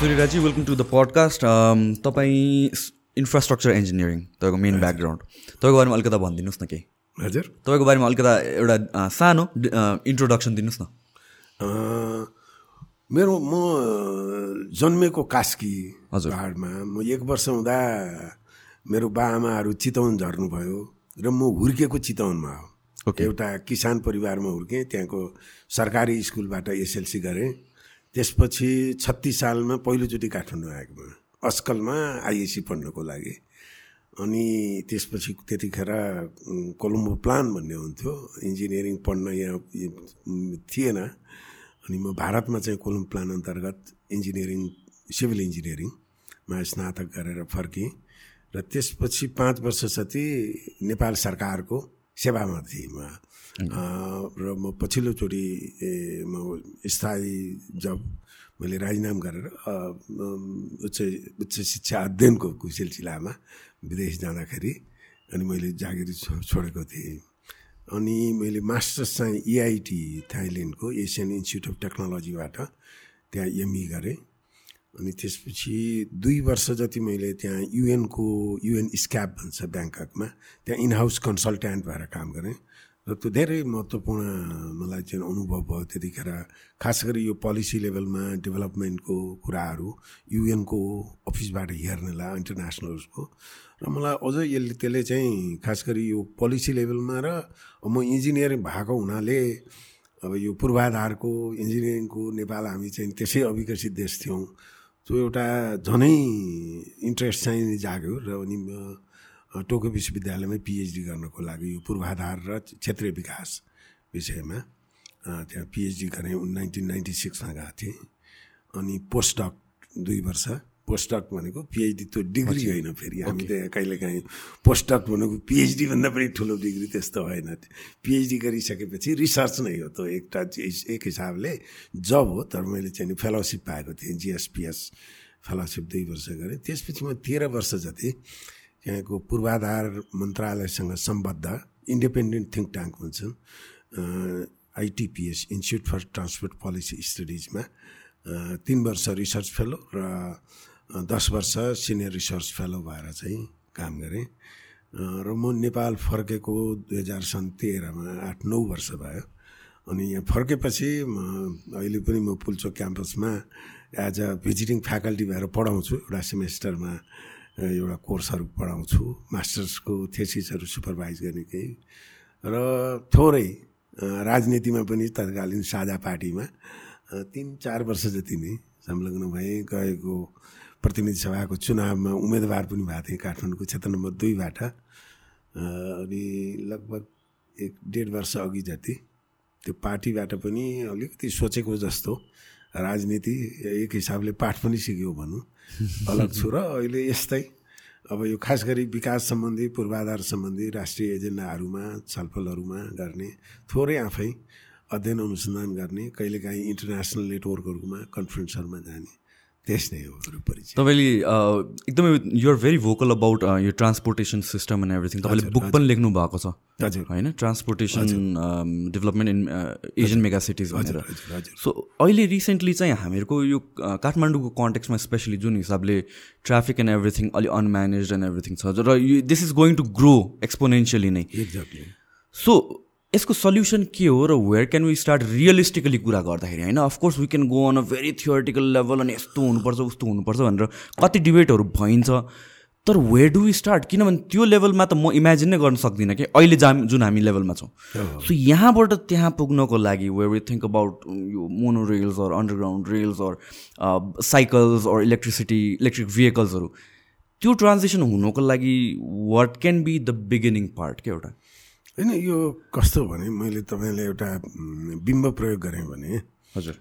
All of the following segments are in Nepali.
सूर्यराजी वेलकम टु द पडकास्ट तपाईँ इन्फ्रास्ट्रक्चर इन्जिनियरिङ तपाईँको मेन ब्याकग्राउन्ड तपाईँको बारेमा अलिकता भनिदिनुहोस् न केही। हजुर। तपाईँको बारेमा अलिकता एउटा सानो इन्ट्रोडक्सन दिनुहोस् न। मेरो म जन्मेको कास्की हजुर। पाहाडमा म एक वर्ष हुँदा मेरो बाआमाहरू चितवन झर्नुभयो र म हुर्केको चितवनमा हो। ओके। एउटा किसान परिवारमा हुर्केँ त्यहाँको सरकारी स्कुलबाट एसएलसी गरेँ। त्यसपछि छत्तिस सालमा पहिलोचोटि काठमाडौँ आएको अस्कलमा आइएसी पढ्नको लागि। अनि त्यसपछि त्यतिखेर कोलम्बो प्लान भन्ने हुन्थ्यो। इन्जिनियरिङ पढ्न यहाँ थिएन। अनि म भारतमा चाहिँ कोलम्बो प्लान अन्तर्गत इन्जिनियरिङ सिभिल इन्जिनियरिङमा स्नातक गरेर फर्केँ र त्यसपछि पाँच वर्ष जति नेपाल सरकारको सेवामा थिएँ म। र म पछिल्लोचोटि म स्थायी जब मैले राजीनामा गरेर उच्च उच्च शिक्षा अध्ययनको सिलसिलामा विदेश जाँदाखेरि अनि मैले जागिर छोडेको थिएँ अनि मैले मास्टर्स चाहिँ इआइटी थाइल्यान्डको एसियन इन्स्टिच्युट अफ टेक्नोलोजीबाट त्यहाँ एमई गरेँ अनि त्यसपछि दुई वर्ष जति मैले त्यहाँ युएनको युएन स्क्याप भन्छ ब्याङ्ककमा त्यहाँ इन हाउस कन्सल्ट्यान्ट भएर काम गरेँ र त्यो धेरै महत्त्वपूर्ण मलाई चाहिँ अनुभव भयो त्यतिखेर खास गरी यो पोलिसी लेभलमा डेभलपमेन्टको कुराहरू युएनको अफिसबाट हेर्नेलाई इन्टरनेसनल्सको र मलाई अझ यसले त्यसले चाहिँ खास गरी यो पोलिसी लेभलमा र म इन्जिनियरिङ भएको हुनाले अब यो पूर्वाधारको इन्जिनियरिङको नेपाल हामी चाहिँ त्यसै अविकसित देश थियौँ। त्यो एउटा झनै इन्ट्रेस्ट चाहिँ जाग्यो र अनि टोकियो विश्वविद्यालयमै पिएचडी गर्नको लागि यो पूर्वाधार र क्षेत्रीय विकास विषयमा त्यहाँ पिएचडी गरेँ नाइन्टिन नाइन्टी सिक्समा गएको थिएँ। अनि पोस्टडक दुई वर्ष। पोस्टडक भनेको पिएचडी त्यो डिग्री होइन फेरि। हामी त कहिलेकाहीँ पोस्टडक भनेको पिएचडी भन्दा पनि ठुलो डिग्री त्यस्तो होइन पिएचडी गरिसकेपछि रिसर्च नै हो त्यो एउटा चिज- एक हिसाबले जब हो। तर मैले चाहिँ नि फेलोसिप पाएको थिएँ। जिएसपिएस फेलोसिप दुई वर्ष गरेँ। त्यसपछि म तेह्र वर्ष जति त्यहाँको पूर्वाधार मन्त्रालयसँग सम्बद्ध इन्डिपेन्डेन्ट थिङ्क ट्याङ्क भन्छन् ITPS Institute for Transport Policy स्टडिजमा। तिन वर्ष रिसर्च फेलो र दस वर्ष सिनियर रिसर्च फेलो भएर चाहिँ काम गरेँ। र म नेपाल फर्केको दुई हजार सन् तेह्रमा आठ नौ वर्ष भयो। अनि यहाँ फर्केपछि म अहिले पनि म पुल्चोक क्याम्पसमा एज अ भिजिटिङ फ्याकल्टी भएर पढाउँछु। एउटा सेमेस्टरमा एउटा कोर्सहरू पढाउँछु मास्टर्सको थेसिसहरू सुपरभाइज गर्ने केही। र थोरै राजनीतिमा पनि तत्कालीन साझा पार्टीमा तिन चार वर्ष जति नै संलग्न भएँ गएको प्रतिनिधि सभाको चुनावमा उम्मेदवार पनि भएको थिएँ काठमाडौँको क्षेत्र नम्बर दुईबाट अनि लगभग एक डेढ वर्ष अघि जति त्यो पार्टीबाट पनि अलिकति सोचेको जस्तो राजनीति एक हिसाबले पाठ पनि सिक्यो भनौँ। अलग छु र अहिले यस्तै। अब यो खास गरी विकास सम्बन्धी पूर्वाधार सम्बन्धी राष्ट्रिय एजेन्डाहरूमा छलफलहरूमा गर्ने थोरै आफै अध्ययन अनुसन्धान गर्ने कहिलेकाहीँ इन्टरनेसनल नेटवर्कहरूमा कन्फरेन्सहरूमा जाने। त्यस नै हो परिचय तपाईँले एकदमै युआर भेरी भोकल अबाउट यो ट्रान्सपोर्टेसन सिस्टम एन्ड एभ्रिथिङ तपाईँले बुक पनि लेख्नु भएको छ। हजुर। होइन? Transportation development in Asian mega cities भनेर। सो अहिले रिसेन्टली चाहिँ हामीहरूको यो काठमाडौँको कन्टेक्समा स्पेसली जुन हिसाबले ट्राफिक एन्ड एभ्रिथिङ अलि अनम्यानेज एन्ड एभ्रिथिङ छ र this is going to grow exponentially नै। एक्ज्याक्टली सो यसको सल्युसन के हो र where can we start realistically कुरा गर्दाखेरि होइन? Of course we can go on a very theoretical level अनि यस्तो हुनुपर्छ उस्तो हुनुपर्छ भनेर कति डिबेटहरू भइन्छ। तर वेयर डु वी स्टार्ट किनभने त्यो लेभलमा त म इमेजिन नै गर्न सक्दिनँ कि अहिले जा जुन हामी लेभलमा छौँ। सो यहाँबाट त्यहाँ पुग्नको लागि वेयर वी थिङ्क अबाउट यो mono rails or underground rails or cycles or electricity electric भेहिकल्सहरू त्यो ट्रान्जेक्सन हुनको लागि what can be the beginning part के एउटा? होइन यो कस्तो भने मैले तपाईँलाई एउटा बिम्ब प्रयोग गरेँ भने हजुर।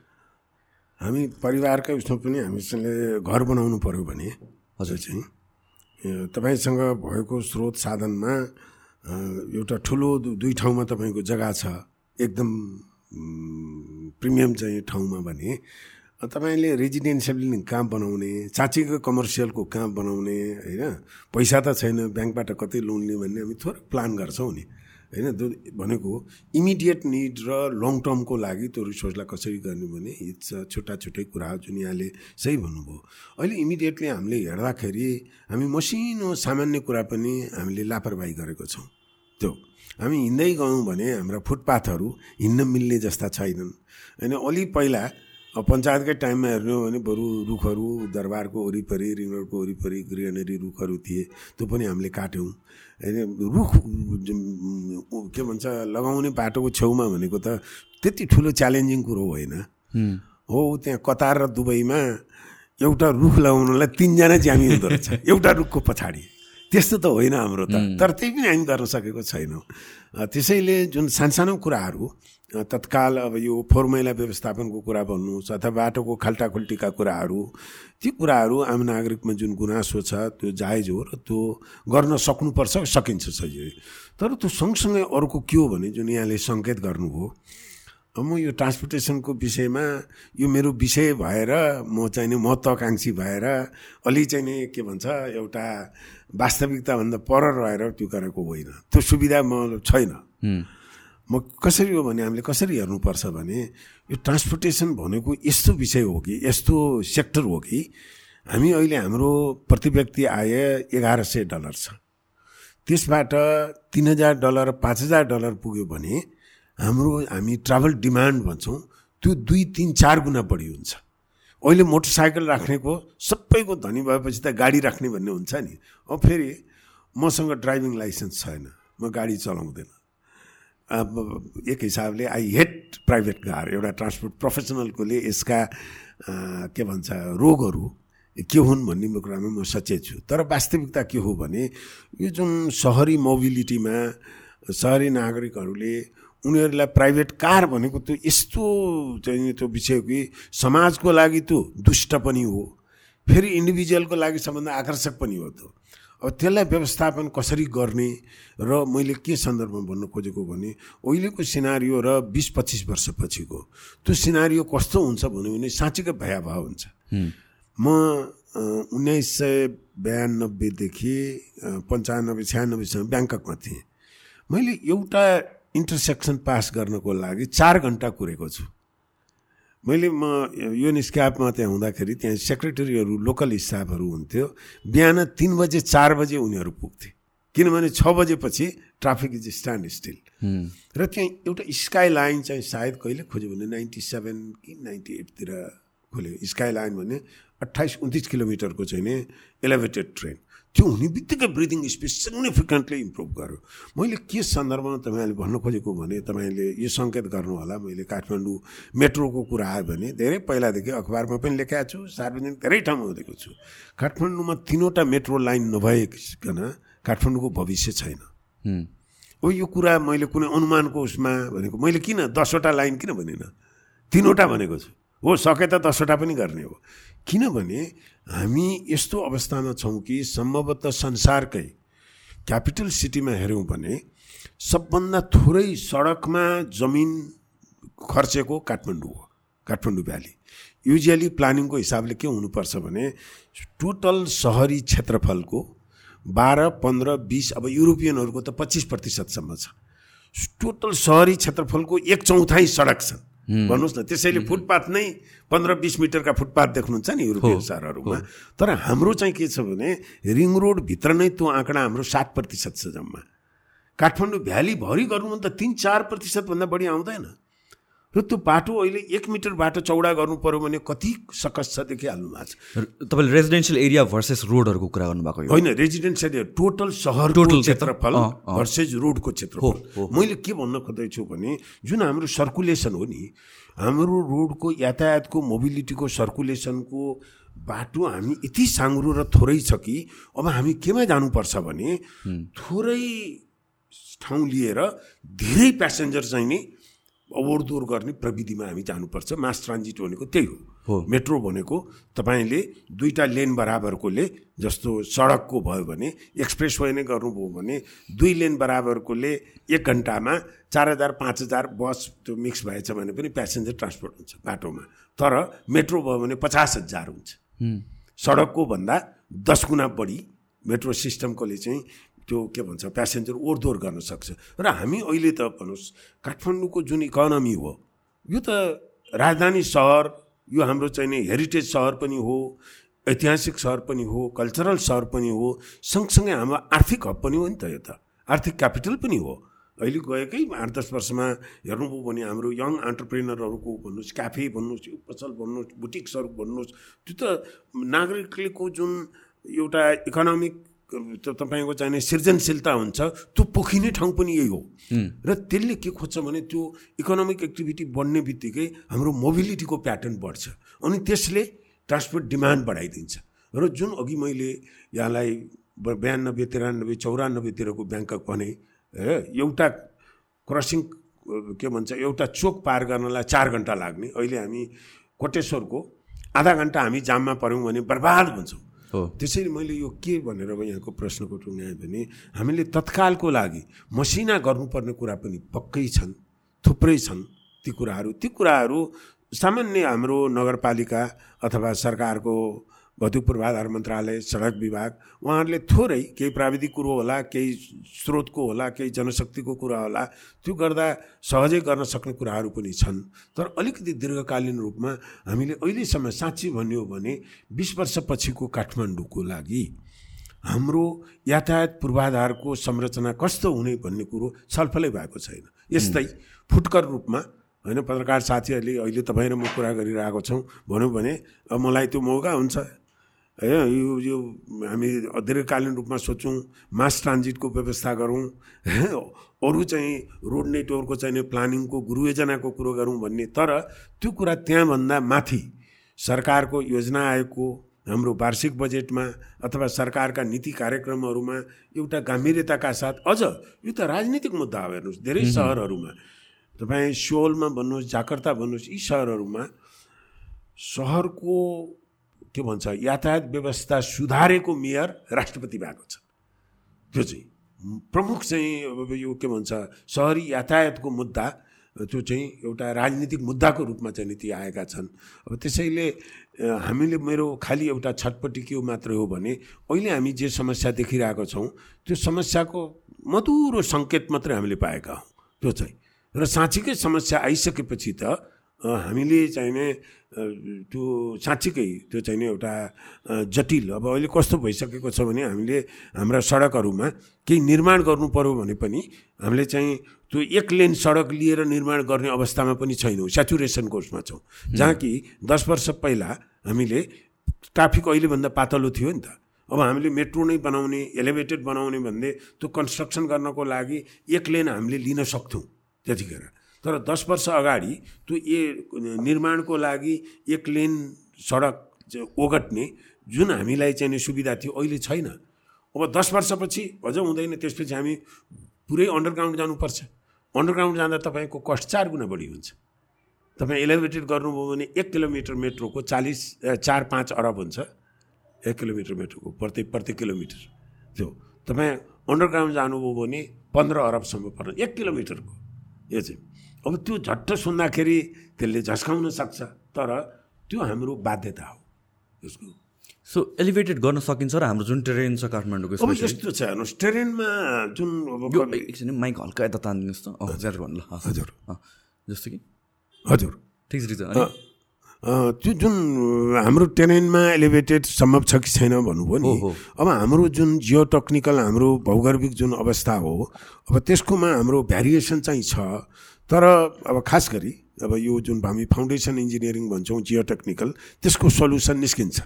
हामी परिवारका उसमा पनि हामीसँगले घर बनाउनु पऱ्यो भने हजुर। चाहिँ तपाईँसँग भएको स्रोत साधनमा एउटा ठुलो दुई ठाउँमा तपाईँको जग्गा छ एकदम प्रिमियम चाहिँ ठाउँमा भने तपाईँले रेजिडेन्सियल काम बनाउने चाँचीको कमर्सियलको काम बनाउने होइन पैसा त छैन ब्याङ्कबाट कतै लोन लियो भने हामी थोरै प्लान गर्छौँ नि। होइन भनेको इमिडिएट निड र लङ टर्मको लागि त्यो रिसोर्सलाई कसरी गर्ने भने इट्स छुट्टा छुट्टै कुरा हो जुन यहाँले सही भन्नुभयो। अहिले इमिडिएटली हामीले हेर्दाखेरि हामी मसिनो सामान्य कुरा पनि हामीले लापरवाही गरेको छौँ। त्यो हामी हिँड्दै गयौँ भने हाम्रा फुटपाथहरू हिँड्न मिल्ने जस्ता छैनन्। होइन अलि पहिला पञ्चायतकै टाइममा हेर्नु हो भने बरु रुखहरू दरबारको वरिपरि रिङ रोडको वरिपरि ग्रिनरी रुखहरू थिए त्यो पनि हामीले काट्यौँ। रुख के भन्छ लगाउने बाटोको छेउमा भनेको त त्यति ठुलो च्यालेन्जिङ कुरो होइन। हो। त्यहाँ कतार र दुबईमा एउटा रुख लगाउनलाई तिनजना ज्यामी हुँदो रहेछ। एउटा रुखको पछाडि। त्यस्तो त होइन हाम्रो त। तर त्यही पनि हामी गर्न सकेको छैनौँ। त्यसैले जुन सानसानो कुराहरू तत्काल अब यो फोहोर मैला व्यवस्थापनको कुरा भन्नुहोस् अथवा बाटोको खाल्टाखुल्टीका कुराहरू ती कुराहरू आम नागरिकमा जुन गुनासो छ त्यो जायज हो र त्यो गर्न सक्नुपर्छ सकिन्छ सजिलै। तर त्यो सँगसँगै अर्को के हो भने जुन यहाँले सङ्केत गर्नुभयो म यो ट्रान्सपोर्टेसनको विषयमा यो मेरो विषय भएर म चाहिँ नि महत्त्वकाङ्क्षी भएर अलि चाहिँ नि के भन्छ एउटा वास्तविकताभन्दा पर रहेर त्यो गरेको होइन। त्यो सुविधा म छैन। म कसरी हो भने हामीले कसरी हेर्नुपर्छ भने यो ट्रान्सपोर्टेसन भनेको यस्तो विषय हो कि यस्तो सेक्टर हो कि हामी अहिले हाम्रो प्रति व्यक्ति आय एघार सय डलर छ। त्यसबाट तिन हजार डलर पाँच हजार डलर पुग्यो भने हाम्रो हामी ट्राभल डिमान्ड भन्छौँ त्यो दुई तिन चार गुणा बढी हुन्छ। अहिले मोटरसाइकल राख्नेको सबैको धनी भएपछि त गाडी राख्ने भन्ने हुन्छ नि। अब फेरि मसँग ड्राइभिङ लाइसेन्स छैन म गाडी चलाउँदैन। एक हिसाबले आई हेट प्राइभेट कार एउटा ट्रान्सपोर्ट प्रोफेसनलकोले यसका के भन्छ रोगहरू के हुन् भन्ने कुरामा म सचेत छु। तर वास्तविकता के हो भने यो जुन सहरी मोबिलिटीमा सहरी नागरिकहरूले उनीहरूलाई प्राइभेट कार भनेको त्यो यस्तो चाहिँ त्यो विषय कि समाजको लागि त्यो दुष्ट पनि हो। फेरि इन्डिभिजुअलको लागि सबभन्दा आकर्षक पनि हो त्यो। अब त्यसलाई व्यवस्थापन कसरी गर्ने र मैले के सन्दर्भमा भन्न खोजेको भने अहिलेको सिनारियो र बिस पच्चिस वर्षपछिको त्यो सिनारियो कस्तो हुन्छ भन्यो भने साँच्चीकै भयावह हुन्छ। म उन्नाइस सय बयानब्बेदेखि पन्चानब्बे छ्यानब्बेसम्म ब्याङ्ककमा थिएँ। मैले एउटा इन्टरसेक्सन पास गर्नको लागि चार घन्टा कुरेको छु। मैले म यो निस्क्यापमा त्यहाँ हुँदाखेरि त्यहाँ सेक्रेटरीहरू लोकल स्टाफहरू हुन्थ्यो। बिहान तिन बजे चार बजे उनीहरू पुग्थे। किनभने छ बजेपछि ट्राफिक इज स्ट्यान्ड स्टिल। र त्यहाँ एउटा स्काई लाइन चाहिँ सायद कहिले खोज्यो भने नाइन्टी सेभेन कि नाइन्टी एटतिर खोल्यो। स्काई लाइन भने अट्ठाइस उन्तिस किलोमिटरको चाहिँ नि एलिभेटेड ट्रेन। त्यो हुने बित्तिकै ब्रिदिङ स्पेस सिग्निफिकेन्टली इम्प्रुभ गर्यो। मैले के सन्दर्भमा तपाईँहरूले भन्न खोजेको भने तपाईँले यो सङ्केत गर्नु होला मैले काठमाडौँ मेट्रोको कुरा आयो भने धेरै पहिलादेखि अखबारमा पनि लेखाएको छु सार्वजनिक धेरै ठाउँमा दिएको छु। काठमाडौँमा तिनवटा मेट्रो लाइन नभइकन काठमाडौँको भविष्य छैन। हो। यो कुरा मैले कुनै अनुमानको उसमा भनेको मैले किन दसवटा लाइन किन भनेन? तिनवटा भनेको छु। हो सके त दसवटा पनि गर्ने हो। किनभने हामी यस्तो अवस्थामा छौँ कि सम्भवतः संसारकै क्यापिटल सिटीमा हेऱ्यौँ भने सबभन्दा थोरै सडकमा जमिन खर्चेको काठमाडौँ हो काठमाडौँ भ्याली। युजली प्लानिङको हिसाबले के हुनुपर्छ भने टोटल सहरी क्षेत्रफलको बाह्र पन्ध्र बिस अब युरोपियनहरूको त पच्चिस प्रतिशतसम्म छ। टोटल सहरी क्षेत्रफलको एक चौथाइ सडक छन्। भन्नुहोस् न त्यसैले फुटपाथ नै पन्ध्र बिस मिटरका फुटपाथ देख्नुहुन्छ नि युरोपियन सहरहरूमा तर हाम्रो चाहिँ के छ भने रिङ रोडभित्र नै त्यो आँकडा हाम्रो सात प्रतिशत छ जम्मा। काठमाडौँ भ्यालीभरि गर्नु भने त तिन चार प्रतिशतभन्दा बढी आउँदैन। र त्यो बाटो अहिले एक मिटर बाटो चौडा गर्नु पऱ्यो भने कति सकस छ देखिहाल्नु भएको छ। तपाईँले रेजिडेन्सियल एरिया भर्सेस रोडहरूको कुरा गर्नुभएको होइन रेजिडेन्सियल एरिया टोटल सहर टोटल क्षेत्रफल भर्सेस रोडको क्षेत्रफल। मैले के भन्न खोज्दैछु भने जुन हाम्रो सर्कुलेसन हो नि हाम्रो रोडको यातायातको मोबिलिटीको सर्कुलेसनको बाटो हामी यति साङ्ग्रो र थोरै छ कि अब हामी केमा जानुपर्छ भने थोरै ठाउँ लिएर धेरै प्यासेन्जर चाहिँ नि अवरदोर गर्ने प्रविधिमा हामी जानुपर्छ। मास ट्रान्जिट भनेको त्यही हो। मेट्रो भनेको तपाईँले दुईवटा लेन बराबरकोले जस्तो सडकको भयो भने एक्सप्रेस वे नै गर्नुभयो भने दुई लेन बराबरकोले एक घन्टामा चार हजार पाँच हजार बस त्यो मिक्स भएछ भने पनि प्यासेन्जर ट्रान्सपोर्ट हुन्छ बाटोमा। तर मेट्रो भयो भने पचास हजार हुन्छ। सडकको भन्दा दस गुणा बढी मेट्रो सिस्टमकोले चाहिँ त्यो के भन्छ प्यासेन्जर ओहोरदोहोर गर्न सक्छ। र हामी अहिले त भन्नुहोस् काठमाडौँको जुन इकोनोमी हो यो त राजधानी सहर यो हाम्रो चाहिँ नि हेरिटेज सहर पनि हो ऐतिहासिक सहर पनि हो कल्चरल सहर पनि हो सँगसँगै हाम्रो आर्थिक हब पनि हो नि त यो त। आर्थिक क्यापिटल पनि हो। अहिले गएकै आठ दस वर्षमा हेर्नुभयो भने हाम्रो यङ अन्टरप्रेनरहरूको भन्नुहोस् क्याफे भन्नुहोस् पसल भन्नुहोस् बुटिक्सहरू भन्नुहोस् त्यो त नागरिकको जुन एउटा इकोनोमिक तपाईँको चाहिने सृजनशीलता हुन्छ। त्यो पोखिने ठाउँ पनि यही हो। र त्यसले के खोज्छ भने त्यो इकोनोमिक एक्टिभिटी बढ्ने बित्तिकै हाम्रो मोबिलिटीको प्याटर्न बढ्छ। अनि त्यसले ट्रान्सपोर्ट डिमान्ड बढाइदिन्छ। र जुन अघि मैले यहाँलाई बयानब्बे तिरानब्बे चौरानब्बेतिरको ब्याङ्कक भने एउटा क्रसिङ के भन्छ एउटा चोक पार गर्नलाई चार घन्टा लाग्ने। अहिले हामी कोटेश्वरको आधा घन्टा हामी जाममा पऱ्यौँ भने बर्बाद हुन्छौँ। हो त्यसैले मैले यो के भनेर यहाँको प्रश्नको टुङ्ग्याएँ भने हामीले तत्कालको लागि मसिना गर्नुपर्ने कुरा पनि पक्कै छन् थुप्रै छन् ती कुराहरू। ती कुराहरू सामान्य हाम्रो नगरपालिका अथवा सरकारको भौतिक पूर्वाधार मन्त्रालय सडक विभाग उहाँहरूले थोरै केही प्राविधिक कुरो होला केही स्रोतको होला केही जनशक्तिको कुरा होला त्यो गर्दा सहजै गर्न सक्ने कुराहरू पनि छन्। तर अलिकति दीर्घकालीन रूपमा हामीले अहिलेसम्म साँच्ची भन्यो भने बिस वर्षपछिको काठमाडौँको लागि हाम्रो यातायात पूर्वाधारको संरचना कस्तो हुने भन्ने कुरो छलफलै भएको छैन। यस्तै फुटकर रूपमा होइन पत्रकार साथीहरूले अहिले तपाईँ र म कुरा गरिरहेको छौँ। भनौँ भने मलाई त्यो मौका हुन्छ। है यो यो हामी दीर्घकालीन रूपमा सोचौँ मास ट्रान्जिटको व्यवस्था गरौँ अरू चाहिँ रोड नेटवर्कको चाहिँ प्लानिङको गुरुयोजनाको कुरो गरौँ भन्ने तर त्यो कुरा त्यहाँभन्दा माथि सरकारको योजना आयोगको हाम्रो वार्षिक बजेटमा अथवा सरकारका नीति कार्यक्रमहरूमा एउटा गम्भीर्यताका साथ अझ यो त राजनीतिक मुद्दा हो हेर्नुहोस् धेरै सहरहरूमा। तपाईँ सियोलमा भन्नुहोस् जाकर्ता भन्नुहोस् यी सहरहरूमा सहरको के भन्छ यातायात व्यवस्था सुधारेको मेयर राष्ट्रपति भएको छ। त्यो चाहिँ प्रमुख चाहिँ अब यो के भन्छ सहरी यातायातको मुद्दा त्यो चाहिँ एउटा राजनीतिक मुद्दाको रूपमा चाहिँ नीति आएका छन्। अब त्यसैले हामीले मेरो खालि एउटा छटपट्टि के मात्रै हो भने अहिले हामी जे समस्या देखिरहेको छौँ त्यो समस्याको मधुरो सङ्केत मात्रै हामीले पाएका हौँ। त्यो चाहिँ र साँच्चीकै समस्या आइसकेपछि त हामीले चाहिने त्यो साँच्चीकै त्यो चाहिँ नि एउटा जटिल अब अहिले कस्तो भइसकेको छ भने हामीले हाम्रा सडकहरूमा केही निर्माण गर्नु पऱ्यो भने पनि हामीले चाहिँ त्यो एक लेन सडक लिएर निर्माण गर्ने अवस्थामा पनि छैनौँ सेचुरेसन कोर्समा छौँ। जहाँ कि दस वर्ष पहिला हामीले ट्राफिक अहिलेभन्दा पातलो थियो नि त। अब हामीले मेट्रो नै बनाउने एलिभेटेड बनाउने भन्दै त्यो कन्स्ट्रक्सन गर्नको लागि एक लेन हामीले लिन सक्थ्यौँ त्यतिखेर। तर दस वर्ष अगाडि त्यो ए निर्माणको लागि एक लेन सडक ओगट्ने जुन हामीलाई चाहिने सुविधा थियो अहिले छैन। अब दस वर्षपछि अझ हुँदैन त्यसपछि हामी पुरै अन्डरग्राउन्ड जानुपर्छ। अन्डरग्राउन्ड जाँदा तपाईँको कस्ट चार गुणा बढी हुन्छ। तपाईँ एलिभेटेड गर्नुभयो भने एक किलोमिटर मेट्रोको चालिस चार पाँच अरब हुन्छ। एक किलोमिटर मेट्रोको प्रति प्रति किलोमिटर। त्यो तपाईँ अन्डरग्राउन्ड जानुभयो भने पन्ध्र अरबसम्म पर्छ एक किलोमिटरको। यो चाहिँ। अब त्यो झट्ट सुन्दाखेरि त्यसले झस्काउन सक्छ तर त्यो हाम्रो बाध्यता हो यसको। सो एलिभेटेड गर्न सकिन्छ र हाम्रो जुन ट्रेन छ काठमाडौँको अब यस्तो छ हेर्नुहोस् ट्रेनमा जुन अब एकछिन माइक हल्का यता तानिदिनुहोस् त। हजुर। भन्नु हजुर। जस्तो कि। हजुर। ठिक छ त्यो जुन हाम्रो ट्रेनमा एलिभेटेड सम्भव छ कि छैन भन्नुभयो नि अब हाम्रो जुन जियो टेक्निकल हाम्रो भौगर्भिक जुन अवस्था हो अब त्यसकोमा हाम्रो भ्यारिएसन चाहिँ छ। तर अब खास गरी अब यो जुन हामी फाउन्डेसन इन्जिनियरिङ भन्छौँ जियो टेक्निकल त्यसको सल्युसन निस्किन्छ।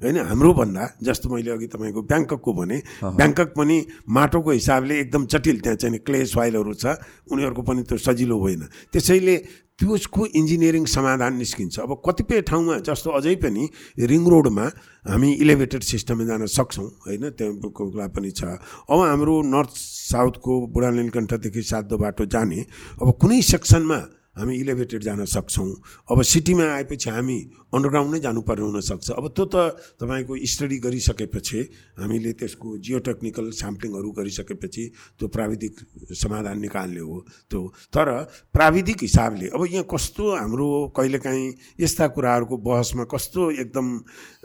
होइन हाम्रो भन्दा जस्तो मैले अघि तपाईँको ब्याङ्ककको भने ब्याङ्कक पनि माटोको हिसाबले एकदम जटिल त्यहाँ चाहिँ क्ले सोइलहरू छ उनीहरूको पनि त्यो सजिलो होइन। त्यसैले त्यसको इन्जिनियरिङ समाधान निस्किन्छ। अब कतिपय ठाउँमा जस्तो अझै पनि रिङ रोडमा हामी इलेभेटेड सिस्टममा जान सक्छौँ होइन त्यहाँको कुरा पनि छ। अब हाम्रो नर्थ साउथको बुढा नीलकण्ठदेखि सातो बाटो जाने अब कुनै सेक्सनमा हामी इलेभेटेड जान सक्छौँ। अब सिटीमा आएपछि हामी अन्डरग्राउन्ड नै जानुपर्ने हुनसक्छ। अब त्यो त तपाईँको स्टडी गरिसकेपछि हामीले त्यसको जियो टेक्निकल स्याम्पलिङहरू गरिसकेपछि त्यो प्राविधिक समाधान निकाल्ने हो त्यो। तर प्राविधिक हिसाबले अब यहाँ कस्तो हाम्रो कहिलेकाहीँ यस्ता कुराहरूको बहसमा कस्तो एकदम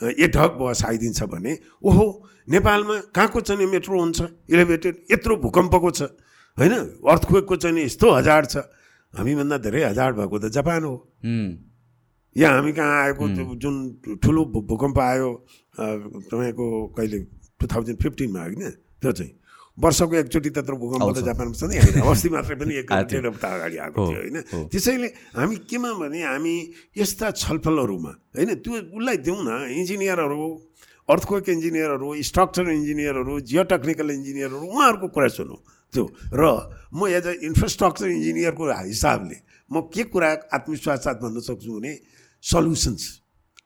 एढक बहस आइदिन्छ भने ओहो नेपालमा कहाँको चाहिँ मेट्रो हुन्छ? इलेभेटेड यत्रो भूकम्पको छ। होइन? अर्थक्वेकको चाहिँ यस्तो हजार छ। हामीभन्दा धेरै हजार भएको त जापान हो। यहाँ हामी कहाँ आएको? जुन ठुलो भूकम्प आयो तपाईँको कहिले टु थाउजन्ड फिफ्टिनमा होइन त्यो चाहिँ। वर्षको एकचोटि त्यत्रो भूकम्प त जापानमा छ नि। होइन अस्ति मात्रै पनि एक डेढ हप्ता अगाडि आएको थियो होइन। त्यसैले हामी केमा भने हामी यस्ता छलफलहरूमा होइन त्यो उसलाई दिउँ न। इन्जिनियरहरू अर्थक्वेक इन्जिनियरहरू स्ट्रक्चर इन्जिनियरहरू जियो टेक्निकल इन्जिनियरहरू उहाँहरूको कुरा सुनौँ। त्यो। र म एज अ इन्फ्रास्ट्रक्चर इन्जिनियरको हिसाबले म के कुरा आत्मविश्वास साथ भन्न सक्छु भने सल्युसन्स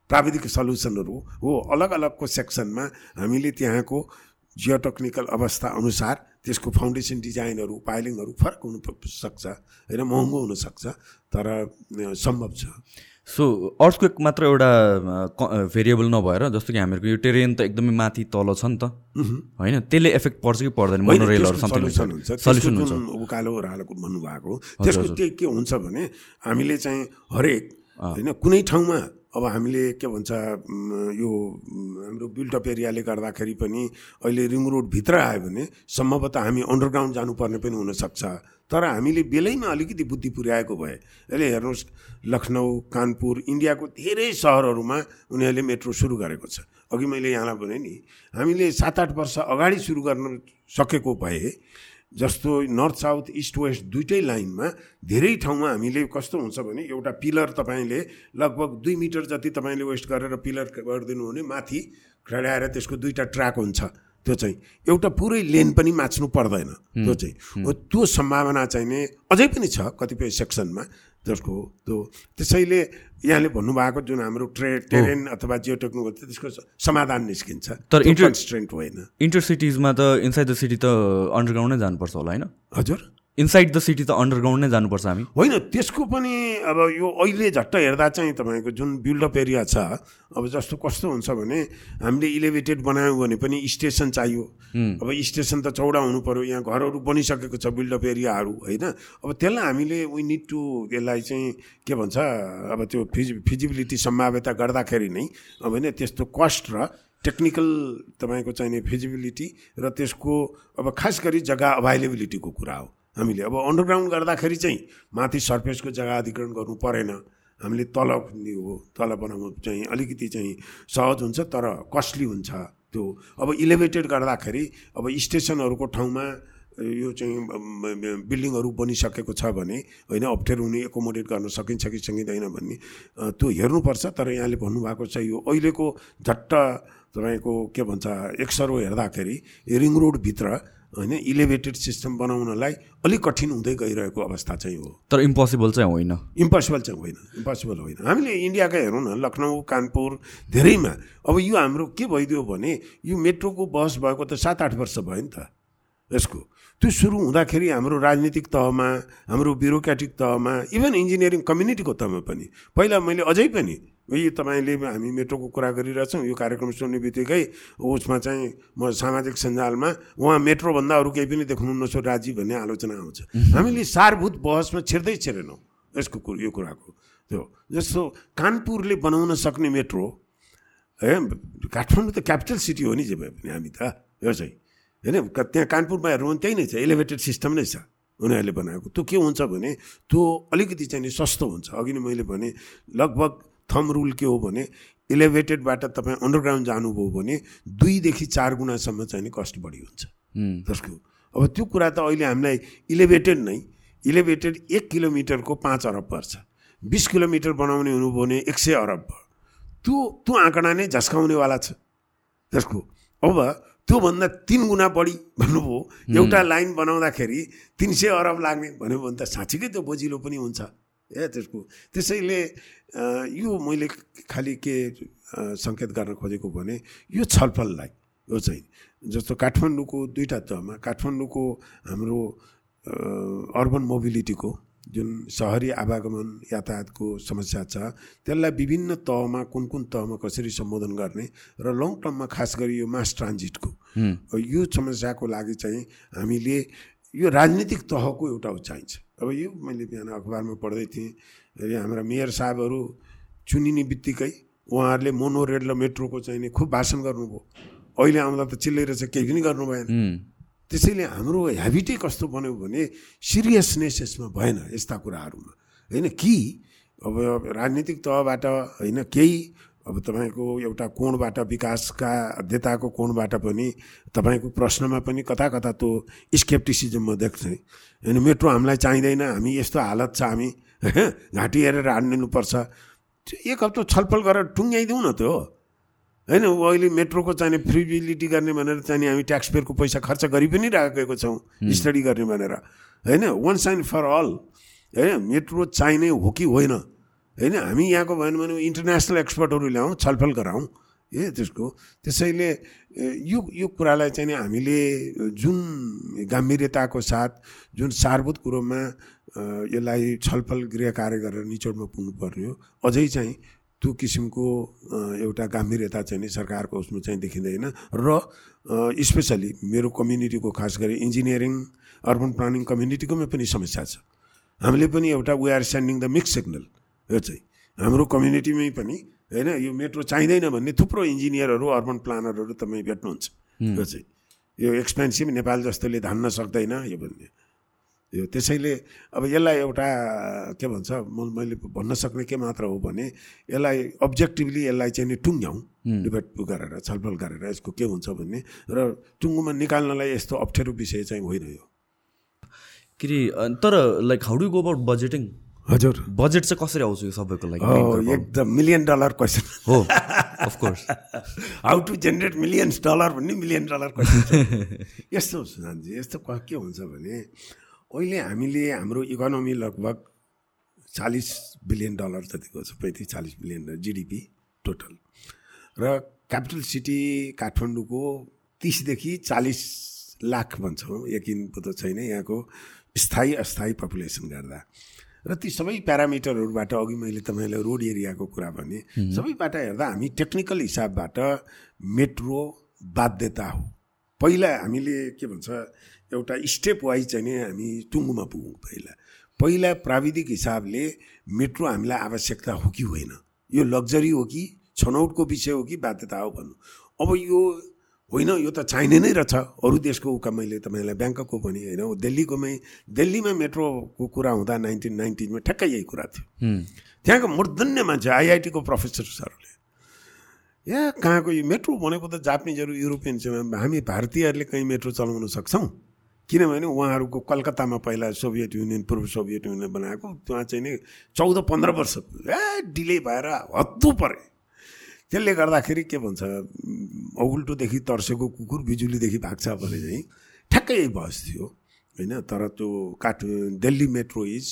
प्राविधिक सल्युसनहरू हो। अलग अलगको सेक्सनमा हामीले त्यहाँको जियो टेक्निकल अवस्था अनुसार त्यसको फाउन्डेसन डिजाइनहरू पाइलिङहरू फरक हुन सक्छ होइन महँगो हुनसक्छ तर सम्भव छ। सो अर्थक्वेक मात्र एउटा भेरिएबल नभएर जस्तो कि हामीहरूको यो टेरेन त एकदमै माथि तल छ नि त। होइन? त्यसले एफेक्ट पर्छ कि पर्दैन? सल्युसन हुन्छ। उकालो रालोको भन्नुभएको त्यसको त्यो के हुन्छ भने हामीले चाहिँ हरेक होइन कुनै ठाउँमा अब हामीले के भन्छ यो हाम्रो बिल्डअप एरियाले गर्दाखेरि पनि अहिले रिङ रोडभित्र आयो भने सम्भवतः हामी अन्डरग्राउन्ड जानुपर्ने पनि हुनसक्छ। तर हामीले बेलैमा अलिकति बुद्धि पुर्याएको भए अहिले हेर्नुहोस् लखनऊ कानपुर इन्डियाको धेरै सहरहरूमा उनीहरूले मेट्रो सुरु गरेको छ। अघि मैले यहाँलाई भने नि हामीले सात आठ वर्ष अगाडि सुरु गर्न सकेको भए जस्तो नर्थ साउथ इस्ट वेस्ट दुइटै लाइनमा धेरै ठाउँमा हामीले कस्तो हुन्छ भने एउटा पिलर तपाईँले लगभग दुई मिटर जति तपाईँले वेस्ट गरेर पिलर गरिदिनु भने माथि खडाएर त्यसको दुईवटा ट्र्याक हुन्छ। त्यो चाहिँ एउटा पुरै लेन पनि माच्नु पर्दैन। त्यो चाहिँ हो। त्यो सम्भावना चाहिँ नै अझै पनि छ कतिपय सेक्सनमा। जसको त्यो त्यसैले यहाँले भन्नुभएको जुन हाम्रो ट्रे टेरेन अथवा जियो टेक्नोलोजी त्यसको समाधान निस्किन्छ। तर इन्टर होइन। इन्टर सिटिजमा त इनसाइड द सिटी त अन्डरग्राउन्डै जानुपर्छ होला होइन? हजुर। इनसाइड द सिटी त अन्डरग्राउन्ड नै जानुपर्छ हामी। होइन त्यसको पनि अब यो अहिले झट्ट हेर्दा चाहिँ तपाईँको जुन बिल्डअप एरिया छ अब जस्तो कस्तो हुन्छ भने हामीले इलेभेटेड बनायौँ भने पनि स्टेसन चाहियो। अब स्टेसन त चौडा हुनु पऱ्यो यहाँ घरहरू बनिसकेको छ बिल्डअप एरियाहरू होइन? अब त्यसलाई हामीले वी निड टु यसलाई चाहिँ के भन्छ अब त्यो फिजि फिजिबिलिटी सम्भाव्यता गर्दाखेरि नै अब होइन त्यस्तो कस्ट र टेक्निकल तपाईँको चाहिने फिजिबिलिटी र त्यसको अब खास गरी जग्गा अभाइलेबिलिटीको कुरा हो। हामीले अब अन्डरग्राउन्ड गर्दाखेरि चाहिँ माथि सर्फेसको जग्गा अधिकरण गर्नु परेन। हामीले तल हो तल बनाउनु चाहिँ अलिकति चाहिँ सहज हुन्छ तर कस्टली हुन्छ त्यो। अब इलेभेटेड गर्दाखेरि अब स्टेसनहरूको ठाउँमा यो चाहिँ बिल्डिङहरू बनिसकेको छ भने होइन अप्ठ्यारो हुने एकोमोडेट गर्न सकिन्छ कि सकिँदैन भन्ने त्यो हेर्नुपर्छ। तर यहाँले भन्नुभएको छ यो अहिलेको झट्ट तपाईँको के भन्छ एक्सरो हेर्दाखेरि रिङ रोडभित्र होइन इलेभेटेड सिस्टम बनाउनलाई अलिक कठिन हुँदै गइरहेको अवस्था चाहिँ हो। तर इम्पोसिबल चाहिँ होइन। इम्पोसिबल चाहिँ होइन इम्पोसिबल होइन। हामीले इन्डियाकै हेरौँ न लखनऊ कानपुर धेरैमा। अब यो हाम्रो के भइदियो भने यो मेट्रोको बस भएको त सात आठ वर्ष भयो नि त। यसको। त्यो सुरु हुँदाखेरि हाम्रो राजनीतिक तहमा हाम्रो ब्युरोक्रेटिक तहमा इभन इन्जिनियरिङ कम्युनिटीको तहमा पनि। पहिला मैले अझै पनि यो तपाईँले हामी मेट्रोको कुरा गरिरहेछौँ यो कार्यक्रम सुन्ने बित्तिकै उसमा चाहिँ म सामाजिक सञ्जालमा उहाँ मेट्रोभन्दा अरू केही पनि देख्नु नसो राजी भन्ने आलोचना आउँछ। हामीले सारभूत बहसमा छिर्दै छिरेनौँ यसको यो कुराको। त्यो जस्तो कानपुरले बनाउन सक्ने मेट्रो है काठमाडौँ त क्यापिटल सिटी हो नि जे भए पनि हामी त यो चाहिँ। होइन त्यहाँ कानपुरमा हेर्नु त्यही नै छ एलिभेटेड सिस्टम नै छ उनीहरूले बनाएको। त्यो के हुन्छ भने त्यो अलिकति चाहिँ नि सस्तो हुन्छ। अघि नै मैले भने लगभग थम रुल के हो भने इलेभेटेडबाट तपाईँ अन्डरग्राउन्ड जानुभयो भने दुईदेखि चार गुणासम्म चाहिँ नि कस्ट बढी हुन्छ। जसको अब त्यो कुरा त अहिले हामीलाई इलेभेटेड नै इलेभेटेड एक किलोमिटरको पाँच अरब पर्छ। बिस किलोमिटर बनाउने हुनुभयो भने एक सय अरब भयो। त्यो त्यो आँकडा नै झस्काउनेवाला छ। त्यसको अब त्योभन्दा तिन गुणा बढी भन्नुभयो एउटा लाइन बनाउँदाखेरि तिन सय अरब लाग्ने भन्यो भने त साँच्चीकै त्यो बोजिलो पनि हुन्छ। ए त्यसको त्यसैले यो मैले खालि के सङ्केत गर्न खोजेको भने यो छलफललाई यो चाहिँ जस्तो काठमाडौँको दुईवटा तहमा काठमाडौँको हाम्रो अर्बन मोबिलिटीको जुन सहरी आवागमन यातायातको समस्या छ त्यसलाई विभिन्न तहमा कुन कुन तहमा कसरी सम्बोधन गर्ने र लङ टर्ममा खास गरी यो मास ट्रान्जिटको यो समस्याको लागि चाहिँ हामीले यो राजनीतिक तहको एउटा चाहिन्छ अब यो मैले बिहान अखबारमा पढ्दै थिएँ। हाम्रा मेयर साहबहरू चुनिने बित्तिकै उहाँहरूले मोनो रेल र मेट्रोको चाहिँ खुब भाषण गर्नुभयो। अहिले आउँदा त चिल्लाइरहेछ केही पनि गर्नु भएन। त्यसैले हाम्रो हेबिटै कस्तो बन्यो भने सिरियसनेस यसमा भएन यस्ता कुराहरूमा। होइन कि? अब राजनीतिक तहबाट होइन केही अब तपाईँको एउटा कोणबाट विकासका अध्यताको कोणबाट पनि तपाईँको प्रश्नमा पनि कता कता त्यो स्केप्टिसिजम म देख्थेँ। होइन मेट्रो हामीलाई चाहिँदैन हामी यस्तो हालत छ हामी घाँटी हेरेर हानिदिनुपर्छ। एक हप्ता छलफल गरेर टुङ्ग्याइदिउँ न त्यो होइन अहिले मेट्रोको चाहिने फ्रिबिलिटी गर्ने भनेर चाहिँ हामी ट्याक्स पेयरको पैसा खर्च गरि पनि राखेको छौँ स्टडी गर्ने भनेर। होइन वान साइन फर अल होइन मेट्रो चाहिने हो कि होइन? होइन हामी यहाँको भएन भने इन्टरनेसनल एक्सपर्टहरू ल्याउँ छलफल गराउँ। ए त्यसको त्यसैले यो यो कुरालाई चाहिँ हामीले जुन गम्भीर्यताको साथ जुन सारभूत कुरोमा यसलाई छलफल गृह कार्य गरेर निचोडमा पुग्नु पर्ने हो। अझै चाहिँ त्यो किसिमको एउटा गम्भीर्यता चाहिँ नि सरकारको उसमा चाहिँ देखिँदैन। र स्पेसली मेरो कम्युनिटीको खास गरी इन्जिनियरिङ अर्बन प्लानिङ कम्युनिटीकोमा पनि समस्या छ। हामीले पनि एउटा we are sending the mix signal यो चाहिँ हाम्रो कम्युनिटीमै पनि होइन यो मेट्रो चाहिँदैन भन्ने थुप्रो इन्जिनियरहरू अर्बन प्लानरहरू तपाईँ भेट्नुहुन्छ। यो चाहिँ यो एक्सपेन्सिभ नेपाल जस्तोले धान्न सक्दैन यो भन्ने। यो त्यसैले अब यसलाई एउटा के भन्छ म मैले भन्न सक्ने के मात्र हो भने यसलाई अब्जेक्टिभली यसलाई चाहिँ नि टुङ्ग्याउँ डिबेट गरेर छलफल गरेर यसको के हुन्छ भन्ने र टुङ्गोमा निकाल्नलाई यस्तो अप्ठ्यारो विषय चाहिँ होइन यो। के अरे तर like how do go about budgeting हजुर। बजेट चाहिँ कसरी आउँछ यो सबैको लागि? एकदम मिलियन डलर क्वेसन हो of course how to generate millions dollar भन्ने मिलियन डलर क्वेसन यस्तो सुनानजी यस्तो के हुन्छ भने अहिले हामीले हाम्रो इकोनोमी लगभग चालिस बिलियन डलर जतिको छ पैँतिस चालिस बिलियन जिडिपी टोटल र क्यापिटल सिटी काठमाडौँको तिसदेखि चालिस लाख भन्छौँ। यकिन त छैन यहाँको स्थायी अस्थायी पपुलेसन गर्दा। र ती सबै प्यारामिटरहरूबाट अघि मैले तपाईँलाई रोड एरियाको कुरा भने सबैबाट हेर्दा हामी टेक्निकल हिसाबबाट मेट्रो बाध्यता हो। पहिला हामीले के भन्छ एउटा स्टेप वाइज चाहिँ नै हामी टुङ्गोमा पुगौँ पहिला। पहिला प्राविधिक हिसाबले मेट्रो हामीलाई आवश्यकता हो कि होइन? यो लग्जरी हो कि छनौटको विषय हो कि बाध्यता हो भन्नु? अब यो होइन यो त चाहिने नै रहेछ। अरू देशको उका मैले तपाईँलाई ब्याङ्ककको पनि होइन दिल्लीकोमै दिल्लीमा मेट्रोको कुरा हुँदा नाइन्टिन नाइन्टिनमा ठ्याक्कै यही कुरा थियो। त्यहाँको मूर्धन्य मान्छे आइआइटीको प्रोफेसर्सहरूले यहाँ कहाँको यो मेट्रो भनेको त जापानिजहरू युरोपियन हामी भारतीयहरूले कहीँ मेट्रो चलाउन सक्छौँ। किनभने उहाँहरूको कलकत्तामा पहिला सोभियत युनियन पूर्व सोभियत युनियन बनाएको त्यहाँ चाहिँ नि चौध पन्ध्र वर्ष ए डिले भएर हत्तु परे। त्यसले गर्दाखेरि के भन्छ उल्टोदेखि तर्सेको कुकुर बिजुलीदेखि भाग्छ भने चाहिँ ठ्याक्कै बहस थियो होइन? तर त्यो काठ दिल्ली मेट्रो इज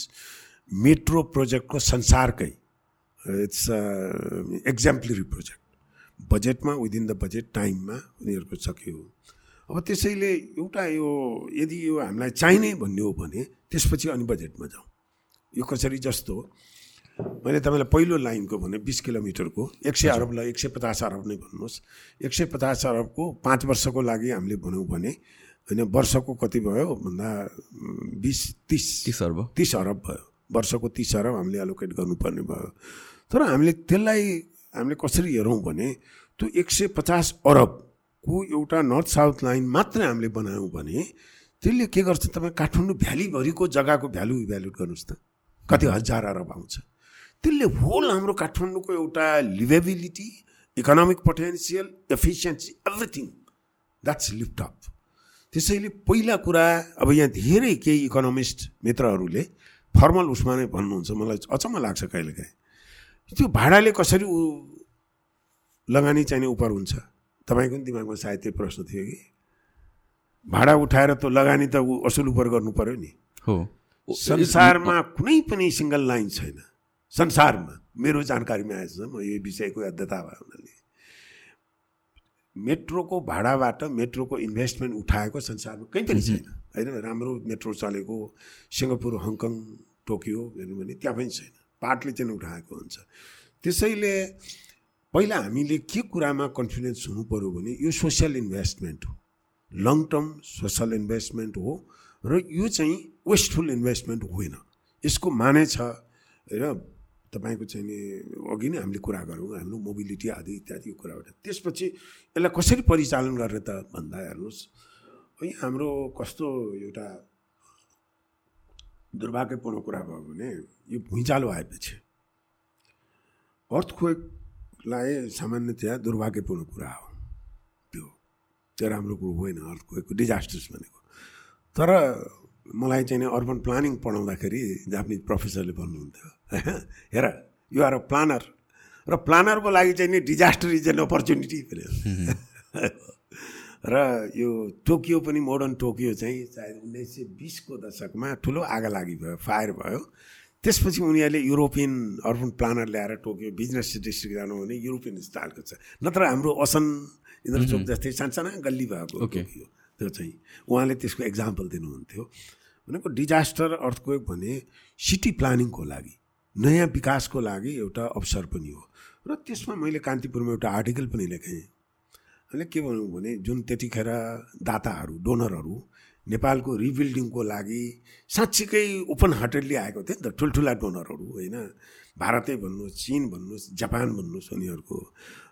मेट्रो प्रोजेक्टको संसारकै इट्स एक्जाम्पलरी प्रोजेक्ट। बजेटमा विदिन द बजेट टाइममा उनीहरूको सक्यो। अब त्यसैले एउटा यो यदि यो हामीलाई चाहिने भन्ने हो भने त्यसपछि अनि बजेटमा जाउँ। यो कसरी जस्तो मैले तपाईँलाई पहिलो लाइनको भने बिस किलोमिटरको एक सय अरबलाई एक सय पचास अरब नै भन्नुहोस्। एक सय पचास अरबको पाँच वर्षको लागि हामीले भनौँ भने होइन वर्षको कति भयो? भन्दा बिस तिस। तिस अरब तिस अरब भयो। वर्षको तिस अरब हामीले एलोकेट गर्नुपर्ने भयो। तर हामीले त्यसलाई हामीले कसरी हेरौँ भने त्यो एक सय पचास अरब को एउटा नर्थ साउथ लाइन मात्रै हामीले बनायौँ भने त्यसले के गर्छ? तपाईँ काठमाडौँ भ्यालीभरिको जग्गाको भ्यालु इभ्यालुएट गर्नुहोस् त। कति हजार अरब आउँछ। त्यसले होल हाम्रो काठमाडौँको एउटा livability economic potential efficiency everything that's lift up त्यसैले पहिला कुरा अब यहाँ धेरै केही इकोनोमिस्ट मित्रहरूले फर्मल उसमा नै भन्नुहुन्छ। मलाई अचम्म लाग्छ कहिलेकाहीँ। त्यो भाडाले कसरी लगानी चाहिने उपर हुन्छ? तपाईँको पनि दिमागमा सायद त्यो प्रश्न थियो कि? भाडा उठाएर त लगानी त असुल उपर गर्नु पर्यो नि। हो। संसारमा कुनै पनि सिङ्गल लाइन छैन। संसारमा। मेरो जानकारीमा आएछ म यो विषयको अध्यता भयो हुनाले मेट्रोको भाडाबाट मेट्रोको इन्भेस्टमेन्ट उठाएको संसारमा कहीँ पनि छैन। होइन राम्रो मेट्रो चलेको सिङ्गापुर हङकङ टोकियो हेर्नु भने त्यहाँ पनि छैन। पार्टले चाहिँ उठाएको हुन्छ। त्यसैले पहिला हामीले के कुरामा कन्फिडेन्स हुनु पऱ्यो भने यो सोसियल इन्भेस्टमेन्ट हो। लङ टर्म सोसल इन्भेस्टमेन्ट हो र यो चाहिँ वेस्टफुल इन्भेस्टमेन्ट होइन। यसको माने छ होइन तपाईँको चाहिँ नि अघि नै हामीले कुरा गरौँ हाम्रो मोबिलिटी आदि इत्यादि कुराबाट। त्यसपछि यसलाई कसरी परिचालन गर्ने त भन्दा हेर्नुहोस् है हाम्रो कस्तो एउटा दुर्भाग्यपूर्ण कुरा भयो भने यो भुइँचालो आएपछि। अर्थक्वेकलाई सामान्यतया दुर्भाग्यपूर्ण कुरा हो। त्यो त्यो राम्रो कुरो होइन अर्थक्वेकको डिजास्टर्स भनेको। तर मलाई चाहिँ अर्बन प्लानिङ पढाउँदाखेरि जापानिज प्रोफेसरले भन्नुहुन्थ्यो हेर यु आर अ प्लानर र प्लानरको लागि चाहिँ नि डिजास्टर इज एन अपर्च्युनिटी र यो टोकियो पनि मोडर्न टोकियो चाहिँ सायद उन्नाइस सय बिसको दशकमा ठुलो आगा लागि भयो फायर भयो। त्यसपछि उनीहरूले युरोपियन अर्बन प्लानर ल्याएर टोकियो बिजनेस डिस्ट्रिक्ट जानु भने युरोपियन स्टाइलको छ। नत्र हाम्रो असन इन्द्रचोक जस्तै सानसाना गल्ली भएको टोकियो त्यो चाहिँ उहाँले त्यसको एक्जाम्पल दिनुहुन्थ्यो। भनेको डिजास्टर अर्थक्वेक भने सिटी प्लानिङको लागि। नयाँ विकासको लागि एउटा अवसर पनि हो। र त्यसमा मैले कान्तिपुरमा एउटा आर्टिकल पनि लेखेँ। अहिले के भनौँ भने जुन त्यतिखेर दाताहरू डोनरहरू नेपालको रिबिल्डिङको लागि साँच्चीकै ओपन हार्टेडली आएको थियो नि त ठुल्ठुला डोनरहरू होइन? भारतै भन्नुहोस् चिन भन्नुहोस् जापान भन्नुहोस् उनीहरूको।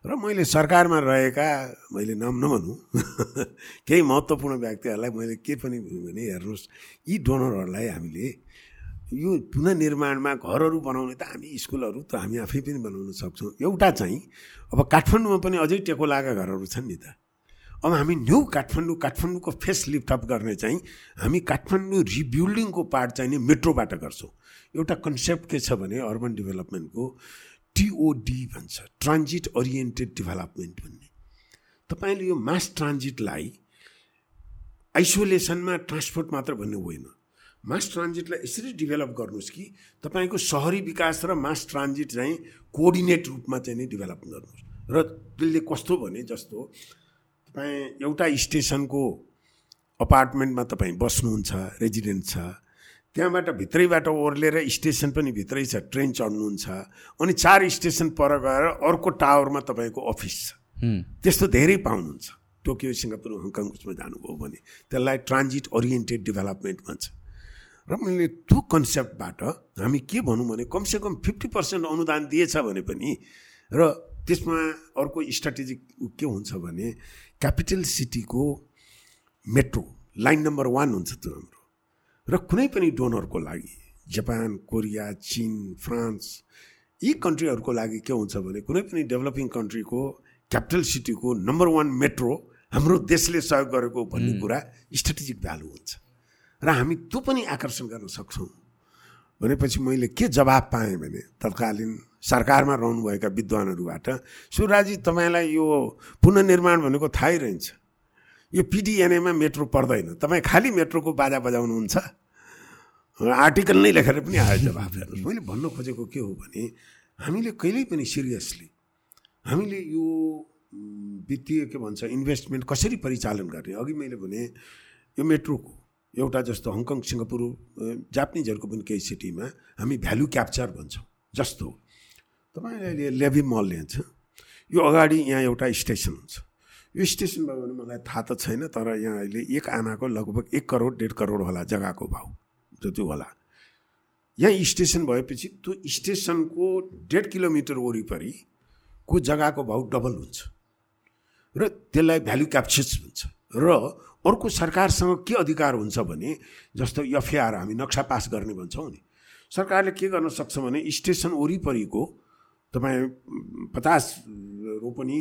र मैले सरकारमा रहेका मैले नाम नभनौँ केही महत्त्वपूर्ण व्यक्तिहरूलाई मैले के पनि भने हेर्नुहोस् यी डोनरहरूलाई हामीले यो पुनर्निर्माणमा घरहरू बनाउने त हामी स्कुलहरू त हामी आफै पनि बनाउन सक्छौँ। एउटा चाहिँ अब काठमाडौँमा पनि अझै टेको लागेका घरहरू छन् नि त। अब हामी न्यू काठमाडौँ काठमाडौँको फेस लिफ्टअप गर्ने चाहिँ हामी काठमाडौँ रिबिल्डिङको पार्ट चाहिँ नि मेट्रोबाट गर्छौँ। एउटा कन्सेप्ट के छ भने अर्बन डेभलपमेन्टको टिओडी भन्छ ट्रान्जिट ओरिएन्टेड डेभलपमेन्ट भन्ने। तपाईँले यो मास ट्रान्जिटलाई आइसोलेसनमा ट्रान्सपोर्ट मात्र भन्ने होइन। मास ट्रान्जिटलाई यसरी डेभलप गर्नुहोस् कि तपाईँको सहरी विकास र मास ट्रान्जिट चाहिँ कोअर्डिनेट रूपमा चाहिँ नै डेभलप गर्नुहोस्। र त्यसले कस्तो भने जस्तो तपाईँ एउटा स्टेसनको अपार्टमेन्टमा तपाईँ बस्नुहुन्छ रेजिडेन्ट छ त्यहाँबाट भित्रैबाट ओर्लेर स्टेसन पनि भित्रै छ ट्रेन चढ्नुहुन्छ अनि चार स्टेसन पर गएर अर्को टावरमा तपाईँको अफिस छ। त्यस्तो धेरै पाउनुहुन्छ। टोकियो सिङ्गापुर हङकङ उसमा जानुभयो भने त्यसलाई ट्रान्जिट ओरिएन्टेड डेभलपमेन्ट भन्छ र मैले त्यो कन्सेप्टबाट हामी के भनौँ भने कमसेकम फिफ्टी पर्सेन्ट अनुदान दिएछ भने पनि र त्यसमा अर्को स्ट्राटेजिक के हुन्छ भने क्यापिटल सिटीको मेट्रो लाइन नम्बर वान हुन्छ त्यो हाम्रो। र कुनै पनि डोनरको लागि जापान कोरिया चिन फ्रान्स यी कन्ट्रीहरूको लागि के हुन्छ भने कुनै पनि डेभलपिङ कन्ट्रीको क्यापिटल सिटीको नम्बर वान मेट्रो हाम्रो देशले सहयोग गरेको भन्ने कुरा स्ट्राटेजिक भ्यालु हुन्छ। र हामी त्यो पनि आकर्षण गर्न सक्छौँ। भनेपछि मैले के जवाब पाएँ भने तत्कालीन सरकारमा रहनुभएका विद्वानहरूबाट सुराजी तपाईँलाई यो पुनर्निर्माण भनेको थाहै रहन्छ यो पिडिएनएमा मेट्रो पर्दैन। तपाईँ खालि मेट्रोको बाजा बजाउनुहुन्छ। आर्टिकल नै लेखेर पनि आयो जवाब हेर्नुहोस्। मैले भन्न खोजेको के हो भने हामीले कहिल्यै पनि सिरियसली हामीले यो वित्तीय के भन्छ इन्भेस्टमेन्ट कसरी परिचालन गर्ने? अघि मैले भने यो मेट्रोको एउटा जस्तो हङकङ सिङ्गापुर जापानिजहरूको पनि केही सिटीमा हामी भ्यालु क्याप्चर भन्छौँ जस्तो तपाईँले लेभी मल लिन्छ यो अगाडि यहाँ एउटा स्टेसन हुन्छ। यो स्टेसन भयो भने मलाई थाहा त छैन तर यहाँ अहिले एक आनाको लगभग एक करोड डेढ करोड होला जग्गाको भाउ जति होला। यहाँ स्टेसन भएपछि त्यो स्टेसनको डेढ किलोमिटर वरिपरिको जग्गाको भाउ डबल हुन्छ। र त्यसलाई भ्यालु क्याप्चर्स हुन्छ र अर्को सरकारसँग के अधिकार हुन्छ भने जस्तो एफआर हामी नक्सा पास गर्ने भन्छौँ नि सरकारले के गर्न सक्छ भने स्टेसन वरिपरिको तपाईँ पचास रोपनी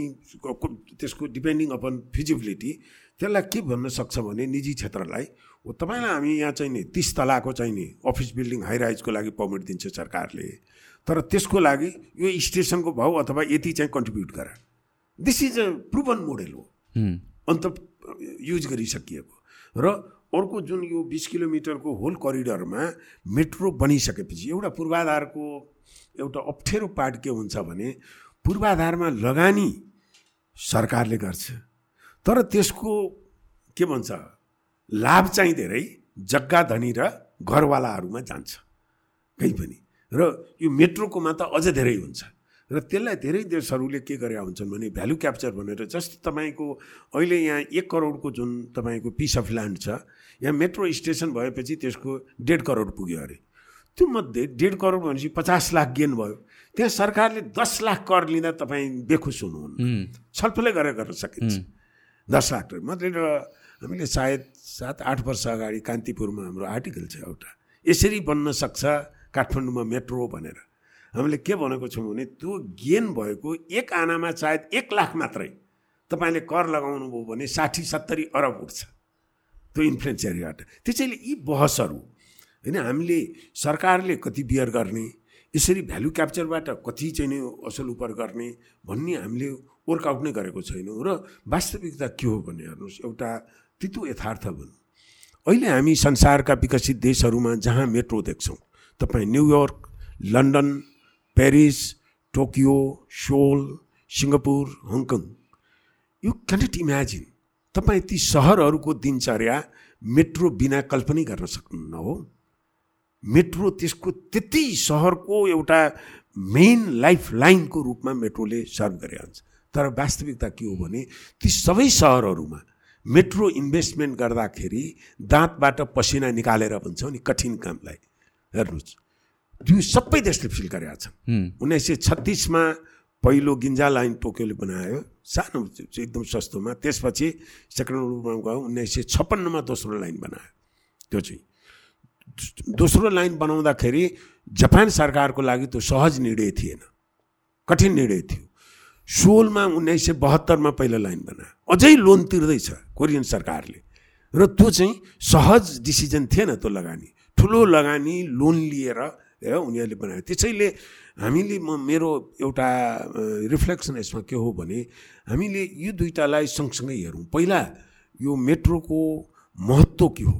त्यसको डिपेन्डिङ अपन फिजिबिलिटी त्यसलाई के भन्न सक्छ भने निजी क्षेत्रलाई हो तपाईँलाई हामी यहाँ चाहिँ नि तिस तलाको चाहिँ नि अफिस बिल्डिङ हाइराइजको लागि पर्मिट दिन्छ सरकारले तर त्यसको लागि यो स्टेसनको भाउ अथवा यति चाहिँ कन्ट्रिब्युट गर this is a proven model हो। अन्त युज गरिसकिएको। र अर्को जुन यो बिस किलोमिटरको होल करिडरमा मेट्रो बनिसकेपछि एउटा पूर्वाधारको एउटा अप्ठ्यारो पार्ट के हुन्छ भने पूर्वाधारमा लगानी सरकारले गर्छ। तर त्यसको के भन्छ लाभ चाहिँ धेरै जग्गा धनी र घरवालाहरूमा जान्छ। कहीँ पनि। र यो मेट्रोकोमा त अझ धेरै हुन्छ। र त्यसलाई धेरै देशहरूले के गरे हुन्छन् भने भ्यालु क्याप्चर भनेर जस्तो तपाईँको अहिले यहाँ एक करोडको जुन तपाईँको पिस अफ ल्यान्ड छ यहाँ मेट्रो स्टेसन भएपछि त्यसको डेढ करोड पुग्यो अरे। त्यो मध्ये डेढ करोड भनेपछि पचास लाख गेन भयो। त्यहाँ सरकारले दस लाख कर लिँदा तपाईँ बेखुस हुनुहुन्न। छलफलै गरेर गर्न सकिन्छ। दस लाख मात्रै हामीले सायद सात आठ वर्ष अगाडि कान्तिपुरमा हाम्रो आर्टिकल छ एउटा। यसरी बन्न सक्छ काठमाडौँमा मेट्रो भनेर। हामीले के भनेको छौँ भने त्यो गेन भएको एक आनामा सायद एक लाख मात्रै तपाईँले कर लगाउनु भयो भने साठी सत्तरी अरब उठ्छ त्यो इन्फ्लुएन्स एरियाबाट त्यसैले यी बहसहरू होइन हामीले सरकारले कति बियर गर्ने यसरी भ्यालु क्याप्चरबाट कति चाहिँ नै असल उपर गर्ने भन्ने हामीले वर्कआउट नै गरेको छैनौँ र वास्तविकता के हो भने हेर्नुहोस् एउटा तितो यथार्थ भनौँ। अहिले हामी संसारका विकसित देशहरूमा जहाँ मेट्रो देख्छौँ तपाईँ New York London Paris Tokyo Seoul Singapore Hong Kong you cannot imagine तपाईँ ती सहरहरूको दिनचर्या मेट्रो बिना कल्पनै गर्न सक्नुहुन्न हो। मेट्रो त्यसको त्यति सहरको एउटा मेन लाइफ लाइनको रूपमा मेट्रोले सर्भ गरे तर वास्तविकता के हो भने ती सबै सहरहरूमा मेट्रो इन्भेस्टमेन्ट गर्दाखेरि दाँतबाट पसिना निकालेर भन्छौँ नि कठिन कामलाई। हेर्नुहोस्। त्यो सबै देशले फिल गरेका छन्। उन्नाइस सय छत्तिसमा पहिलो गिन्जा लाइन टोकियोले बनायो। सानो एकदम सस्तोमा। त्यसपछि सेकेन्ड रूपमा गयो। उन्नाइस सय छप्पन्नमा दोस्रो लाइन बनायो। त्यो चाहिँ। दोस्रो लाइन बनाउँदाखेरि जापान सरकारको लागि त्यो सहज निर्णय थिएन। कठिन निर्णय थियो। सोलमा उन्नाइस सय बहत्तरमा पहिलो लाइन बनायो। अझै लोन तिर्दैछ कोरियन सरकारले। र त्यो चाहिँ सहज डिसिजन थिएन त्यो लगानी। ठुलो लगानी लोन लिएर उनीहरूले बनायो। त्यसैले हामीले म मेरो एउटा रिफ्लेक्सन यसमा के हो भने हामीले यो दुइटालाई सँगसँगै हेरौँ। पहिला यो मेट्रोको महत्त्व के हो?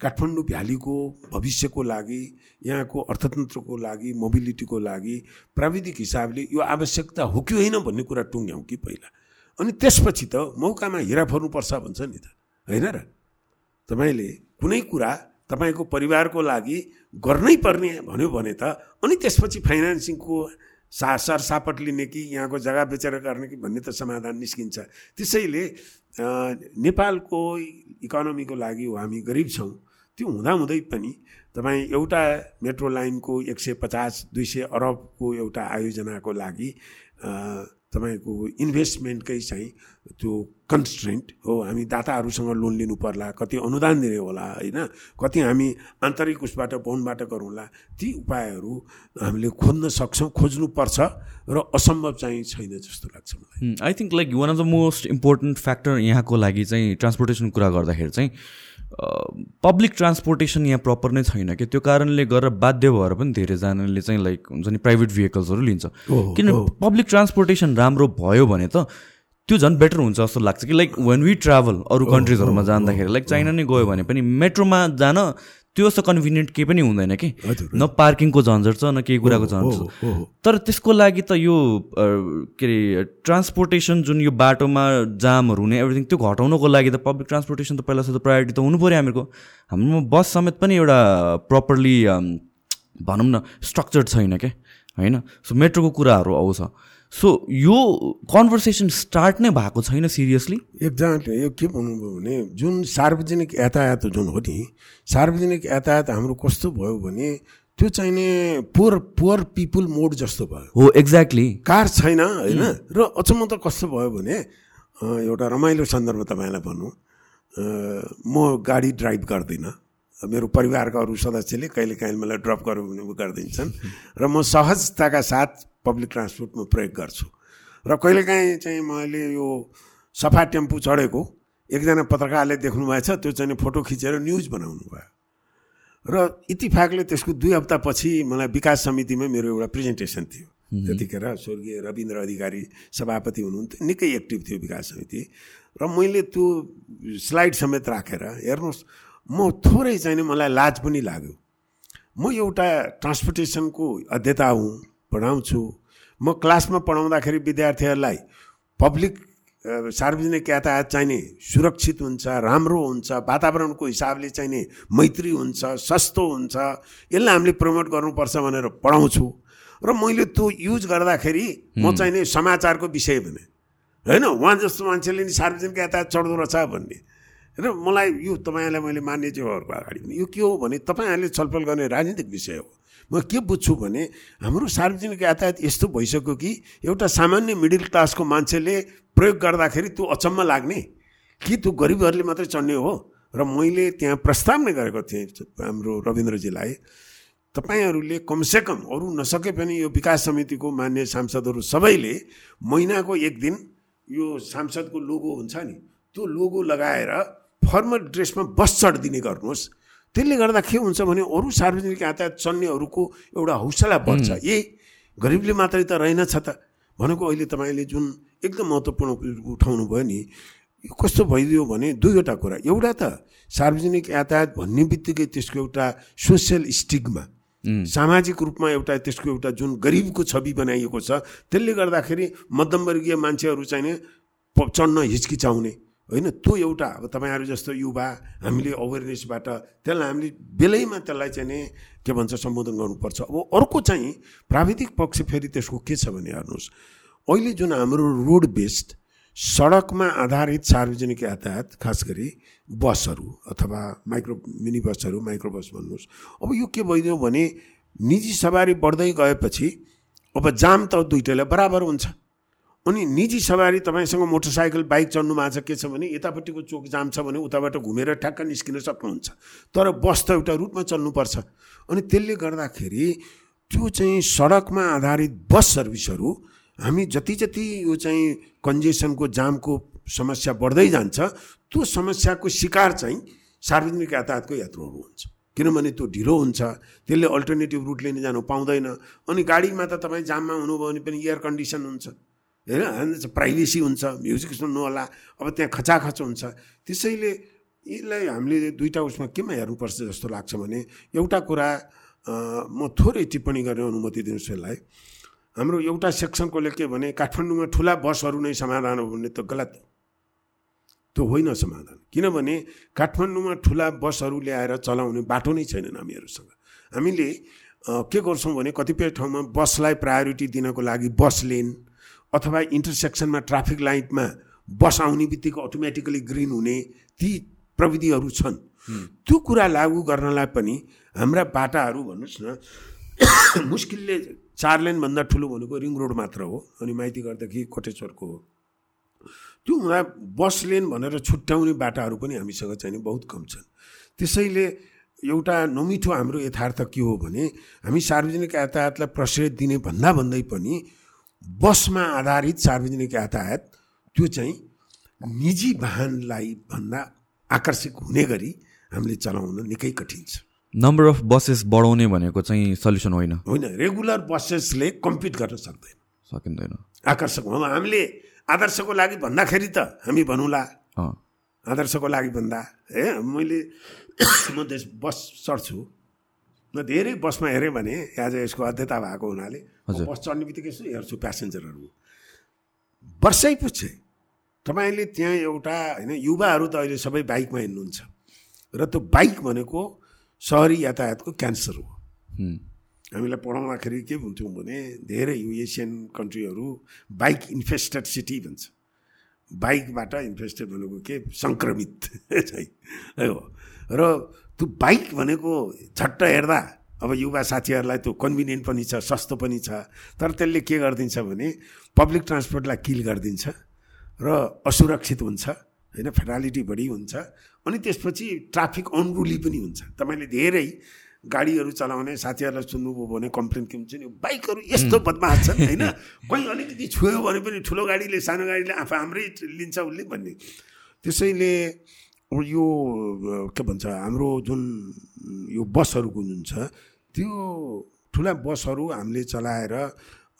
काठमाडौँ भ्यालीको भविष्यको लागि यहाँको अर्थतन्त्रको लागि मोबिलिटीको लागि प्राविधिक हिसाबले यो आवश्यकता हो कि होइन भन्ने कुरा टुङ्ग्याउँ कि पहिला। अनि त्यसपछि त मौकामा हिरा फर्नुपर्छ भन्छ नि त। होइन र? तपाईँले कुनै कुरा तपाईँको परिवारको लागि गर्नै पर्ने भन्यो भने त अनि त्यसपछि फाइनेन्सिङको सा सरसापट लिने कि यहाँको जग्गा बेचेर गर्ने कि भन्ने त समाधान निस्किन्छ। त्यसैले नेपालको इकोनोमीको लागि हामी गरिब छौँ। त्यो हुँदाहुँदै पनि तपाईँ एउटा मेट्रो लाइनको एक सय पचास दुई सय अरबको एउटा आयोजनाको लागि तपाईँको इन्भेस्टमेन्टकै चाहिँ त्यो कन्सट्रेन्ट हो। हामी दाताहरूसँग लोन लिनु पर्ला कति अनुदान दिने होला होइन? कति हामी आन्तरिक उसबाट पहुनबाट गरौँला ती उपायहरू हामीले खोज्न सक्छौँ खोज्नुपर्छ र असम्भव चाहिँ छैन जस्तो लाग्छ मलाई। I think like one of the most important factor यहाँको लागि चाहिँ ट्रान्सपोर्टेसन कुरा गर्दाखेरि चाहिँ पब्लिक ट्रान्सपोर्टेसन यहाँ प्रपर नै छैन कि? त्यो कारणले गरेर बाध्य भएर पनि धेरैजनाले चाहिँ लाइक हुन्छ नि प्राइभेट भेहिकल्सहरू लिन्छ। किन पब्लिक ट्रान्सपोर्टेसन राम्रो भयो भने त त्यो झन् बेटर हुन्छ जस्तो लाग्छ कि लाइक वेन वी ट्राभल अरू कन्ट्रिजहरूमा जाँदाखेरि लाइक चाइना नै गयो भने पनि मेट्रोमा जान त्यो जस्तो कन्भिनियन्ट केही पनि हुँदैन कि। न पार्किङको झन्झट छ न केही कुराको झन्झट छ। तर त्यसको लागि त यो के अरे ट्रान्सपोर्टेसन जुन यो बाटोमा जामहरू हुने एभ्रिथिङ त्यो घटाउनको लागि त पब्लिक ट्रान्सपोर्टेसन त पहिला त प्रायोरिटी त हुनु पऱ्यो हामीहरूको। हाम्रोमा बस समेत पनि एउटा प्रपरली भनौँ न स्ट्रक्चर्ड छैन क्या होइन? सो मेट्रोको कुराहरू आउँछ। सो यो कन्भर्सेसन स्टार्ट नै भएको छैन सिरियसली एक्जाम्पल यो के भन्नुभयो भने जुन सार्वजनिक यातायात जुन हो नि सार्वजनिक यातायात हाम्रो कस्तो भयो भने त्यो चाहिने पुवर पुवर पिपुल मोड जस्तो भयो। हो एक्ज्याक्टली कार छैन होइन? र अचम्म त कस्तो भयो भने एउटा रमाइलो सन्दर्भ तपाईँलाई भनौँ म गाडी ड्राइभ गर्दिनँ। मेरो परिवारका अरू सदस्यले कहिले काहीँ मलाई ड्रप गरौँ भने गरिदिन्छन् र म सहजताका साथ पब्लिक ट्रान्सपोर्टमा प्रयोग गर्छु। र कहिलेकाहीँ चाहिँ मैले यो सफा टेम्पू चढेको एकजना पत्रकारले देख्नु भएछ त्यो चाहिँ फोटो खिचेर न्युज बनाउनु भयो। र इतिफाकले त्यसको दुई हप्तापछि मलाई विकास समितिमा मेरो एउटा प्रेजेन्टेसन थियो। त्यतिखेर स्वर्गीय रविन्द्र अधिकारी सभापति हुनुहुन्थ्यो निकै एक्टिभ थियो विकास समिति। र मैले त्यो स्लाइड समेत राखेर हेर्नुहोस् म थोरै चाहिँ मलाई लाज पनि लाग्यो। म एउटा ट्रान्सपोर्टेसनको अध्यता हुँ। पढाउँछु। म क्लासमा पढाउँदाखेरि विद्यार्थीहरूलाई पब्लिक सार्वजनिक यातायात चाहिने सुरक्षित हुन्छ राम्रो हुन्छ वातावरणको हिसाबले चाहिने मैत्री हुन्छ सस्तो हुन्छ यसलाई हामीले प्रमोट गर्नुपर्छ भनेर पढाउँछु। र मैले त्यो युज गर्दाखेरि म चाहिने समाचारको विषय भने होइन? उहाँ जस्तो मान्छेले नि सार्वजनिक यातायात चढ्दो रहेछ भन्ने। र मलाई यो तपाईँहरूलाई मैले मान्यज्यूहरूको अगाडि यो के हो भने तपाईँहरूले छलफल गर्ने राजनीतिक विषय हो। म के बुझ्छु भने हाम्रो सार्वजनिक यातायात यस्तो भइसक्यो कि एउटा सामान्य मिडल क्लासको मान्छेले प्रयोग गर्दाखेरि त्यो अचम्म लाग्ने। कि त्यो गरिबहरूले मात्रै चढ्ने हो? र मैले त्यहाँ प्रस्ताव नै गरेको थिएँ हाम्रो रविन्द्रजीलाई। तपाईँहरूले कमसेकम अरू नसके पनि यो विकास समितिको मान्य सांसदहरू सबैले महिनाको एक दिन यो सांसदको लोगो हुन्छ नि त्यो लोगो लगाएर फर्मल ड्रेसमा बस चढिदिने गर्नुहोस्। त्यसले गर्दा के हुन्छ भने अरू सार्वजनिक यातायात चल्नेहरूको एउटा हौसला बढ्छ। ए गरिबले मात्रै त रहेनछ त। भनेको अहिले तपाईँले जुन एकदम महत्त्वपूर्ण उठाउनु भयो नि कस्तो भइदियो भने दुईवटा कुरा। एउटा त सार्वजनिक यातायात भन्ने बित्तिकै त्यसको एउटा सोसियल स्टिगमा सामाजिक रूपमा एउटा त्यसको एउटा जुन गरिबको छवि बनाइएको छ त्यसले गर्दाखेरि मध्यमवर्गीय मान्छेहरू चाहिँ चढ्न हिचकिचाउने। होइन त्यो एउटा अब तपाईँहरू जस्तो युवा हामीले अवेरनेसबाट त्यसलाई हामीले बेलैमा त्यसलाई चाहिँ नि के भन्छ सम्बोधन गर्नुपर्छ। अब अर्को चाहिँ प्राविधिक पक्ष फेरि त्यसको के छ भने हेर्नुहोस्। अहिले जुन हाम्रो रोड बेस्ड सडकमा आधारित सार्वजनिक यातायात खास गरी बसहरू अथवा माइक्रो मिनी बसहरू माइक्रो बस भन्नुहोस्। अब यो के भइदियो भने निजी सवारी बढ्दै गएपछि अब जाम त दुइटैलाई बराबर हुन्छ। अनि निजी सवारी तपाईँसँग मोटरसाइकल बाइक चढ्नु भएको छ के छ भने यतापट्टिको चोक जाम छ भने उताबाट घुमेर ठ्याक्क निस्किन सक्नुहुन्छ। तर बस त एउटा रुटमा चल्नुपर्छ अनि त्यसले गर्दाखेरि त्यो चाहिँ सडकमा आधारित बस सर्भिसहरू हामी जति जति यो चाहिँ कन्जेसनको जामको समस्या बढ्दै जान्छ त्यो समस्याको शिकार चाहिँ सार्वजनिक यातायातको यात्रुहरू हुन्छ। किनभने त्यो ढिलो हुन्छ त्यसले अल्टरनेटिभ रुटले नै जानु पाउँदैन। अनि गाडीमा त तपाईँ जाममा हुनुभयो भने पनि एयर कन्डिसन हुन्छ। होइन? प्राइभेसी हुन्छ म्युजिक सुन्नु होला अब त्यहाँ खचाखच हुन्छ। त्यसैले यसलाई हामीले दुईवटा उसमा केमा हेर्नुपर्छ जस्तो लाग्छ भने एउटा कुरा म थोरै टिप्पणी गर्ने अनुमति दिनुहोस् यसलाई। हाम्रो एउटा सेक्सनकोले के भने काठमाडौँमा ठुला बसहरू नै समाधान हो भन्ने त गलत हो। त्यो होइन समाधान। किनभने काठमाडौँमा ठुला बसहरू ल्याएर चलाउने बाटो नै छैनन् हामीहरूसँग हामीले के गर्छौँ भने कतिपय ठाउँमा बसलाई प्रायोरिटी दिनको लागि बस लेन अथवा इन्टरसेक्सनमा ट्राफिक लाइटमा बस आउने बित्तिकै अटोमेटिकली ग्रिन हुने ती प्रविधिहरू छन्। त्यो कुरा लागू गर्नलाई पनि हाम्रा बाटाहरू भन्नुहोस् न मुस्किलले चार लेनभन्दा ठुलो भनेको रिङ रोड मात्र हो अनि माइती गर्दाखेरि कोटेश्वरको हो। त्यो हुँदा बस लेन भनेर छुट्याउने बाटाहरू पनि हामीसँग चाहिँ बहुत कम छन्। त्यसैले एउटा नमिठो हाम्रो यथार्थ के हो भने हामी सार्वजनिक यातायातलाई प्रश्रय दिने भन्दा भन्दै पनि बसमा आधारित सार्वजनिक यातायात त्यो चाहिँ निजी वाहनलाई भन्दा आकर्षक हुने गरी हामीले चलाउन निकै कठिन छ। नम्बर अफ बसेस बढाउने भनेको चाहिँ सल्युसन होइन। होइन रेगुलर बसेसले कम्पिट गर्न सक्दैन। सकिँदैन। आकर्षक हो हामीले आदर्शको लागि भन्दाखेरि त हामी भनौँला। आदर्शको लागि भन्दा ए मैले म त्यस बस चढ्छु धेरै बसमा हेरेँ भने आज यसको अध्यता भएको हुनाले म। बस चढ्ने बित्तिकै यसो हेर्छु प्यासेन्जरहरू। वर्षै पछि तपाईँले त्यहाँ एउटा होइन युवाहरू त अहिले सबै बाइकमा हिँड्नुहुन्छ। र त्यो बाइक भनेको सहरी यातायातको क्यान्सर हो। हामीलाई पढाउँदाखेरि के भन्छौँ भने धेरै एसियन कन्ट्रीहरू बाइक इन्फेस्टेड सिटी भन्छ। बाइकबाट इन्फेस्टेड भनेको के? सङ्क्रमित चाहिँ। हो? र त्यो बाइक भनेको झट्ट हेर्दा अब युवा साथीहरूलाई त्यो कन्भिनियन्ट पनि छ सस्तो पनि छ तर त्यसले के गरिदिन्छ भने पब्लिक ट्रान्सपोर्टलाई किल गरिदिन्छ र असुरक्षित हुन्छ होइन फेटालिटी बढी हुन्छ अनि त्यसपछि ट्राफिक अनरुली पनि हुन्छ। तपाईँले धेरै गाडीहरू चलाउने साथीहरूलाई सुन्नुभयो भने कम्प्लेन के हुन्छ नि बाइकहरू यस्तो बदमास छन् होइन? कोही अलिकति छुयो भने पनि ठुलो गाडीले सानो गाडीले आफू हाम्रै लिन्छ उसले भन्ने। त्यसैले यो के भन्छ हाम्रो जुन यो बसहरूको जुन छ त्यो ठुला बसहरू हामीले चलाएर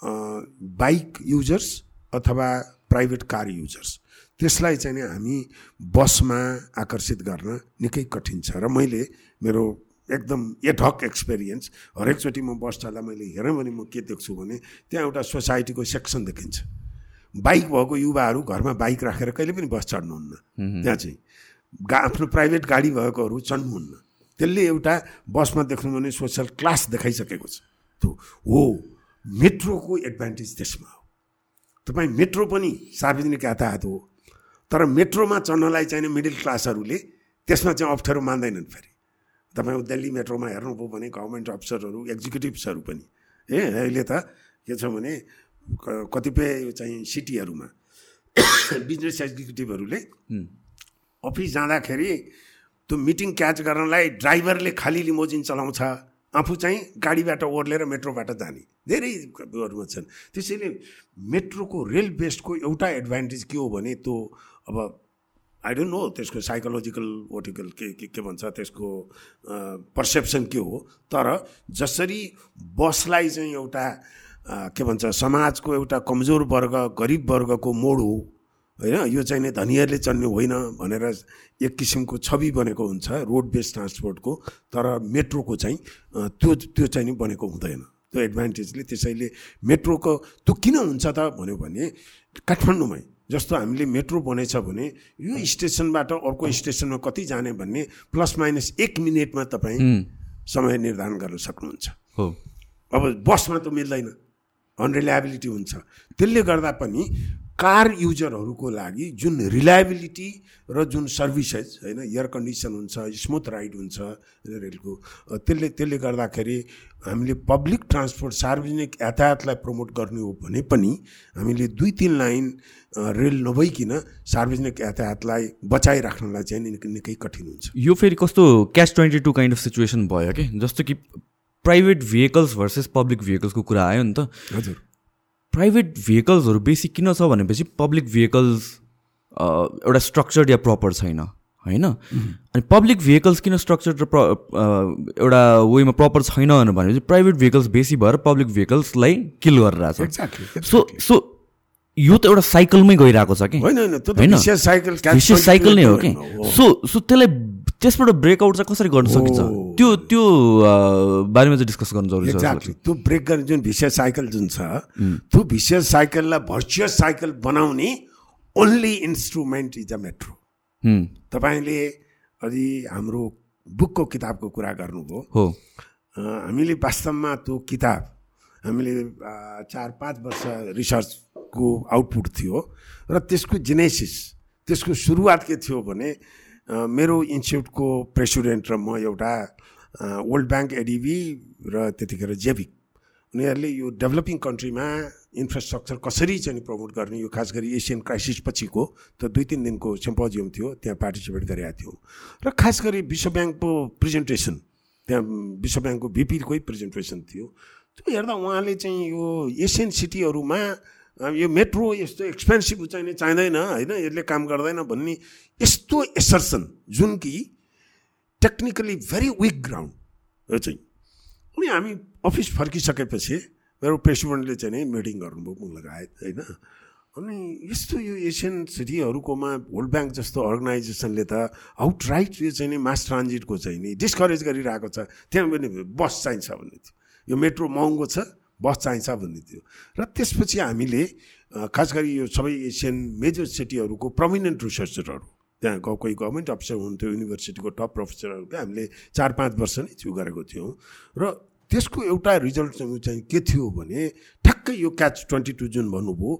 बाइक युजर्स अथवा प्राइभेट कार युजर्स त्यसलाई चाहिँ नि हामी बसमा आकर्षित गर्न निकै कठिन छ। र मैले मेरो एकदम एडहक एक्सपिरियन्स हरेकचोटि म बस चल्दा मैले हेरेँ भने म के देख्छु भने त्यहाँ एउटा सोसाइटीको सेक्सन देखिन्छ। बाइक भएको युवाहरू घरमा बाइक राखेर कहिले पनि बस चढ्नुहुन्न। त्यहाँ चाहिँ। गा आफ्नो प्राइभेट गाडी भएकोहरू चढ्नुहुन्न त्यसले एउटा बसमा देख्नु भने सोसल क्लास देखाइसकेको छ। त्यो हो मेट्रोको एडभान्टेज त्यसमा हो। तपाईँ मेट्रो पनि सार्वजनिक यातायात हो तर मेट्रोमा चढ्नलाई चाहिने मिडल क्लासहरूले त्यसमा चाहिँ अप्ठ्यारो मान्दैनन् फेरि। तपाईँ दिल्ली मेट्रोमा हेर्नुभयो भने गभर्मेन्ट अफिसरहरू एक्जिक्युटिभ्सहरू पनि। ए अहिले त के छ भने कतिपय चाहिँ सिटीहरूमा बिजनेस एक्जिक्युटिभहरूले अफिस जाँदाखेरि त्यो मिटिङ क्याच गर्नलाई ड्राइभरले खालि लिमोजिन चलाउँछ। आफू चाहिँ गाडीबाट ओर्लेर मेट्रोबाट जाने। धेरैहरूमा छन्। त्यसैले मेट्रोको रेल बेस्डको एउटा एडभान्टेज के हो भने त्यो अब आई डोन्ट नो त्यसको साइकोलोजिकल ओटिकल के के के भन्छ त्यसको पर्सेप्सन के हो। तर जसरी बसलाई चाहिँ एउटा के भन्छ समाजको एउटा कमजोर वर्ग गरिब वर्गको मोड हो होइन? यो चाहिँ नि धनीहरूले चढ्ने होइन भनेर एक किसिमको छवि बनेको हुन्छ रोड बेस्ड ट्रान्सपोर्टको तर मेट्रोको चाहिँ त्यो त्यो चाहिँ नि बनेको हुँदैन। त्यो एडभान्टेजले त्यसैले मेट्रोको त्यो किन हुन्छ त? भन्यो भने काठमाडौँमै जस्तो हामीले मेट्रो बनेछ भने यो स्टेसनबाट अर्को स्टेसनमा कति जाने भन्ने प्लस माइनस एक मिनटमा तपाईँ समय निर्धारण गर्न सक्नुहुन्छ। हो। अब बसमा त मिल्दैन अनरिलायबिलिटी हुन्छ। त्यसले गर्दा पनि कार युजरहरूको लागि जुन रिलायबिलिटी र जुन सर्भिसेस होइन एयर कन्डिसन हुन्छ स्मुथ राइड हुन्छ रेलको त्यसले त्यसले गर्दाखेरि हामीले पब्लिक ट्रान्सपोर्ट सार्वजनिक यातायातलाई प्रमोट गर्ने हो भने पनि हामीले दुई तिन लाइन रेल नभइकन सार्वजनिक यातायातलाई बचाइराख्नलाई चाहिँ निकै निकै कठिन हुन्छ। यो फेरि कस्तो catch twenty two kind of situation भयो कि जस्तो कि प्राइभेट भेहिकल्स भर्सेस पब्लिक भेहिकल्सको कुरा आयो नि त। हजुर। प्राइभेट भेहिकल्सहरू बेसी किन छ भनेपछि पब्लिक भेहिकल्स एउटा स्ट्रक्चर्ड या प्रपर छैन होइन? अनि पब्लिक भेहिकल्स किन स्ट्रक्चर्ड र प्र एउटा वेमा प्रपर छैन भनेपछि प्राइभेट भेहिकल्स बेसी भएर पब्लिक भेहिकल्सलाई किल गरिरहेछ। एक्ज्याक्टली सो सो यो त एउटा साइकलमै गइरहेको छ कि? होइन साइकल नै हो कि? सो सो त्यसलाई त्यसबाट ब्रेकआउट चाहिँ कसरी गर्न सकिन्छ। त्यो त्यो बारेमा चाहिँ डिस्कस गर्नु जरुरी छ त्यो ब्रेक गर्ने जुन भिसियस साइकल जुन छ त्यो भिसियस साइकललाई भर्चुअस साइकल बनाउने only instrument is a metro तपाईँले अझै हाम्रो बुकको किताबको कुरा गर्नुभयो। हो। हामीले वास्तवमा त्यो किताब हामीले चार पाँच वर्ष रिसर्चको आउटपुट थियो र त्यसको जेनेसिस त्यसको सुरुवात के थियो भने मेरो इन्स्टिच्युटको प्रेसिडेन्ट र म एउटा वर्ल्ड ब्याङ्क एडिबी र त्यतिखेर जेभिक उनीहरूले यो डेभलपिङ कन्ट्रीमा इन्फ्रास्ट्रक्चर कसरी चाहिँ प्रमोट गर्ने यो खास गरी एसियन क्राइसिस पछिको त दुई तिन दिनको सिम्पोजियम थियो त्यहाँ पार्टिसिपेट गरेका थियौँ। र खास गरी विश्व ब्याङ्कको प्रेजेन्टेसन त्यहाँ विश्व ब्याङ्कको भिपीकै प्रेजेन्टेसन थियो। त्यो हेर्दा उहाँले चाहिँ यो एसियन सिटीहरूमा यो मेट्रो यस्तो एक्सपेन्सिभ चाहिने चाहिँदैन होइन? यसले काम गर्दैन भन्ने यस्तो एसर्सन जुन कि टेक्निकली भेरी विक ग्राउन्ड यो चाहिँ। अनि हामी अफिस फर्किसकेपछि मेरो प्रेसिडेन्टले चाहिँ नि मिटिङ गर्नुभयो मुख लगायत होइन? अनि यस्तो यो एसियन सिटीहरूकोमा वर्ल्ड ब्याङ्क जस्तो अर्गनाइजेसनले त आउट राइट यो चाहिँ नि मास ट्रान्जिटको चाहिँ नि डिस्करेज गरिरहेको छ। त्यहाँ पनि बस चाहिन्छ भन्ने यो मेट्रो महँगो छ बस चाहिन्छ भन्ने थियो। र त्यसपछि हामीले खास गरी यो सबै एसियन मेजर सिटीहरूको प्रमिनेन्ट रिसर्चरहरू त्यहाँ कोही गभर्मेन्ट अफिसर हुन्थ्यो युनिभर्सिटीको टप प्रोफेसरहरूको हामीले चार पाँच वर्ष नै छु गरेको थियौँ। र त्यसको एउटा रिजल्ट चाहिँ के थियो भने ठ्याक्कै यो क्याच ट्वेन्टी टू जुन भन्नुभयो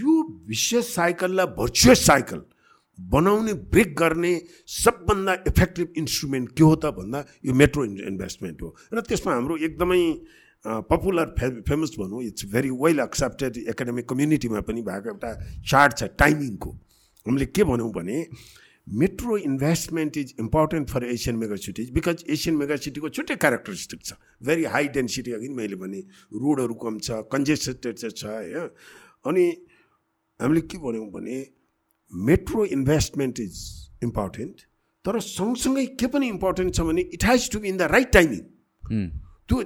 यो विशेष साइकललाई भर्चुअस साइकल बनाउने ब्रेक गर्ने सबभन्दा इफेक्टिभ इन्स्ट्रुमेन्ट के हो त भन्दा यो मेट्रो इन्भेस्टमेन्ट हो। र त्यसमा हाम्रो एकदमै पपुलर फे फेमस भनौँ it's very well accepted academic कम्युनिटीमा पनि भएको एउटा चार्ट छ टाइमिङको हामीले के भनौँ भने metro investment is important for Asian mega cities because Asian mega सिटीको छुट्टै क्यारेक्टरिस्टिक छ। भेरी हाई डेन्सिटी अघि मैले भने रोडहरू कम छ कन्जेस्टेड छ होइन? अनि हामीले के भन्यौँ भने मेट्रो इन्भेस्टमेन्ट इज इम्पोर्टेन्ट तर सँगसँगै के पनि इम्पोर्टेन्ट छ भने it has to be in the right timing त्यो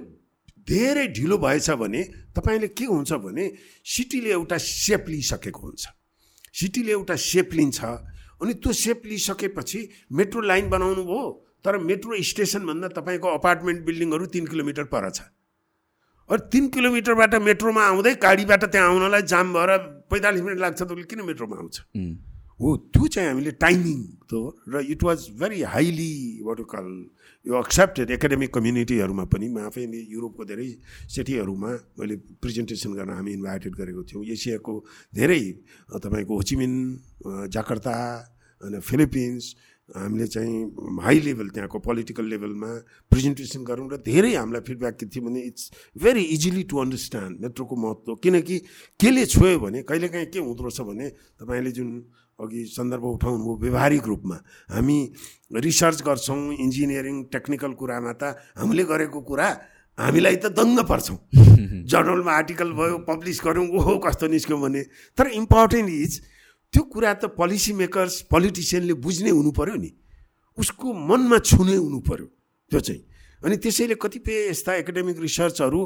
धेरै ढिलो भएछ भने तपाईँले के हुन्छ भने सिटीले एउटा सेप लिइसकेको हुन्छ। सिटीले एउटा सेप लिन्छ अनि त्यो सेप लिइसकेपछि मेट्रो लाइन बनाउनु भयो तर मेट्रो स्टेसनभन्दा तपाईँको अपार्टमेन्ट बिल्डिङहरू तिन किलोमिटर पर छ। अनि तिन किलोमिटरबाट मेट्रोमा आउँदै गाडीबाट त्यहाँ आउनलाई जाम भएर पैँतालिस मिनट लाग्छ त उसले किन मेट्रोमा आउँछ? हो त्यो चाहिँ हामीले टाइमिङ त र it was very highly what call यो एक्सेप्टेड एकाडेमिक कम्युनिटीहरूमा पनि म आफै युरोपको धेरै सिटीहरूमा मैले प्रेजेन्टेसन गर्न हामी इन्भाइटेड गरेको थियौँ। एसियाको धेरै तपाईँको होचिमिन जाकर्ता अनि फिलिपिन्स हामीले चाहिँ हाई लेभल त्यहाँको पोलिटिकल लेभलमा प्रेजेन्टेसन गरौँ र धेरै हामीलाई फिडब्याक के थियो भने it's very easily to understand मेट्रोको महत्त्व। किनकि केले छोयो भने कहिलेकाहीँ के हुँदो रहेछ भने तपाईँले जुन अघि सन्दर्भ उठाउनु भयो व्यवहारिक रूपमा। हामी रिसर्च गर्छौँ इन्जिनियरिङ टेक्निकल कुरामा त हामीले गरेको कुरा हामीलाई त दङ्ग पर्छौँ। जर्नलमा आर्टिकल भयो पब्लिस गऱ्यौँ ओहो कस्तो निस्क्यो भने। तर इम्पोर्टेन्ट इज त्यो कुरा त पोलिसी मेकर्स पोलिटिसियनले बुझ्ने हुनु पऱ्यो नि। उसको मनमा छुने हुनु पऱ्यो त्यो चाहिँ। अनि त्यसैले कतिपय यस्ता एकाडेमिक रिसर्चहरू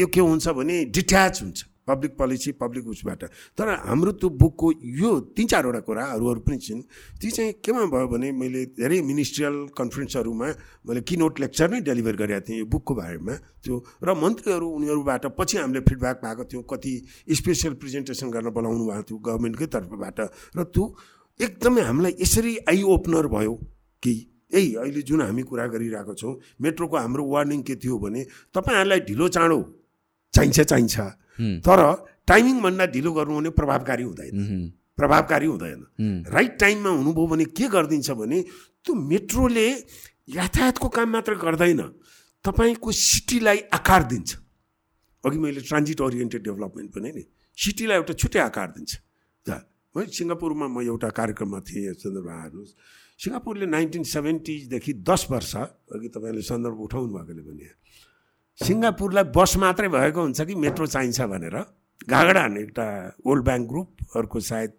यो के हुन्छ भने डिट्याच हुन्छ। पब्लिक पोलिसी पब्लिक उसबाट। तर हाम्रो त्यो बुकको यो तिन चारवटा कुरा अरू अरू पनि छिन् ती चाहिँ केमा भयो भने मैले धेरै मिनिस्ट्रियल कन्फरेन्सहरूमा मैले किनोट लेक्चर नै डेलिभर गरेका थिएँ यो बुकको बारेमा त्यो। र मन्त्रीहरू उनीहरूबाट पछि हामीले फिडब्याक पाएको थियौँ कति स्पेसल प्रेजेन्टेसन गर्न बोलाउनु भएको थियो गभर्मेन्टकै तर्फबाट। र त्यो एकदमै हामीलाई यसरी आई ओपनर भयो कि यही अहिले जुन हामी कुरा गरिरहेको छौँ मेट्रोको हाम्रो वार्निङ के थियो भने तपाईँहरूलाई ढिलो चाँडो चाहिन्छ चाहिन्छ। तर टाइमिङभन्दा ढिलो गर्नु भने प्रभावकारी हुँदैन। प्रभावकारी हुँदैन। राइट टाइममा हुनुभयो भने के गरिदिन्छ भने त्यो मेट्रोले यातायातको काम मात्र गर्दैन तपाईँको सिटीलाई आकार दिन्छ। अघि मैले ट्रान्जिट ओरिएन्टेड डेभलपमेन्ट पनि नि सिटीलाई एउटा छुट्टै आकार दिन्छ। है सिङ्गापुरमा म एउटा कार्यक्रममा थिएँ सन्दर्भ हेर्नुहोस्। सिङ्गापुरले नाइन्टिन सेभेन्टिजदेखि दस वर्ष अघि तपाईँले सन्दर्भ उठाउनु भएकोले भने सिङ्गापुरलाई बस मात्रै भएको हुन्छ कि मेट्रो चाहिन्छ भनेर? घागडान एउटा वर्ल्ड ब्याङ्क ग्रुप अर्को सायद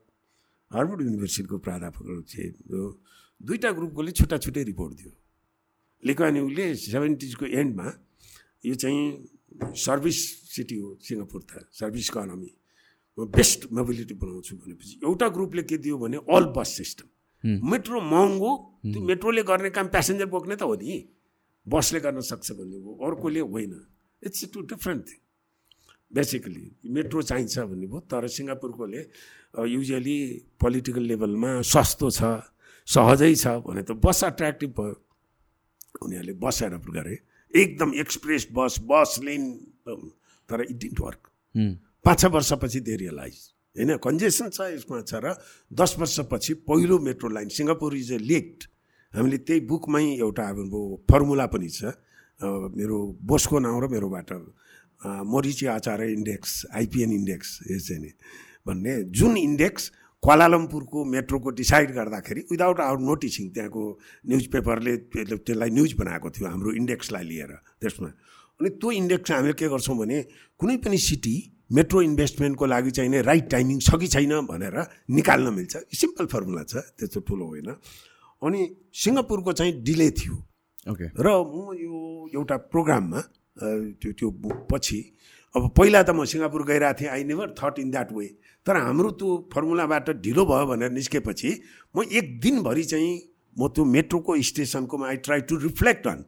हार्वर्ड युनिभर्सिटीको प्राध्यापकहरू थिए दुईवटा ग्रुपकोले छुट्टा छुट्टै रिपोर्ट दियो। लेक्वान्युले सेभेन्टिजको एन्डमा यो चाहिँ सर्भिस सिटी हो सिङ्गापुर त सर्भिस इकोनोमी। म बेस्ट मोबिलिटी बनाउँछु भनेपछि एउटा ग्रुपले के दियो भने अल बस सिस्टम। मेट्रो महँगो त्यो मेट्रोले गर्ने काम प्यासेन्जर बोक्ने त हो नि। बसले गर्न सक्छ भन्ने भयो अर्कोले होइन। It's two different thing basically metro चाहिन्छ भन्ने भयो तर सिङ्गापुरकोले युजली पोलिटिकल लेभलमा सस्तो छ सहजै छ भने त बस एट्र्याक्टिभ भयो। उनीहरूले बस एडप्ट गरे एकदम एक्सप्रेस बस बस लेन तर इट डिन्ट वर्क पाँच छ वर्षपछि दे रियलाइज होइन कन्जेसन छ यसमा छ र दस वर्षपछि पहिलो metro line Singapore is a lagged हामीले त्यही बुकमै एउटा अब फर्मुला पनि छ। मेरो बोसको नाउँ र मेरोबाट Marichi Acharya index IPN index यो चाहिँ नि। भन्ने जुन इन्डेक्स क्वालालम्पुरको मेट्रोको डिसाइड गर्दाखेरि विदाउट आवर नोटिसिङ त्यहाँको न्युज पेपरले त्यसलाई न्युज बनाएको थियो हाम्रो इन्डेक्सलाई लिएर त्यसमा। अनि त्यो इन्डेक्स हामीले के गर्छौँ भने कुनै पनि सिटी मेट्रो इन्भेस्टमेन्टको लागि चाहिने राइट टाइमिङ छ कि छैन भनेर निकाल्न मिल्छ। सिम्पल फर्मुला छ त्यस्तो ठुलो होइन। अनि सिङ्गापुरको चाहिँ डिले थियो। ओके। र म यो एउटा प्रोग्राममा त्यो त्यो पछि अब पहिला त म सिङ्गापुर गइरहेको थिएँ I never thought in that way तर हाम्रो त्यो फर्मुलाबाट ढिलो भयो भनेर निस्केपछि म एक दिनभरि चाहिँ म त्यो मेट्रोको स्टेसनकोमा I try to reflect on.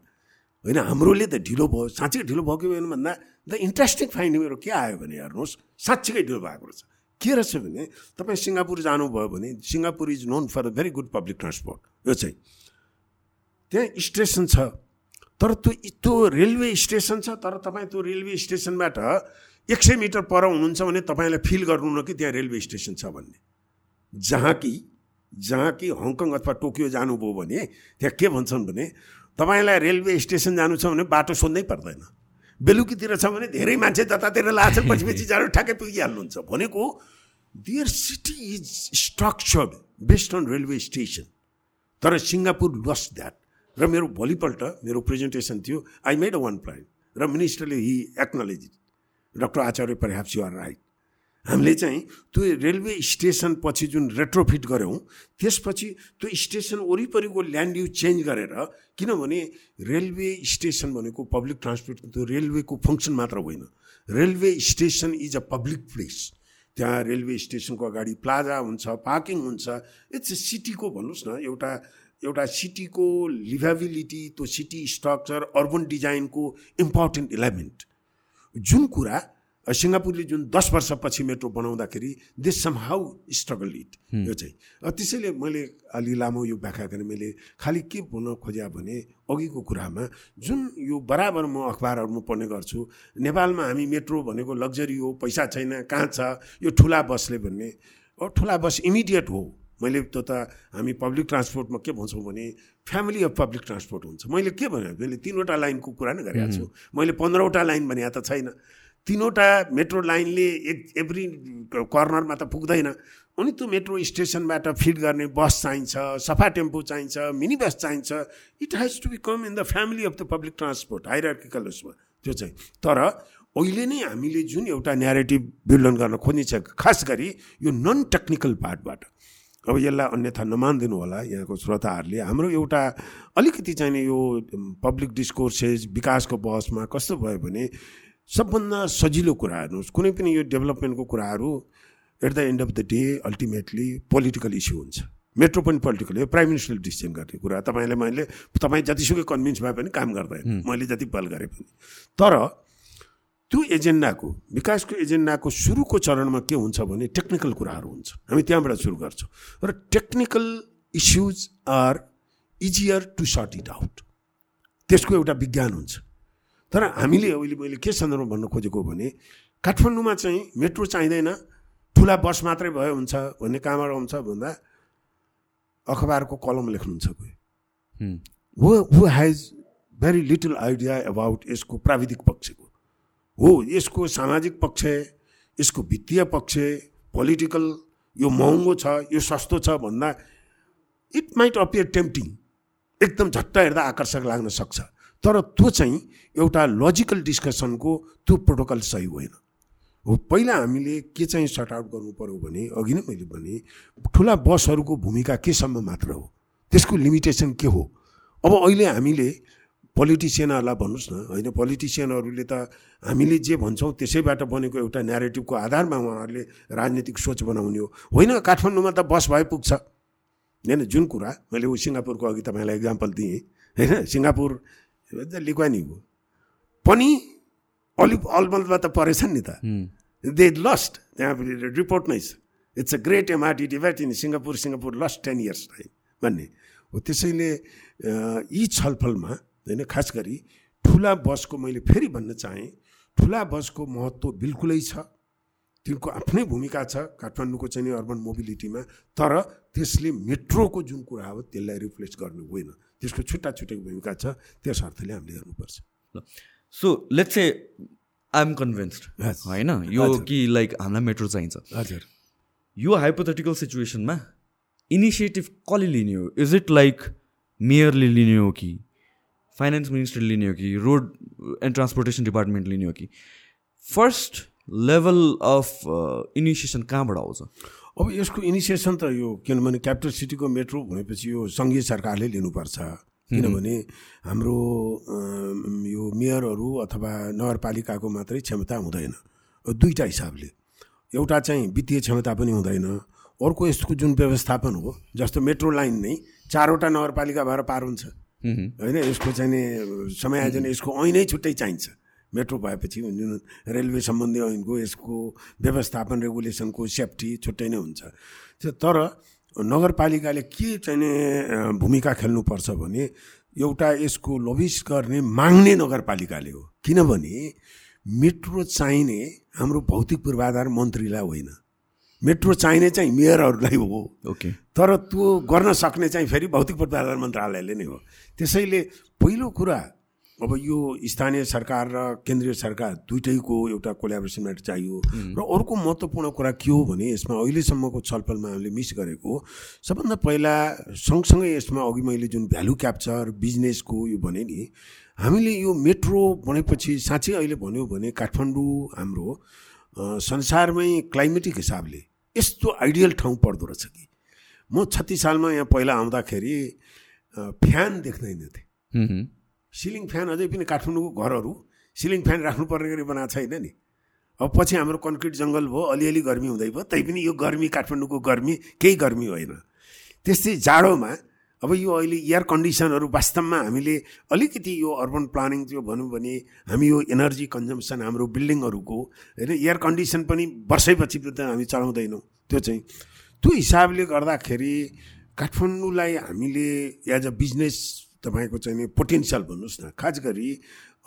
होइन हाम्रोले त ढिलो भयो साँच्चै ढिलो भयो कि भन्दा द इन्ट्रेस्टिङ फाइन्ड मेरो के आयो भने हेर्नुहोस् साँच्चीकै ढिलो भएको रहेछ। के रहेछ भने तपाईँ सिङ्गापुर जानुभयो भने Singapore is known for a very good public transport यो चाहिँ। त्यहाँ स्टेसन छ। तर त्यो त्यो रेलवे स्टेसन छ तर तपाईँ त्यो रेलवे स्टेसनबाट एक सय मिटर पर हुनुहुन्छ भने तपाईँलाई फिल गर्नु न कि त्यहाँ रेलवे स्टेसन छ भन्ने। जहाँ कि जहाँ कि हङकङ अथवा टोकियो जानुभयो भने त्यहाँ के भन्छन् भने तपाईँलाई रेलवे स्टेसन जानु छ भने बाटो सोध्नै पर्दैन। बेलुकीतिर छ भने धेरै मान्छे जतातिर लाग्छ पछि पछि जानु ठ्याक्कै पुगिहाल्नुहुन्छ। भनेको their city is structured based on railway station तर सिङ्गापुर लस द्याट र मेरो भोलिपल्ट मेरो प्रेजेन्टेसन थियो। I made a one plan र मिनिस्टरले he acknowledge doctor Acharya perhaps you are right हामीले चाहिँ त्यो रेलवे स्टेसन पछि जुन रेट्रोफिट गऱ्यौँ त्यसपछि त्यो स्टेसन वरिपरिको ल्यान्ड युज चेन्ज गरेर किनभने रेलवे स्टेसन भनेको पब्लिक ट्रान्सपोर्ट त्यो रेलवेको फङ्सन मात्र होइन। Railway station is a public place त्यहाँ रेलवे स्टेसनको अगाडि प्लाजा हुन्छ पार्किङ हुन्छ। इट्स सिटीको भन्नुहोस् न एउटा एउटा सिटीको लिभाबिलिटी त्यो सिटी स्ट्रक्चर अर्बन डिजाइनको इम्पोर्टेन्ट इलेमेन्ट जुन कुरा सिङ्गापुरले जुन दस वर्षपछि मेट्रो बनाउँदाखेरि they somehow struggle it यो चाहिँ। त्यसैले मैले अलि लामो यो व्याख्या गरेँ। मैले खालि के भन्न खोज्या भने अघिको कुरामा जुन यो बराबर म अखबारहरूमा पढ्ने गर्छु नेपालमा हामी मेट्रो भनेको लग्जरी हो पैसा छैन कहाँ छ यो ठुला बसले भन्ने। ठुला बस इमिडिएट हो। मैले त्यो त हामी पब्लिक ट्रान्सपोर्टमा के भन्छौँ भने फ्यामिली अफ पब्लिक ट्रान्सपोर्ट हुन्छ। मैले के भने मैले तिनवटा लाइनको कुरा नै गरेको छु। मैले पन्ध्रवटा लाइन भने त छैन। तिनवटा मेट्रो लाइनले एक एभ्री कर्नरमा त पुग्दैन। अनि त्यो मेट्रो स्टेसनबाट फिड गर्ने बस चाहिन्छ सफा टेम्पो चाहिन्छ मिनी बस चाहिन्छ। It has to become in the family of the public transport hierarchical उसमा। त्यो चाहिँ। तर अहिले नै हामीले जुन एउटा न्यारेटिभ बिल्डन गर्न खोज्ने छ खास गरी यो नन टेक्निकल पार्टबाट अब यसलाई अन्यथा नमानिदिनु होला यहाँको श्रोताहरूले। हाम्रो एउटा अलिकति चाहिने यो पब्लिक डिस्कोर्सेस विकासको बहसमा कस्तो भयो भने सबभन्दा सजिलो कुरा हेर्नुहोस् कुनै पनि यो डेभलपमेन्टको कुराहरू at the end of the day ultimately political issue हुन्छ मेट्रो पनि पोलिटिकल हो प्राइम मिनिस्टरले डिसिजन गर्ने कुरा तपाईँलाई मैले तपाईँ जतिसुकै कन्भिन्स भए पनि काम गर्दैन मैले जति बल गरेँ पनि तर त्यो एजेन्डाको विकासको एजेन्डाको सुरुको चरणमा के हुन्छ भने टेक्निकल कुराहरू हुन्छ हामी त्यहाँबाट सुरु गर्छौँ र technical issues are easier to sort it out त्यसको एउटा विज्ञान हुन्छ तर हामीले अहिले मैले के सन्दर्भमा भन्न खोजेको भने काठमाडौँमा चाहिँ मेट्रो चाहिँदैन ठुला बस मात्रै भयो हुन्छ भन्ने कहाँबाट आउँछ भन्दा अखबारको कलम लेख्नुहुन्छ कोही। Who. Who has very little idea about यसको प्राविधिक पक्षको हो यसको सामाजिक पक्ष यसको वित्तीय पक्ष पोलिटिकल यो महँगो छ यो सस्तो छ भन्दा इट माइट अपियर टेम्पटिङ एकदम झट्ट हेर्दा आकर्षक लाग्न सक्छ। तर त्यो चाहिँ एउटा लजिकल डिस्कसनको त्यो प्रोटोकल सही होइन। हो पहिला हामीले के चाहिँ सर्ट आउट गर्नु पऱ्यो भने अघि नै मैले भने ठुला बसहरूको भूमिका केसम्म मात्र हो। त्यसको लिमिटेसन के हो? अब अहिले हामीले पोलिटिसियनहरूलाई भन्नुहोस् न होइन पोलिटिसियनहरूले त हामीले जे भन्छौँ त्यसैबाट बनेको एउटा नेरेटिभको आधारमा उहाँहरूले राजनीतिक सोच बनाउने हो। होइन काठमाडौँमा त बस भए पुग्छ होइन जुन कुरा मैले ऊ सिङ्गापुरको अघि तपाईँलाई इक्जाम्पल दिएँ। होइन सिङ्गापुर लिक्वानी हो पनि अलिक अलमलमा त परेछन् नि त। दे लस्ट त्यहाँ रिपोर्ट नै छ। It's a great MRT डिभाइट in Singapore Singapore lost ten years time भन्ने। हो त्यसैले यी छलफलमा होइन खास गरी ठुला बसको मैले फेरि भन्न चाहेँ ठुला बसको महत्त्व बिल्कुलै छ। तिनको आफ्नै भूमिका छ काठमाडौँको चाहिँ अर्बन मोबिलिटीमा तर त्यसले मेट्रोको जुन कुरा हो त्यसलाई रिप्लेस गर्नु होइन। त्यसको छुट्टा छुट्टै भूमिका छ त्यस अर्थले हामीले हेर्नुपर्छ so let's say I'm convinced होइन? यो कि लाइक हामीलाई मेट्रो चाहिन्छ। हजुर। यो हाइपोथेटिकल सिचुएसनमा इनिसिएटिभ कसले लिने हो? इज इट लाइक मेयरले लिने हो कि? फाइनेन्स मिनिस्टरले लिने हो कि? रोड एन्ड ट्रान्सपोर्टेसन डिपार्टमेन्ट लिने हो कि? फर्स्ट लेभल अफ इनिसिएसन कहाँबाट आउँछ? अब यसको इनिसिएसन त यो किनभने क्यापिटल सिटीको मेट्रो भनेपछि यो सङ्घीय सरकारले लिनुपर्छ। किनभने हाम्रो यो मेयरहरू अथवा नगरपालिकाको मात्रै क्षमता हुँदैन। दुईवटा हिसाबले। एउटा चाहिँ वित्तीय क्षमता पनि हुँदैन। अर्को यसको जुन व्यवस्थापन हो जस्तो मेट्रो लाइन नै चारवटा नगरपालिका भएर पार हुन्छ। होइन यसको चाहिँ समायोजन यसको ऐनै छुट्टै चाहिन्छ। मेट्रो भएपछि रेलवे सम्बन्धी ऐनको यसको व्यवस्थापन रेगुलेसनको सेफ्टी छुट्टै नै हुन्छ। तर नगरपालिकाले के चाहिँ भूमिका खेल्नुपर्छ भने एउटा यसको लबिस गर्ने माग्ने नगरपालिकाले हो। किनभने मेट्रो चाहिने हाम्रो भौतिक पूर्वाधार मन्त्रीलाई होइन। मेट्रो चाहिने चाहिँ मेयरहरूलाई हो। ओके। तर त्यो गर्न सक्ने चाहिँ फेरि भौतिक पूर्वाधार मन्त्रालयले नै हो। त्यसैले पहिलो कुरा अब यो स्थानीय सरकार र केन्द्रीय सरकार दुइटैको एउटा कोलाबोरेसनबाट चाहियो। र अर्को महत्त्वपूर्ण कुरा के हो भने यसमा अहिलेसम्मको छलफलमा हामीले मिस गरेको सबभन्दा पहिला सँगसँगै यसमा अघि मैले जुन भ्यालु क्याप्चर बिजनेसको यो भने नि हामीले यो मेट्रो भनेपछि साँच्चै अहिले भन्यो भने काठमाडौँ हाम्रो संसारमै क्लाइमेटिक हिसाबले यस्तो आइडियल ठाउँ पर्दो रहेछ कि। म छत्तिस सालमा यहाँ पहिला आउँदाखेरि फ्यान देख्दैन थिएँ सिलिङ फ्यान अझै पनि काठमाडौँको घरहरू सिलिङ फ्यान राख्नुपर्ने गरी बनाएको छैन नि। अब पछि हाम्रो कन्क्रिट जङ्गल भयो अलिअलि गर्मी हुँदै भयो तैपनि यो गर्मी काठमाडौँको गर्मी केही गर्मी होइन। त्यस्तै जाडोमा अब यो अहिले एयर कन्डिसनहरू वास्तवमा हामीले अलिकति यो अर्बन प्लानिङ त्यो भनौँ भने हामी यो एनर्जी कन्जम्सन हाम्रो बिल्डिङहरूको होइन एयर कन्डिसन पनि वर्षैपछि त हामी चलाउँदैनौँ त्यो चाहिँ। त्यो हिसाबले गर्दाखेरि काठमाडौँलाई हामीले एज अ बिजनेस तपाईँको चाहिँ पोटेन्सियल भन्नुहोस् न। खास गरी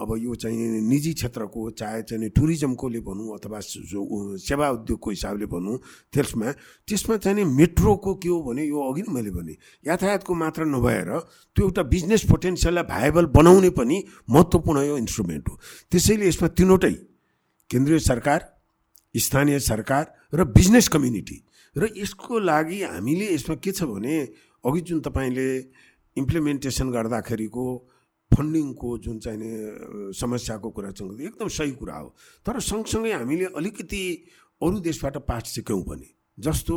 अब यो चाहिँ निजी क्षेत्रको चाहे चाहिँ टुरिज्मकोले भनौँ अथवा सेवा उद्योगको हिसाबले भनौँ त्यसमा त्यसमा चाहिँ मेट्रोको के हो भने यो अघि नै मैले भने यातायातको मात्र नभएर त्यो एउटा बिजनेस पोटेन्सियललाई भाइबल बनाउने पनि महत्त्वपूर्ण यो इन्स्ट्रुमेन्ट हो। त्यसैले यसमा तिनवटै केन्द्रीय सरकार स्थानीय सरकार र बिजनेस कम्युनिटी। र यसको लागि हामीले यसमा के छ भने अघि जुन तपाईँले इम्प्लिमेन्टेसन गर्दाखेरिको फन्डिङको जुन चाहिँ समस्याको कुरा चाहिँ एकदम सही कुरा हो। तर सँगसँगै हामीले अलिकति अरू देशबाट पाठ सिक्यौँ भने जस्तो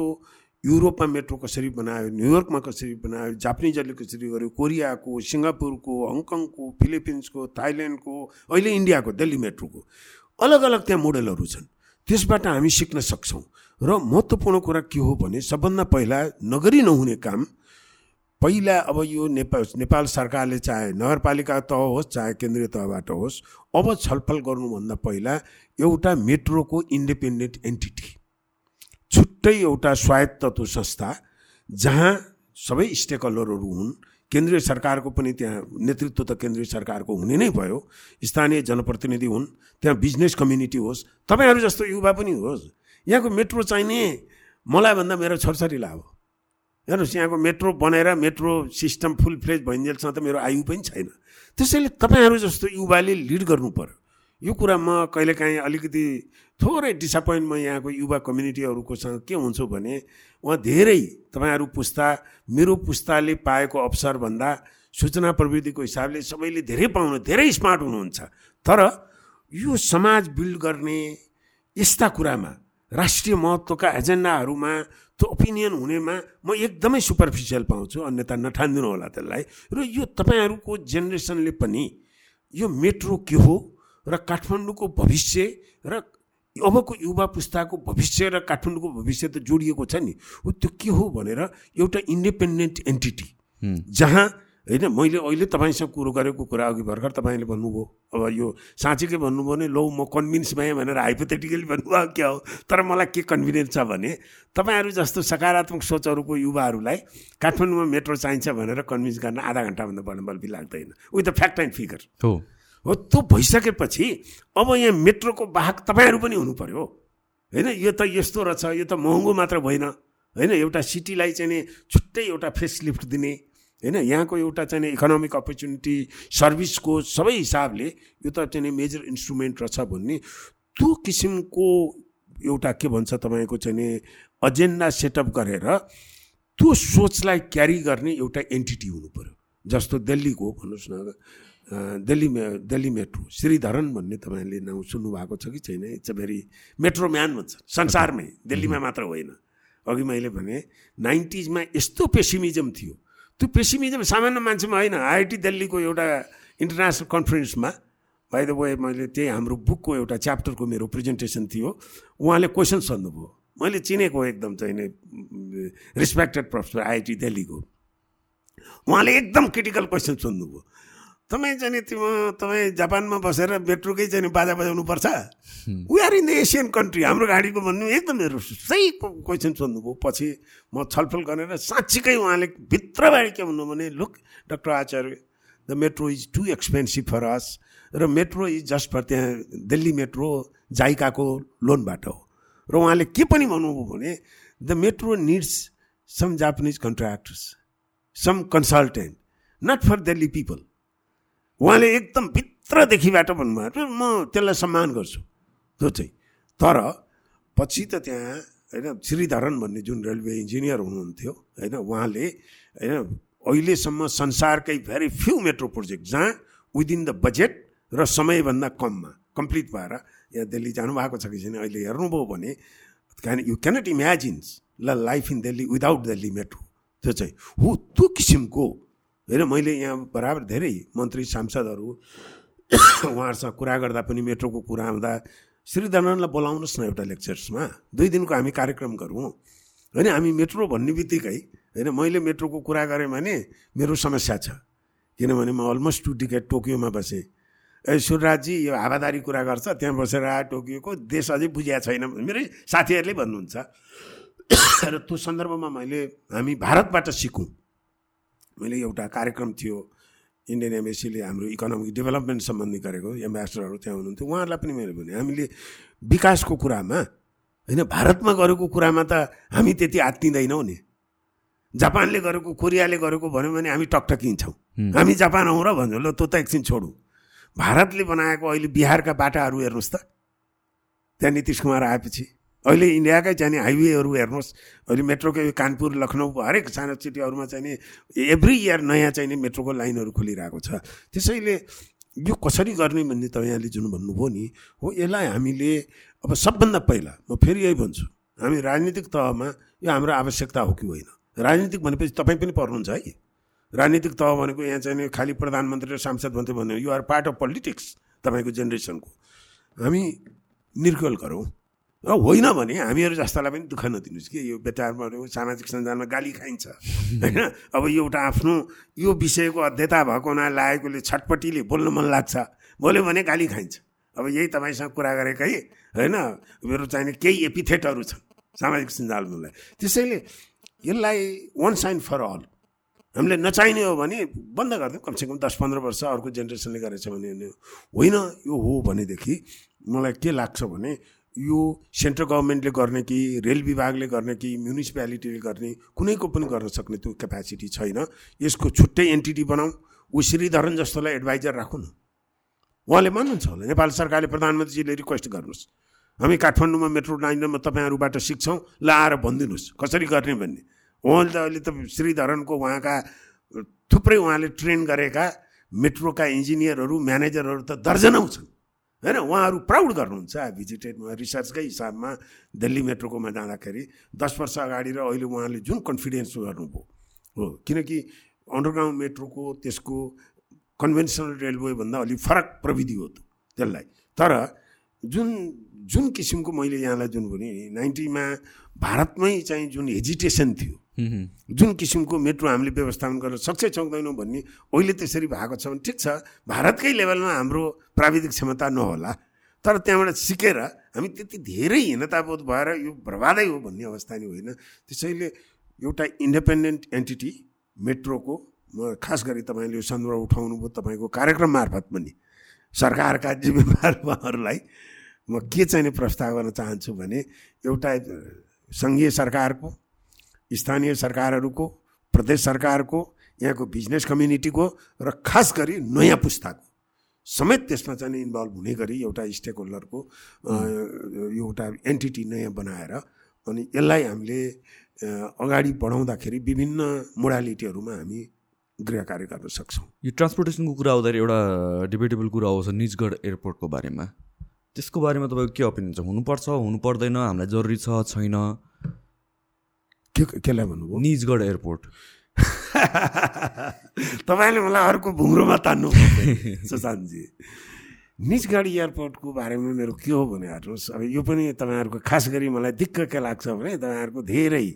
युरोपमा मेट्रो कसरी बनायो न्युयोर्कमा कसरी बनायो जापानिजहरूले कसरी गर्यो कोरियाको सिङ्गापुरको हङकङको फिलिपिन्सको थाइल्यान्डको अहिले इन्डियाको दिल्ली मेट्रोको अलग अलग त्यहाँ मोडलहरू छन्। त्यसबाट हामी सिक्न सक्छौँ। र महत्त्वपूर्ण कुरा के हो भने सबभन्दा पहिला नगरी नहुने काम पहिला अब यो नेपाल नेपाल सरकारले चाहे नगरपालिका तह होस् चाहे केन्द्रीय तहबाट होस् अब छलफल गर्नुभन्दा पहिला एउटा मेट्रोको इन्डिपेन्डेन्ट एन्टिटी छुट्टै एउटा स्वायत्तत्व संस्था जहाँ सबै स्टेकहोल्डरहरू हुन्। केन्द्रीय सरकारको पनि त्यहाँ नेतृत्व त केन्द्रीय सरकारको हुने नै भयो। स्थानीय जनप्रतिनिधि हुन् त्यहाँ बिजनेस कम्युनिटी होस् तपाईँहरू जस्तो युवा पनि होस् यहाँको मेट्रो चाहिने मलाई भन्दा मेरो छोरछोरीलाई हो हेर्नुहोस् यहाँको मेट्रो बनाएर मेट्रो सिस्टम फुल फ्लेज भइन्जेलसँग त मेरो आयु पनि छैन। त्यसैले तपाईँहरू जस्तो युवाले लिड गर्नु पर्यो। यो कुरा म कहिलेकाहीँ अलिकति थोरै डिसपोइन्ट म यहाँको युवा कम्युनिटीहरूकोसँग के हुन्छु भने उहाँ धेरै तपाईँहरू पुस्ता मेरो पुस्ताले पाएको अवसरभन्दा सूचना प्रविधिको हिसाबले सबैले धेरै पाउनु धेरै स्मार्ट हुनुहुन्छ। तर यो समाज बिल्ड गर्ने यस्ता कुरामा राष्ट्रिय महत्त्वका एजेन्डाहरूमा त्यो ओपिनियन हुनेमा म एकदमै सुपरफिसियल पाउँछु अन्यथा नठानिदिनु होला त्यसलाई। र यो तपाईँहरूको जेनेरेसनले पनि यो मेट्रो के हो र काठमाडौँको भविष्य र अबको युवा पुस्ताको भविष्य र काठमाडौँको भविष्य त जोडिएको छ नि। त्यो के हो भनेर एउटा इन्डिपेन्डेन्ट एन्टिटी जहाँ होइन मैले अहिले तपाईँसँग कुरो गरेको कुरा अघि भर्खर तपाईँले भन्नुभयो। अब यो साँच्चीकै भन्नुभयो भने लौ म कन्भिन्स भएँ भनेर हाइपोथेटिकली भन्नुभयो क्या हो? तर मलाई के कन्भिनियन्स छ भने तपाईँहरू जस्तो सकारात्मक सोचहरूको युवाहरूलाई काठमाडौँमा मेट्रो चाहिन्छ भनेर कन्भिन्स गर्न आधा घन्टाभन्दा बढ्ने बल्बी लाग्दैन। With the fact and figure हो। हो त्यो भइसकेपछि अब यहाँ मेट्रोको बाहक तपाईँहरू पनि हुनु पऱ्यो होइन यो त यस्तो रहेछ यो त महँगो मात्र भएन। होइन एउटा सिटीलाई चाहिँ नि छुट्टै एउटा फेस लिफ्ट दिने। होइन? यहाँको एउटा चाहिँ इकोनोमिक अपर्च्युनिटी सर्भिसको सबै हिसाबले यो त चाहिँ मेजर इन्स्ट्रुमेन्ट रहेछ भन्ने त्यो किसिमको एउटा के भन्छ तपाईँको चाहिँ एजेन्डा सेटअप गरेर त्यो सोचलाई क्यारी गर्ने एउटा एन्टिटी हुनु पऱ्यो जस्तो दिल्लीको भन्नुहोस् न दिल्ली मे दिल्ली मेट्रो श्रीधरन भन्ने तपाईँले नाउँ सुन्नुभएको छ कि छैन? It's a very metro man भन्छ। संसारमै दिल्लीमा मात्र होइन। अघि मैले भने नाइन्टिजमा यस्तो पेसिमिजम थियो। त्यो पेसिमिजम सामान्य मान्छेमा होइन। आइआइटी दिल्लीको एउटा इन्टरनेसनल कन्फरेन्समा बाई द वे मैले त्यही हाम्रो बुकको एउटा च्याप्टरको मेरो प्रेजेन्टेसन थियो। उहाँले क्वेसन सोध्नुभयो। मैले चिनेको एकदम चाहिँ रिस्पेक्टेड प्रोफेसर आइआइटी दिल्लीको। उहाँले एकदम क्रिटिकल क्वेसन सोध्नुभयो। तपाईँ चाहिँ त्यो तपाईँ जापानमा बसेर मेट्रोकै चाहिँ बाजा बजाउनु पर्छ we are in the Asian country हाम्रो गाडीको भन्नु एकदम मेरो सही क्वेसन सोध्नुभयो। पछि म छलफल गरेर साँच्चीकै उहाँले भित्रबाहिर के भन्नु भने look doctor Acharya the metro is too expensive for us र मेट्रो इज जस्ट फर त्यहाँ दिल्ली मेट्रो जाइकाको लोनबाट हो। र उहाँले के पनि भन्नुभयो भने the metro needs some Japanese contractors some consultant not for Delhi people उहाँले एकदम भित्रदेखिबाट भन्नुभयो म त्यसलाई सम्मान गर्छु। त्यो चाहिँ। तर पछि त त्यहाँ होइन श्रीधरन भन्ने जुन रेलवे इन्जिनियर हुनुहुन्थ्यो होइन उहाँले होइन अहिलेसम्म संसारकै भेरी फ्यु मेट्रो प्रोजेक्ट जहाँ विदिन द बजेट र समयभन्दा कममा कम्प्लिट भएर यहाँ दिल्ली जानुभएको छ कि छैन अहिले हेर्नुभयो भने क्यान यु क्यानट इमेजिन्स ल life in Delhi without Delhi metro त्यो चाहिँ हो त्यो किसिमको होइन मैले यहाँ बराबर धेरै मन्त्री सांसदहरू उहाँहरूसँग कुरा गर्दा पनि मेट्रोको कुरा आउँदा श्री श्रीधरनलाई बोलाउनुहोस् न एउटा लेक्चर्समा। दुई दिनको हामी कार्यक्रम गरौँ। होइन हामी मेट्रो भन्ने बित्तिकै होइन मैले मेट्रोको कुरा गरेँ भने मेरो समस्या छ। किनभने म अलमोस्ट टु टिकेट टोकियोमा बसेँ। ए सुरराजी यो हावादारी कुरा गर्छ त्यहाँ बसेर आ टोकियोको देश अझै बुझिया छैन मेरै साथीहरूले भन्नुहुन्छ। र त्यो सन्दर्भमा मैले हामी भारतबाट सिकौँ। मैले एउटा कार्यक्रम थियो इन्डियन एम्बेसीले हाम्रो इकोनोमिक डेभलपमेन्ट सम्बन्धी गरेको एम्बेसडरहरू त्यहाँ हुनुहुन्थ्यो। उहाँहरूलाई पनि मैले भने हामीले विकासको कुरामा होइन भारतमा गरेको कुरामा त हामी त्यति आत्तिँदैनौँ नि। जापानले गरेको कोरियाले गरेको भन्यो भने हामी टकटकिन्छौँ। हामी जापान आउँ र भन्छौँ ल त्यो त एकछिन छोडौँ। भारतले बनाएको अहिले बिहारका बाटाहरू हेर्नुहोस् त। त्यहाँ नीतिश कुमार आएपछि अहिले इन्डियाकै चाहिने हाइवेहरू हेर्नुहोस्। अहिले मेट्रोको कानपुर लखनऊ हरेक सानो सिटीहरूमा चाहिने एभ्री इयर नयाँ चाहिने मेट्रोको लाइनहरू खोलिरहेको छ। त्यसैले यो कसरी गर्ने भन्ने तपाईँले जुन भन्नुभयो नि हो यसलाई हामीले अब सबभन्दा पहिला म फेरि यही भन्छु हामी राजनीतिक तहमा यो हाम्रो आवश्यकता हो कि होइन? राजनीतिक भनेपछि तपाईँ पनि पर्नुहुन्छ है। राजनीतिक तह भनेको यहाँ चाहिँ खालि प्रधानमन्त्री र सांसद मात्रै भन्यो you are part of politics तपाईँको जेनेरेसनको। हामी निर्कल गरौँ। र होइन भने हामीहरू जस्तालाई पनि दुःख नदिनुहोस् कि। यो बेटारमा सामाजिक सञ्जालमा गाली खाइन्छ। होइन? अब एउटा आफ्नो यो विषयको अध्ययता भएको हुना लागेकोले छटपट्टिले बोल्न मन लाग्छ। बोल्यो भने गाली खाइन्छ। अब यही तपाईँसँग कुरा गरेकै होइन? मेरो चाहिने केही एपिथेटहरू छन् सामाजिक सञ्जालमा त्यसैले यसलाई वान साइन फर अल हामीले नचाहिने हो भने बन्द गरिदिउँ। कमसेकम दस पन्ध्र वर्ष अर्को जेनेरेसनले गरेछ भने होइन यो हो भनेदेखि मलाई के लाग्छ भने यो सेन्ट्रल गभर्मेन्टले गर्ने कि रेल विभागले गर्ने कि म्युनिसिपालिटीले गर्ने कुनैको पनि गर्न सक्ने त्यो क्यापासिटी छैन। यसको छुट्टै एन्टिटी बनाऊ। ऊ श्रीधरन जस्तोलाई एडभाइजर राखौँ न। उहाँले मान्नुहुन्छ होला नेपाल सरकारले प्रधानमन्त्रीजीले रिक्वेस्ट गर्नुहोस्। हामी काठमाडौँमा मेट्रो लाइनमा तपाईँहरूबाट सिक्छौँ। ल आएर भनिदिनुहोस्। कसरी गर्ने भन्ने। उहाँले त अहिले त श्रीधरनको उहाँका थुप्रै उहाँले ट्रेन गरेका मेट्रोका इन्जिनियरहरू म्यानेजरहरू त दर्जनौ छन्। होइन? उहाँहरू प्राउड गर्नुहुन्छ भिजिटेड रिसर्चकै हिसाबमा दिल्ली मेट्रोकोमा जाँदाखेरि दस वर्ष अगाडि र अहिले उहाँले जुन कन्फिडेन्स गर्नुभयो। हो किनकि अन्डरग्राउन्ड मेट्रोको त्यसको कन्भेन्सनल रेलवेभन्दा अलिक फरक प्रविधि हो त्यसलाई। तर जुन जुन किसिमको मैले यहाँलाई जुन भने नाइन्टीमा भारतमै चाहिँ जुन हेजिटेसन थियो जुन किसिमको मेट्रो हामीले व्यवस्थापन गर्न सक्छ सक्दैनौँ भन्ने अहिले त्यसरी भएको छ भने ठिक छ भारतकै लेभलमा हाम्रो प्राविधिक क्षमता नहोला। तर त्यहाँबाट सिकेर हामी त्यति धेरै हिनताबोध भएर यो बर्बादै हो भन्ने अवस्था नै होइन। त्यसैले एउटा इन्डिपेन्डेन्ट एन्टिटी मेट्रोको म खास गरी तपाईँले यो सन्दर्भ उठाउनु भयो तपाईँको कार्यक्रम मार्फत पनि सरकारका जिम्मेवार उहाँहरूलाई म के चाहिँ प्रस्ताव गर्न चाहन्छु भने एउटा सङ्घीय सरकारको स्थानीय सरकारहरूको प्रदेश सरकारको यहाँको बिजनेस कम्युनिटीको र खास गरी नयाँ पुस्ताको समेत त्यसमा चाहिँ इन्भल्भ हुने गरी एउटा स्टेक होल्डरको एउटा एन्टिटी नयाँ बनाएर अनि यसलाई हामीले अगाडि बढाउँदाखेरि विभिन्न मोडालिटीहरूमा हामी गृह कार्य गर्न सक्छौँ। यो ट्रान्सपोर्टेसनको कुरा आउँदाखेरि एउटा डिबेटेबल कुरा आउँछ निजगढ एयरपोर्टको बारेमा। त्यसको बारेमा तपाईँको के ओपिनियन छ? हुनुपर्छ हुनु पर्दैन हामीलाई जरुरी छ छैन? के केलाई भन्नुभयो? निजगढ एयरपोर्ट। तपाईँले मलाई अर्को भुङ्रोमा तान्नु सुशान्तजी। निजगढ एयरपोर्टको बारेमा मेरो के हो भने हेर्नुहोस् अब यो पनि तपाईँहरूको खास गरी मलाई दिक्क के लाग्छ भने तपाईँहरूको धेरै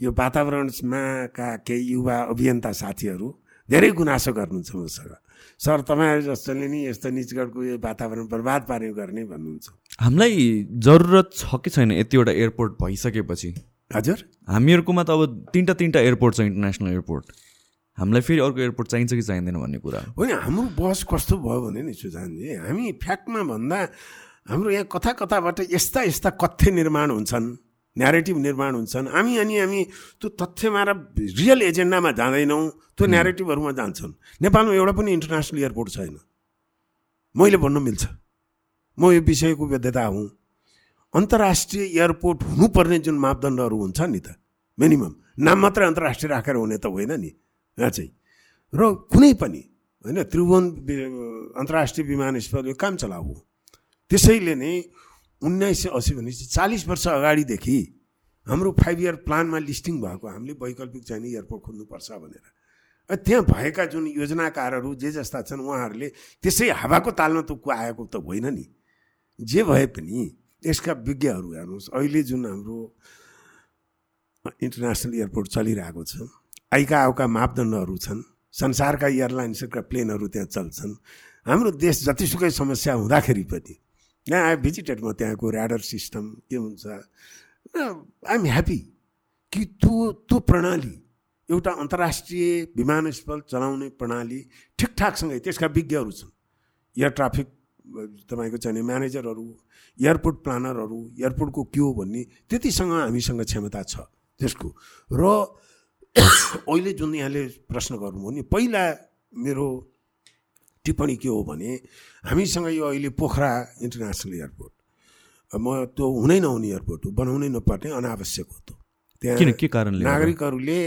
यो वातावरणमा का केही युवा अभियन्ता साथीहरू धेरै गुनासो गर्नुहुन्छ मसँग। सर तपाईँहरू जस्तोले नि यस्तो निजगढको यो वातावरण बर्बाद पार्ने गर्ने भन्नुहुन्छ। हामीलाई जरुरत छ कि छैन यतिवटा एयरपोर्ट भइसकेपछि? हजुर? हामीहरूकोमा त अब तिनवटा तिनवटा एयरपोर्ट छ इन्टरनेसनल एयरपोर्ट हामीलाई फेरि अर्को एयरपोर्ट चाहिन्छ कि चाहिँदैन भन्ने कुरा। होइन हाम्रो बस कस्तो भयो भने नि सुजानजी हामी फ्याक्टमा भन्दा हाम्रो यहाँ कथा कथाबाट यस्ता यस्ता कथ्य निर्माण हुन्छन् न्यारेटिभ निर्माण हुन्छन्। हामी अनि हामी त्यो तथ्यमा र रियल एजेन्डामा जाँदैनौँ त्यो न्यारेटिभहरूमा जान्छन्। नेपालमा एउटा पनि इन्टरनेसनल एयरपोर्ट छैन। मैले भन्न मिल्छ। म यो विषयको वेद्यता हुँ। अन्तर्राष्ट्रिय एयरपोर्ट हुनुपर्ने जुन मापदण्डहरू हुन्छ नि त मिनिमम। नाम मात्रै अन्तर्राष्ट्रिय राखेर हुने त होइन नि। यहाँ चाहिँ। र कुनै पनि होइन त्रिभुवन अन्तर्राष्ट्रिय विमानस्थल काम चलाऊ। त्यसैले नै उन्नाइस सय असी भनेपछि चालिस वर्ष अगाडिदेखि हाम्रो फाइभ इयर प्लानमा लिस्टिङ भएको हामीले वैकल्पिक चाहिने एयरपोर्ट खोज्नुपर्छ भनेर। त्यहाँ भएका जुन योजनाकारहरू जे जस्ता छन् उहाँहरूले त्यसै हावाको तालमा त आएको त होइन नि। जे भए पनि यसका विज्ञहरू हेर्नुहोस्। अहिले जुन हाम्रो इन्टरनेसनल एयरपोर्ट चलिरहेको छ आइका आउका मापदण्डहरू छन् संसारका एयरलाइन्सका प्लेनहरू त्यहाँ चल्छन्। हाम्रो देश जतिसुकै समस्या हुँदाखेरि पनि यहाँ आए भिजिटेड म त्यहाँको ऱ्याडर सिस्टम के हुन्छ? आइएम ह्याप्पी कि त्यो त्यो प्रणाली एउटा अन्तर्राष्ट्रिय विमानस्थल चलाउने प्रणाली ठिकठाकसँगै त्यसका विज्ञहरू छन्। एयर ट्राफिक तपाईँको चाहिने म्यानेजरहरू एयरपोर्ट प्लानरहरू एयरपोर्टको के हो भन्ने त्यतिसँग हामीसँग क्षमता छ त्यसको। र अहिले जुन यहाँले प्रश्न गर्नुभयो नि पहिला मेरो टिप्पणी के हो भने हामीसँग यो अहिले पोखरा इन्टरनेसनल एयरपोर्ट म त्यो हुनै नहुने एयरपोर्ट हो बनाउनै नपर्ने अनावश्यक हो त त्यहाँ के कारणले नागरिकहरूले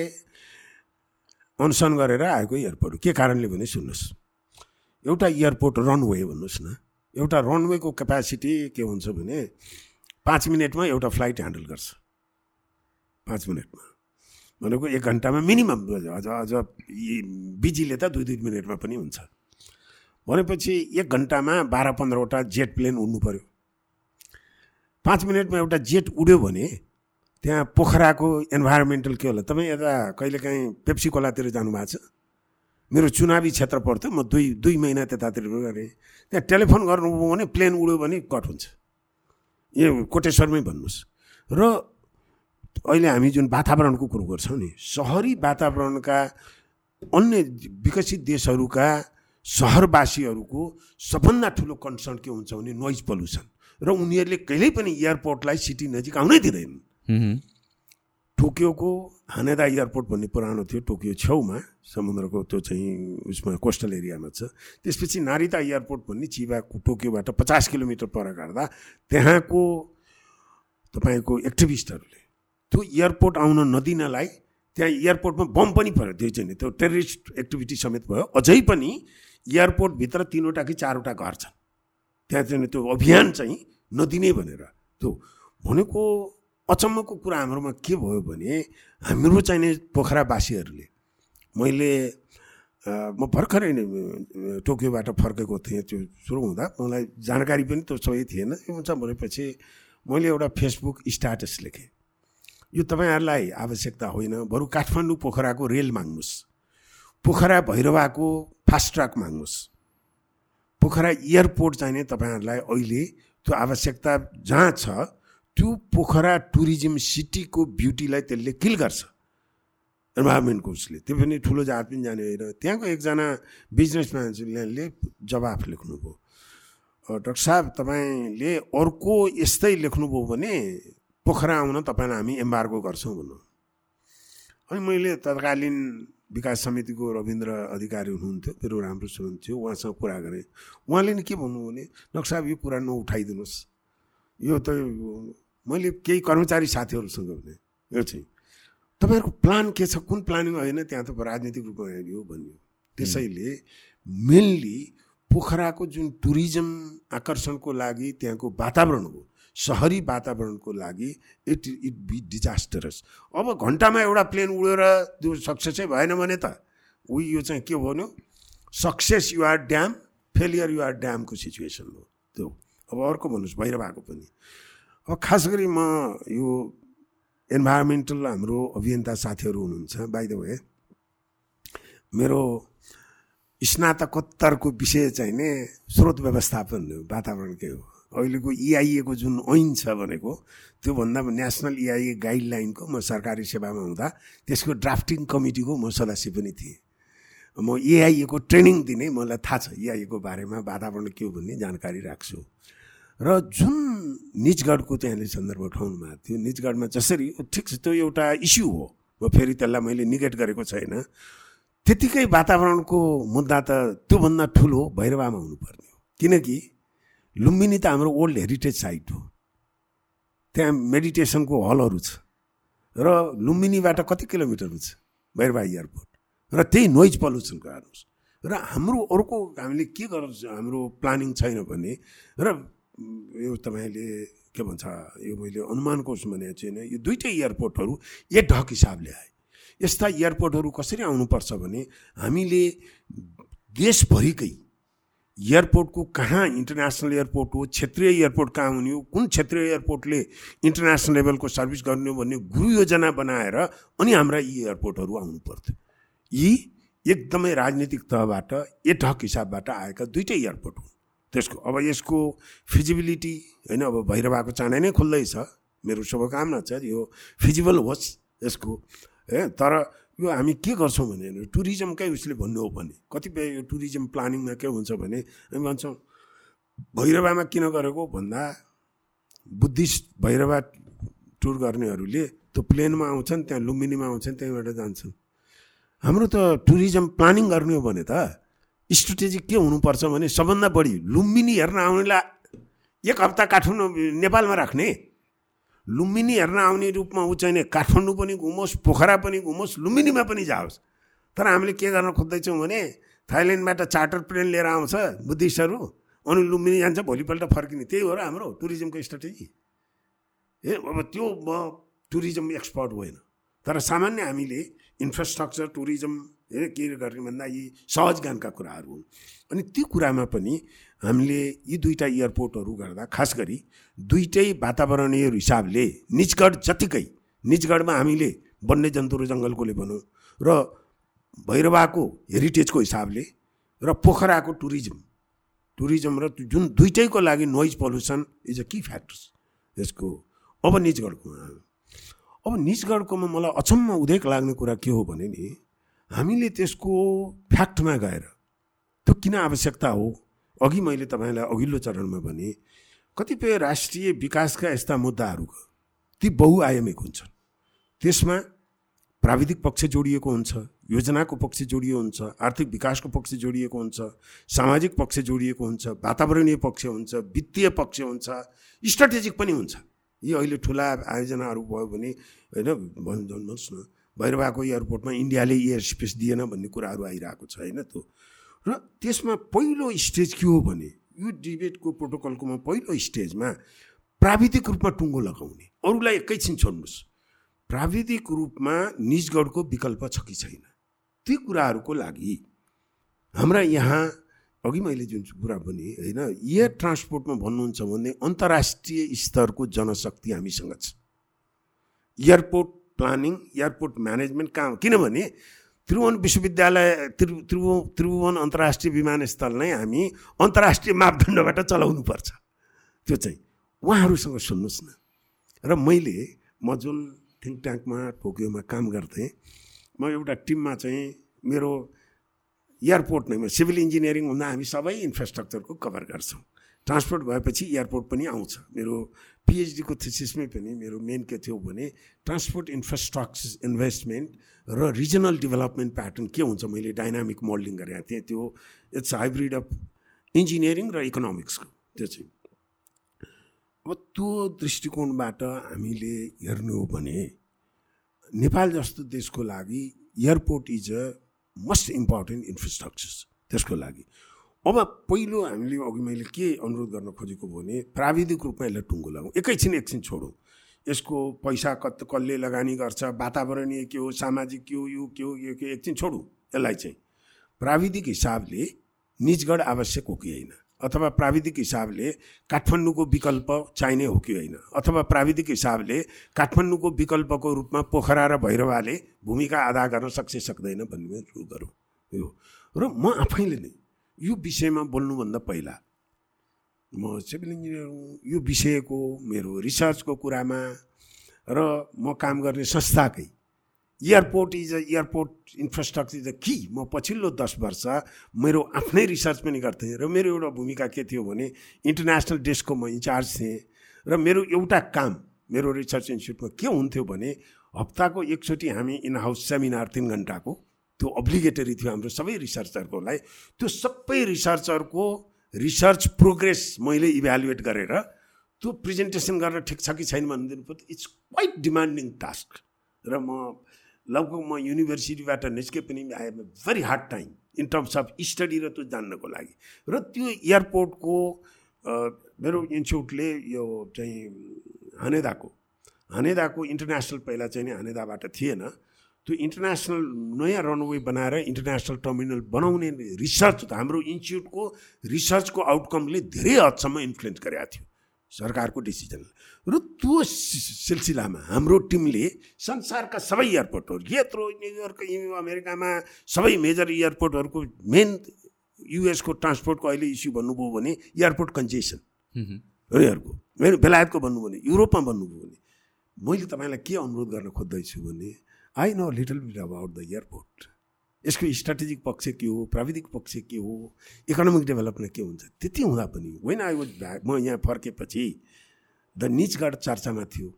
अनसन गरेर आएको एयरपोर्ट के कारणले भने सुन्नुहोस्। एउटा एयरपोर्ट रनवे भन्नुहोस् न। एउटा रनवेको क्यापासिटी के हुन्छ भने पाँच मिनटमा एउटा फ्लाइट ह्यान्डल गर्छ। पाँच मिनटमा। भनेको एक घन्टामा मिनिमम अझ अझ बिजीले त दुई दुई मिनटमा पनि हुन्छ। भनेपछि एक घन्टामा बाह्र पन्ध्रवटा जेट प्लेन उड्नु पऱ्यो पाँच मिनटमा एउटा जेट उड्यो भने त्यहाँ पोखराको इन्भाइरोमेन्टल के होला? तपाईँ यता कहिलेकाहीँ पेप्सी खोलातिर जानुभएको छ? मेरो चुनावी क्षेत्र पर्थ्यो म दुई दुई महिना त्यतातिर गरेँ। त्यहाँ टेलिफोन गर्नुभयो भने प्लेन उड्यो भने कट हुन्छ। यो कोटेश्वरमै भन्नुहोस्। र अहिले हामी जुन वातावरणको कुरो गर्छौँ नि सहरी वातावरणका अन्य विकसित देशहरूका सहरवासीहरूको सबभन्दा ठुलो कन्सर्न के हुन्छ भने नोइज पल्युसन। र उनीहरूले कहिल्यै पनि एयरपोर्टलाई सिटी नजिक आउनै दिँदैनन्। टोकियोको हानेदा एयरपोर्ट भन्ने पुरानो थियो टोकियो छेउमा समुद्रको त्यो चाहिँ उसमा कोस्टल एरियामा छ। त्यसपछि नारिता एयरपोर्ट भन्ने चिबा टोकियोबाट पचास किलोमिटर पर गर्दा त्यहाँको तपाईँको एक्टिभिस्टहरूले त्यो एयरपोर्ट आउन नदिनलाई त्यहाँ एयरपोर्टमा बम पनि पऱ्यो त्यो चाहिँ त्यो टेरिस्ट एक्टिभिटी समेत भयो। अझै पनि एयरपोर्टभित्र तिनवटा कि चारवटा घर छन्। त्यहाँ चाहिँ त्यो अभियान चाहिँ नदिने भनेर त्यो भनेको अचम्मको कुरा हाम्रोमा के भयो भने हाम्रो चाहिने पोखरावासीहरूले मैले म भर्खरै टोकियोबाट फर्केको थिएँ त्यो सुरु हुँदा। मलाई जानकारी पनि त्यो सबै थिएन। के हुन्छ भनेपछि मैले एउटा फेसबुक स्ट्याटस लेखेँ। यो तपाईँहरूलाई आवश्यकता होइन। बरु काठमाडौँ पोखराको रेल माग्नुहोस् पोखरा भैरवाको फास्ट ट्र्याक माग्नुहोस् पोखरा एयरपोर्ट चाहिने तपाईँहरूलाई अहिले त्यो आवश्यकता जहाँ छ त्यो पोखरा टुरिज्म सिटीको ब्युटीलाई त्यसले किल गर्छ। इन्भाइरोमेन्टको उसले। त्यो पनि ठुलो जात पनि जाने होइन। त्यहाँको एकजना बिजनेसम्यानले जवाफ लेख्नुभयो। डक्टर साहब तपाईँले अर्को यस्तै लेख्नुभयो भने पोखरा आउन तपाईँलाई हामी एम्बार्गो गर्छौँ भन्नु अनि मैले तत्कालीन विकास समितिको रविन्द्र अधिकारी हुनुहुन्थ्यो मेरो राम्रो सुन थियो उहाँसँग कुरा गरेँ। उहाँले नि के भन्नु भने नक्सा यो कुरा नउठाइदिनुहोस्। यो त मैले केही कर्मचारी साथीहरूसँग भने यो चाहिँ तपाईँहरूको प्लान के छ? कुन प्लानिङ होइन त्यहाँ त राजनीतिक रूपमा हेऱ्यो भन्यो। त्यसैले मेनली पोखराको जुन टुरिज्म आकर्षणको लागि त्यहाँको वातावरण हो सहरी वातावरणको लागि इट इट बी डिजास्टरस अब घन्टामा एउटा प्लेन उडेर त्यो सक्सेसै भएन भने त ऊ यो चाहिँ के भन्यो? Success your dam failure your ड्यामको situation हो। त्यो अब अर्को भन्नुहोस् भइरहेको पनि। खास गरी म यो इन्भाइरोमेन्टल हाम्रो अभियन्ता साथीहरू हुनुहुन्छ बाई द वे मेरो स्नातकोत्तरको विषय चाहिँ नै स्रोत व्यवस्थापन हो वातावरणकै हो। अहिलेको इआइएको जुन ऐन छ भनेको त्योभन्दा नेसनल इआइए गाइडलाइनको म सरकारी सेवामा हुँदा त्यसको ड्राफ्टिङ कमिटीको म सदस्य पनि थिएँ। म एआइएको ट्रेनिङ दिने मलाई थाहा छ इआइएको बारेमा वातावरण के हो भन्ने जानकारी राख्छु। र जुन निजगढको त्यहाँले सन्दर्भ उठाउनु थियो निजगढमा जसरी ठिक छ त्यो एउटा इस्यु हो। म फेरि त्यसलाई मैले निगेट गरेको छैन। त्यतिकै वातावरणको मुद्दा त त्योभन्दा ठुलो भैरवामा हुनुपर्ने हो। किनकि लुम्बिनी त हाम्रो ओल्ड हेरिटेज साइट हो। त्यहाँ मेडिटेसनको हलहरू छ। र लुम्बिनीबाट कति किलोमिटर छ भैरवा एयरपोर्ट र त्यही नोइज पल्युसनको हेर्नुहोस्। र हाम्रो अर्को हामीले के गर्छ हाम्रो प्लानिङ छैन भने र यो तपाईँले के भन्छ यो मैले अनुमानको भनेको छैन। यो दुइटै एयरपोर्टहरू एक ढक हिसाबले आए। यस्ता एयरपोर्टहरू कसरी आउनुपर्छ भने हामीले देशभरिकै एयरपोर्टको कहाँ इन्टरनेसनल एयरपोर्ट हो क्षेत्रीय एयरपोर्ट कहाँ हुने हो कुन क्षेत्रीय एयरपोर्टले इन्टरनेसनल लेभलको सर्भिस गर्ने हो भन्ने गुरु योजना बनाएर अनि हाम्रा यी एयरपोर्टहरू आउनु पर्थ्यो यी एकदमै राजनीतिक तहबाट एटहक हिसाबबाट आएका दुइटै एयरपोर्ट हुन्। त्यसको अब यसको फिजिबिलिटी होइन अब भैरवाको चाँडै नै खुल्दैछ। मेरो शुभकामना छ यो फिजिबल होस् यसको है। तर यो हामी के गर्छौँ भने टुरिज्मकै उसले भन्नु हो भने कतिपय यो टुरिज्म प्लानिङमा के हुन्छ भने हामी भन्छौँ भैरवामा किन गरेको? भन्दा बुद्धिस्ट भैरवा टुर गर्नेहरूले त्यो प्लेनमा आउँछन् त्यहाँ लुम्बिनीमा आउँछन् त्यहीँबाट जान्छन्। हाम्रो त टुरिज्म प्लानिङ गर्ने हो भने त स्ट्रेटेजी के हुनुपर्छ भने सबभन्दा बढी लुम्बिनी हेर्न आउनेलाई एक हप्ता काठमाडौँ नेपालमा राख्ने। लुम्बिनी हेर्न आउने रूपमा ऊ चाहिँ काठमाडौँ पनि घुमोस् पोखरा पनि घुमोस् लुम्बिनीमा पनि जाओस्। तर हामीले के गर्न खोज्दैछौँ भने थाइल्यान्डबाट चार्टर प्लेन लिएर आउँछ बुद्धिस्टहरू अनि लुम्बिनी जान्छ भोलिपल्ट फर्किने। त्यही हो र हाम्रो टुरिज्मको स्ट्राटेजी। ए अब त्यो म टुरिज्म एक्सपर्ट होइन। तर सामान्य हामीले इन्फ्रास्ट्रक्चर टुरिज्म होइन के गर्ने भन्दा यी सहज ज्ञानका कुराहरू हुन्। अनि त्यो कुरामा पनि हामीले यी दुईवटा एयरपोर्टहरू गर्दा खास गरी दुइटै वातावरणीय हिसाबले निजगढ जतिकै निजगढमा हामीले वन्यजन्तु र जङ्गलकोले भनौँ र भैरवाको हेरिटेजको हिसाबले र पोखराको टुरिज्म टुरिज्म र जुन दुइटैको लागि noise pollution is a key factors यसको। अब निजगढको अब निजगढकोमा मलाई अचम्म उदेक लाग्ने कुरा के हो भने नि हामीले त्यसको फ्याक्टमा गएर त्यो किन आवश्यकता हो? अघि मैले तपाईँलाई अघिल्लो चरणमा भने कतिपय राष्ट्रिय विकासका यस्ता मुद्दाहरूको ती बहुआयामिक हुन्छन्। त्यसमा प्राविधिक पक्ष जोडिएको हुन्छ योजनाको पक्ष जोडिएको हुन्छ आर्थिक विकासको पक्ष जोडिएको हुन्छ सामाजिक पक्ष जोडिएको हुन्छ वातावरणीय पक्ष हुन्छ वित्तीय पक्ष हुन्छ स्ट्राटेजिक पनि हुन्छ। यी अहिले ठुला आयोजनाहरू भयो भने होइन भन्नुहोस् न। भैरवाको एयरपोर्टमा इन्डियाले एयर स्पेस दिएन भन्ने कुराहरू आइरहेको छ होइन त्यो? र त्यसमा पहिलो स्टेज के हो भने यो डिबेटको प्रोटोकलकोमा पहिलो स्टेजमा प्राविधिक रूपमा टुङ्गो लगाउने। अरूलाई एकैछिन छोड्नुहोस्। प्राविधिक रूपमा निजगढको विकल्प छ कि छैन? ती कुराहरूको लागि हाम्रा यहाँ अघि मैले जुन कुरा भने होइन एयर ट्रान्सपोर्टमा भन्नुहुन्छ भने अन्तर्राष्ट्रिय स्तरको जनशक्ति हामीसँग छ। एयरपोर्ट प्लानिङ एयरपोर्ट म्यानेजमेन्ट कहाँ किनभने त्रिभुवन विश्वविद्यालय त्रि त्रिभु त्रिभुवन अन्तर्राष्ट्रिय विमानस्थल नै हामी अन्तर्राष्ट्रिय मापदण्डबाट चलाउनु पर्छ त्यो चाहिँ उहाँहरूसँग सुन्नुहोस् न। र मैले म जुन थिङ्क ट्याङ्कमा टोकियोमा काम गर्थेँ म एउटा टिममा चाहिँ मेरो एयरपोर्ट नै सिभिल इन्जिनियरिङ हुँदा हामी सबै इन्फ्रास्ट्रक्चरको कभर गर्छौँ। ट्रान्सपोर्ट भएपछि एयरपोर्ट पनि आउँछ। मेरो पिएचडीको थिसिसमै पनि मेरो मेन के थियो भने ट्रान्सपोर्ट इन्फ्रास्ट्रक्चर इन्भेस्टमेन्ट र रिजनल डेभलपमेन्ट प्याटर्न के हुन्छ मैले डाइनामिक मोडलिङ गरेको थिएँ त्यो इट्स हाइब्रिड अफ इन्जिनियरिङ र इकोनोमिक्सको त्यो चाहिँ अब त्यो दृष्टिकोणबाट हामीले हेर्नु हो भने नेपाल जस्तो देशको लागि airport is a most important infrastructure त्यसको लागि अब पहिलो हामीले अघि मैले के अनुरोध गर्न खोजेको भने प्राविधिक रूपमा यसलाई टुङ्गो लगाउँ। एकैछिन एकछिन छोडौँ। यसको पैसा कत कसले लगानी गर्छ वातावरणीय के हो सामाजिक के हो यो के हो यो के एकछिन छोडौँ। यसलाई चाहिँ प्राविधिक हिसाबले निजगढ आवश्यक हो कि होइन? अथवा प्राविधिक हिसाबले काठमाडौँको विकल्प चाहिने हो कि होइन? अथवा प्राविधिक हिसाबले काठमाडौँको विकल्पको रूपमा पोखरा र भैरवाले भूमिका अदा गर्न सक्छ सक्दैन भन्ने सुरु गरौँ। यो र म आफैले नै यो विषयमा बोल्नुभन्दा पहिला म सिभिल इन्जिनियर यो विषयको मेरो रिसर्चको कुरामा र म काम गर्ने संस्थाकै airport is a airport infrastructure is a key म पछिल्लो दस वर्ष मेरो आफ्नै रिसर्च पनि गर्थेँ र मेरो एउटा भूमिका के थियो भने इन्टरनेसनल डेस्कको म इन्चार्ज थिएँ र मेरो एउटा काम मेरो रिसर्च इन्स्टिट्युटमा के हुन्थ्यो भने हप्ताको एकचोटि हामी इन हाउस सेमिनार तिन घन्टाको त्यो अब्लिगेटरी थियो हाम्रो सबै रिसर्चरकोलाई त्यो सबै रिसर्चरको रिसर्च प्रोग्रेस मैले इभ्यालुएट गरेर त्यो प्रेजेन्टेसन गर्न ठिक छ कि छैन भनिदिनु इट्स क्वाइट डिमान्डिङ टास्क र म लगभग म युनिभर्सिटीबाट निस्के पनि I very hard time in terms of study र त्यो जान्नको लागि। र त्यो एयरपोर्टको मेरो इन्स्टिट्युटले यो चाहिँ हानेदाको हानेदाको इन्टरनेसनल पहिला चाहिँ नि हानेदाबाट थिएन। त्यो इन्टरनेसनल नयाँ रनवे बनाएर इन्टरनेसनल टर्मिनल बनाउने रिसर्च हाम्रो इन्स्टिच्युटको रिसर्चको आउटकमले धेरै हदसम्म इन्फ्लुएन्स गरेको थियो सरकारको डिसिजन र त्यो सिलसिलामा हाम्रो टिमले संसारका सबै एयरपोर्टहरू यत्रो न्युयोर्क अमेरिकामा सबै मेजर एयरपोर्टहरूको मेन युएसको ट्रान्सपोर्टको अहिले इस्यु भन्नुभयो भने एयरपोर्ट कन्जेसन उनीहरूको बेलायतको भन्नुभयो भने युरोपमा भन्नुभयो भने मैले तपाईँलाई के अनुरोध गर्न खोज्दैछु भने I know little bit about the airport यसको स्ट्राटेजिक पक्ष के हो प्राविधिक पक्ष के हो इकोनोमिक डेभलपमेन्ट के हुन्छ त्यति हुँदा पनि वेन आई वाज ब्याक म यहाँ फर्केपछि द निचगढ चर्चामा थियो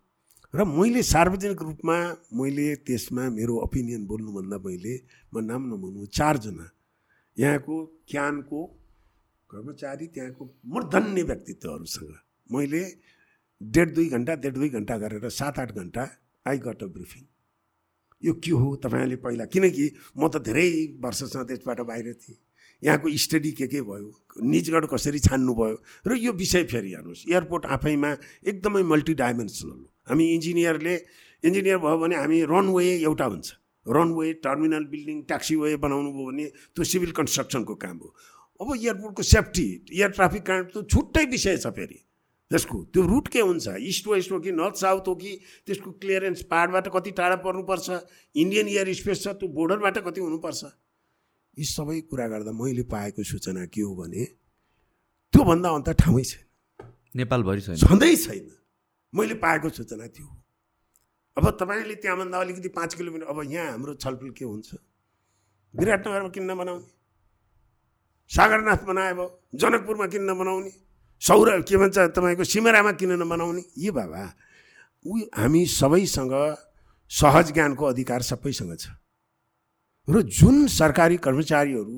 र मैले सार्वजनिक रूपमा मैले त्यसमा मेरो ओपिनियन बोल्नुभन्दा मैले म नाम नभन्नु चारजना यहाँको क्यानको कर्मचारी त्यहाँको मूर्धन्य व्यक्तित्वहरूसँग मैले डेढ दुई घन्टा डेढ दुई घन्टा गरेर सात आठ घन्टा आई गट अ ब्रिफिङ यो के हो तपाईँहरूले पहिला? किनकि म त धेरै वर्षसँग त्यसबाट बाहिर थिएँ। यहाँको स्टडी के के भयो? निजगढ कसरी छान्नु भयो र यो विषय फेरि हेर्नुहोस्। एयरपोर्ट आफैमा एकदमै मल्टी डाइमेन्सनल हो। हामी इन्जिनियरले इन्जिनियर भयो भने हामी रनवे एउटा हुन्छ। Runway terminal building taxiway बनाउनु भयो भने त्यो सिभिल कन्स्ट्रक्सनको काम हो। अब एयरपोर्टको सेफ्टी एयर ट्राफिक काण्ड त छुट्टै विषय छ फेरि। त्यसको त्यो रुट के हुन्छ? इस्ट वेस्ट हो कि नर्थ साउथ हो कि त्यसको क्लियरेन्स पाहाडबाट कति टाढा पर्नुपर्छ? इन्डियन एयर स्पेस छ त्यो बोर्डरबाट कति हुनुपर्छ? यी सबै कुरा गर्दा मैले पाएको सूचना के हो भने त्योभन्दा अन्त ठाउँै छैन। नेपालभरि छैन। छँदै छैन। मैले पाएको सूचना त्यो हो। अब तपाईँले त्यहाँभन्दा अलिकति पाँच किलोमिटर अब यहाँ हाम्रो छलफल के हुन्छ? विराटनगरमा किन नबनाउने सागरनाथ बनाए भयो जनकपुरमा किन नबनाउने सौर के भन्छ तपाईँको सिमरामा किन नबनाउने यी बाबा उ हामी सबैसँग सहज ज्ञानको अधिकार सबैसँग छ। र जुन सरकारी कर्मचारीहरू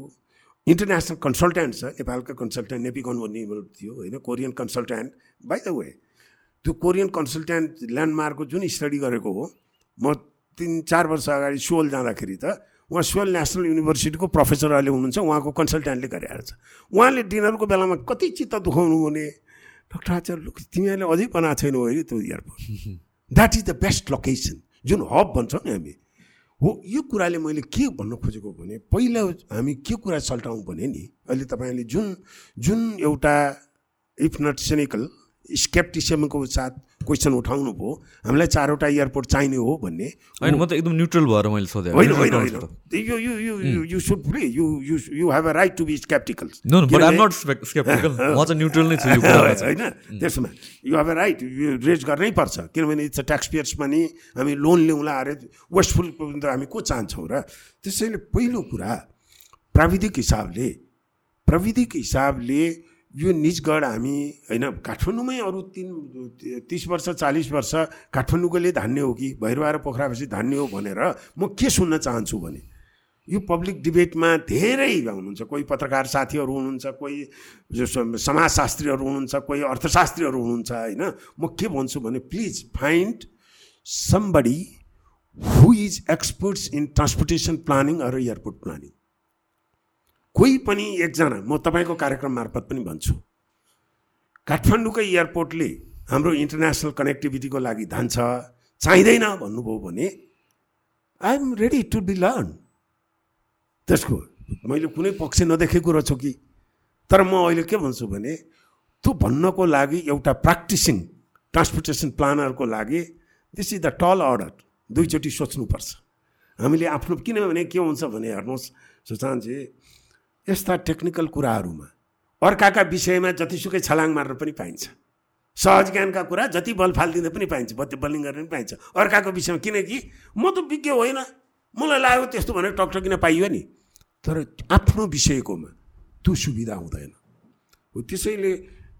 इन्टरनेसनल कन्सल्टेन्ट छ नेपालका कन्सल्टेन्ट नेपिकन भन्ने थियो होइन Korean consultant by the way त्यो कोरियन कन्सल्टेन्ट ल्यान्डमार्कको जुन स्टडी गरेको हो म तिन चार वर्ष अगाडि सोल जाँदाखेरि त उहाँ सोल नेसनल युनिभर्सिटीको प्रोफेसर अहिले हुनुहुन्छ उहाँको कन्सल्टेन्टले गरिरहेको छ उहाँले डिनरको बेलामा कति चित्त दुखाउनु भने डक्टर आचार्य तिमीहरूले अझै बनाएको छैनौ है त्यो airport that is the best location जुन हब भन्छौँ नि हामी। हो यो कुराले मैले के भन्न खोजेको भने पहिला हामी के कुरा सल्टाउँ भने नि अहिले तपाईँले जुन जुन एउटा इफ नट सेनिकल स्केप्टिसियमको साथ क्वेसन उठाउनु भयो। हामीलाई चारवटा एयरपोर्ट चाहिने हो भन्ने। होइन म त एकदम न्युट्रल भएर मैले सोधेँ होइन होइन होइन। You you you you should play you you you have a right to be sceptical होइन त्यसमा यु हेभ अ राइट यो रेज गर्नै पर्छ। किनभने इट्स अ ट्याक्स पेयर्स पनि हामी लोन ल्याउँला अरे वेस्टफुल त हामी को चाहन्छौँ र? त्यसैले पहिलो कुरा प्राविधिक हिसाबले प्राविधिक हिसाबले यो निजगढ हामी होइन काठमाडौँमै अरू तिन तिस वर्ष चालिस वर्ष काठमाडौँकोले धान्ने हो कि भैरवाएर पोखरापछि धान्ने हो भनेर म के सुन्न चाहन्छु भने यो पब्लिक डिबेटमा धेरै हुनुहुन्छ कोही पत्रकार साथीहरू हुनुहुन्छ कोही समाजशास्त्रीहरू हुनुहुन्छ कोही अर्थशास्त्रीहरू हुनुहुन्छ होइन म के भन्छु भने please find somebody who is experts in transportation planning or airport planning कोही पनि एकजना म तपाईँको कार्यक्रम मार्फत पनि भन्छु। काठमाडौँकै एयरपोर्टले हाम्रो इन्टरनेसनल कनेक्टिभिटीको लागि धान्छ चाहिँदैन भन्नुभयो भने I am ready to be learn. त्यसको मैले कुनै पक्ष नदेखेको रहेछु कि। तर म अहिले के भन्छु भने त्यो भन्नको लागि एउटा प्र्याक्टिसिङ ट्रान्सपोर्टेसन प्लानरको लागि this is the tall order दुईचोटि सोच्नुपर्छ। हामीले आफ्नो किनभने के हुन्छ भने हेर्नुहोस् सुशान्तजी यस्ता टेक्निकल कुराहरूमा। अर्काका विषयमा जतिसुकै छलाङ मार्न पनि पाइन्छ। सहज ज्ञानका कुरा जति बल फालिदिँदा पनि पाइन्छ बत्ती बलिङ गर्न पनि पाइन्छ। अर्काको विषयमा किनकि म त विज्ञ होइन। मलाई लाग्यो त्यस्तो भनेर टकटकिन पाइयो नि? तर आफ्नो विषयकोमा त्यो सुविधा हुँदैन। हो त्यसैले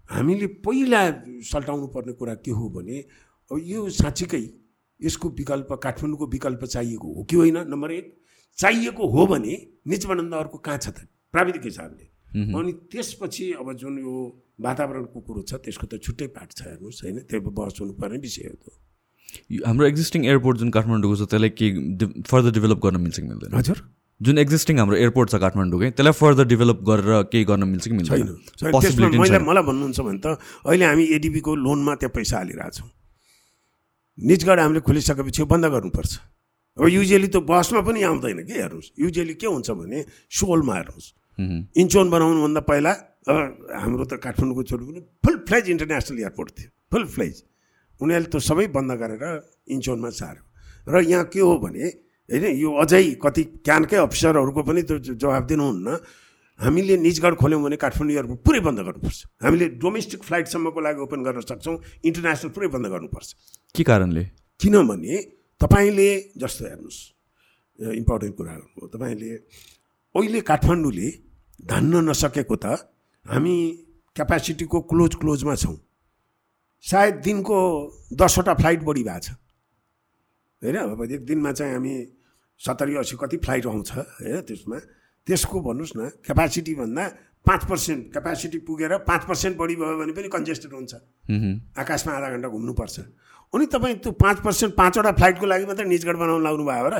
हामीले पहिला सल्टाउनु पर्ने कुरा के हो भने यो साँच्चीकै यसको विकल्प काठमाडौँको विकल्प चाहिएको हो कि होइन? नम्बर एक चाहिएको हो भने निजमानन्द अर्को कहाँ छ त? प्राविधिक हिसाबले। अनि त्यसपछि अब जुन यो वातावरणको कुरो छ त्यसको त छुट्टै पाठ छ हेर्नुहोस् होइन? त्यो बहस हुनुपर्ने विषय हो हाम्रो एक्जिस्टिङ एयरपोर्ट जुन काठमाडौँको छ त्यसलाई के फर्दर डेभलप गर्न मिल्छ कि मिल्दैन? हजुर। जुन एक्जिस्टिङ हाम्रो एयरपोर्ट छ काठमाडौँकै त्यसलाई फर्दर डेभलप गरेर केही गर्न मिल्छ कि मिल्दैन? मैले मलाई भन्नुहुन्छ भने त अहिले हामी एडिबीको लोनमा त्यहाँ पैसा हालिरहेछौँ निजगढ हामीले खोलिसकेपछि बन्द गर्नुपर्छ। अब युजली त बसमा पनि आउँदैन कि हेर्नुहोस्? युजली के हुन्छ भने सोलमा हेर्नुहोस्। इन्चोन बनाउनुभन्दा पहिला हाम्रो त काठमाडौँको छोटो पनि फुल फ्लेज इन्टरनेसनल एयरपोर्ट थियो फुल फ्लेज उनीहरूले त सबै बन्द गरेर इन्चोनमा सार्यो र यहाँ के हो भने होइन यो अझै कति क्यानकै अफिसरहरूको पनि त्यो जवाब दिनुहुन्न। हामीले निजगढ खोल्यौँ भने काठमाडौँ एयरपोर्ट पुरै बन्द गर्नुपर्छ। हामीले डोमेस्टिक फ्लाइटसम्मको लागि ओपन गर्न सक्छौँ इन्टरनेसनल पुरै बन्द गर्नुपर्छ। के कारणले? किनभने तपाईँले जस्तो हेर्नुहोस् इम्पोर्टेन्ट कुरा हो तपाईँले अहिले काठमाडौँले धान्न नसकेको त हामी क्यापासिटीको क्लोज क्लोजमा छौँ। सायद दिनको दसवटा फ्लाइट बढी भएको छ। होइन? अब एक दिनमा चाहिँ हामी सत्तरी असी कति फ्लाइट आउँछ होइन? त्यसमा। त्यसको भन्नुहोस् न क्यापासिटीभन्दा पाँच पर्सेन्ट क्यापासिटी पुगेर पाँच पर्सेन्ट बढी भयो भने पनि कन्जेस्टेड हुन्छ। आकाशमा आधा घन्टा घुम्नुपर्छ। अनि तपाईँ त्यो पाँच पर्सेन्ट पाँचवटा फ्लाइटको लागि मात्रै निजगढ बनाउनु लाग्नु भयो र?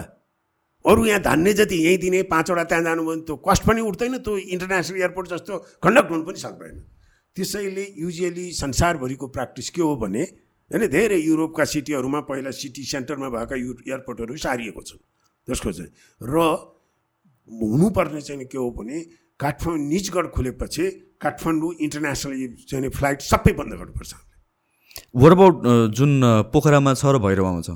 अरू यहाँ धान्ने जति यहीँ दिने पाँचवटा त्यहाँ जानुभयो भने त्यो कस्ट पनि उठ्दैन त्यो इन्टरनेसनल एयरपोर्ट जस्तो कन्डक्ट हुनु पनि सक्दैन। त्यसैले युजली संसारभरिको प्र्याक्टिस के हो भने होइन धेरै युरोपका सिटीहरूमा पहिला सिटी सेन्टरमा भएका यु एयरपोर्टहरू सारिएको छन्। त्यसको चाहिँ र हुनुपर्ने चाहिँ के हो भने काठमाडौँ निजगढ खुलेपछि काठमाडौँ इन्टरनेसनल चाहिँ फ्लाइट सबै बन्द गर्नुपर्छ। वर अबाउट जुन पोखरामा छ र भैरवामा छ?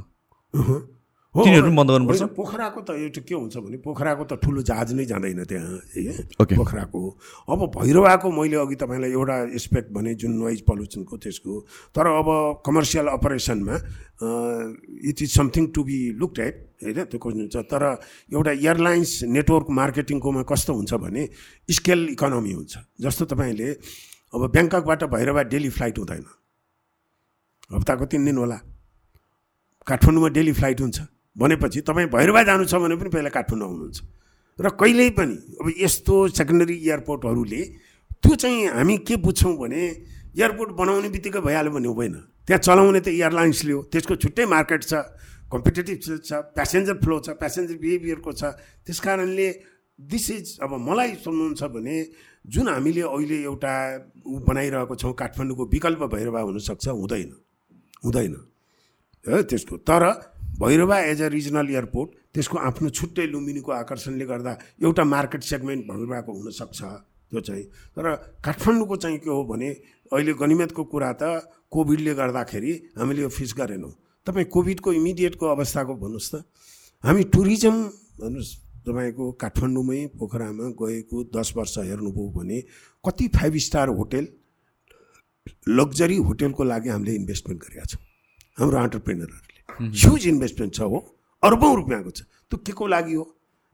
तिनीहरू बन्द गर्नुपर्छ? पोखराको त एउटा के हुन्छ भने पोखराको त ठुलो जहाज नै जाँदैन त्यहाँ पोखराको। अब भैरवाको मैले अघि तपाईँलाई एउटा एस्पेक्ट भने जुन नोइज पल्युसनको त्यसको तर अब commercial अपरेसनमा it is something to be looked at होइन? त्यो खोज्नु हुन्छ। तर एउटा एयरलाइन्स नेटवर्क मार्केटिङकोमा कस्तो हुन्छ भने स्केल इकोनोमी हुन्छ। जस्तो तपाईँले अब ब्याङ्ककबाट भैरवा डेली फ्लाइट हुँदैन। हप्ताको तिन दिन होला। काठमाडौँमा डेली फ्लाइट हुन्छ। भनेपछि तपाईँ भैरवा जानु छ भने पनि पहिला काठमाडौँ आउनुहुन्छ। र कहिल्यै पनि अब यस्तो सेकेन्डरी एयरपोर्टहरूले त्यो चाहिँ हामी के बुझ्छौँ भने एयरपोर्ट बनाउने बित्तिकै भइहाल्यो भने हुँदैन। त्यहाँ चलाउने त एयरलाइन्सले हो। त्यसको छुट्टै मार्केट छ कम्पिटेटिभ छ प्यासेन्जर फ्लो छ प्यासेन्जर बिहेभियरको छ। त्यस कारणले दिस इज अब मलाई सोध्नुहुन्छ भने जुन हामीले अहिले एउटा ऊ बनाइरहेको छौँ काठमाडौँको विकल्प भैरवा हुनसक्छ हुँदैन। हुँदैन। त्यसको। तर Bhairahawa as a regional airport त्यसको आफ्नो छुट्टै लुम्बिनीको आकर्षणले गर्दा एउटा मार्केट सेगमेन्ट भैरवाको हुनसक्छ। त्यो चाहिँ। तर काठमाडौँको चाहिँ के हो भने अहिले गनिमतको कुरा त कोभिडले गर्दाखेरि हामीले यो फिस गरेनौँ। तपाईँ कोभिडको इमिडिएटको अवस्थाको भन्नुहोस् त। हामी टुरिज्म भन्नुहोस् तपाईँको काठमाडौँमै पोखरामा गएको दस वर्ष हेर्नुभयो भने कति फाइभ स्टार होटेल लग्जरी होटेलको लागि हामीले इन्भेस्टमेन्ट गरेका छौँ। हाम्रो अन्टरप्रेनरहरूले ह्युज इन्भेस्टमेन्ट छ हो। अर्बौँ रुपियाँको छ। त्यो के को लागि हो?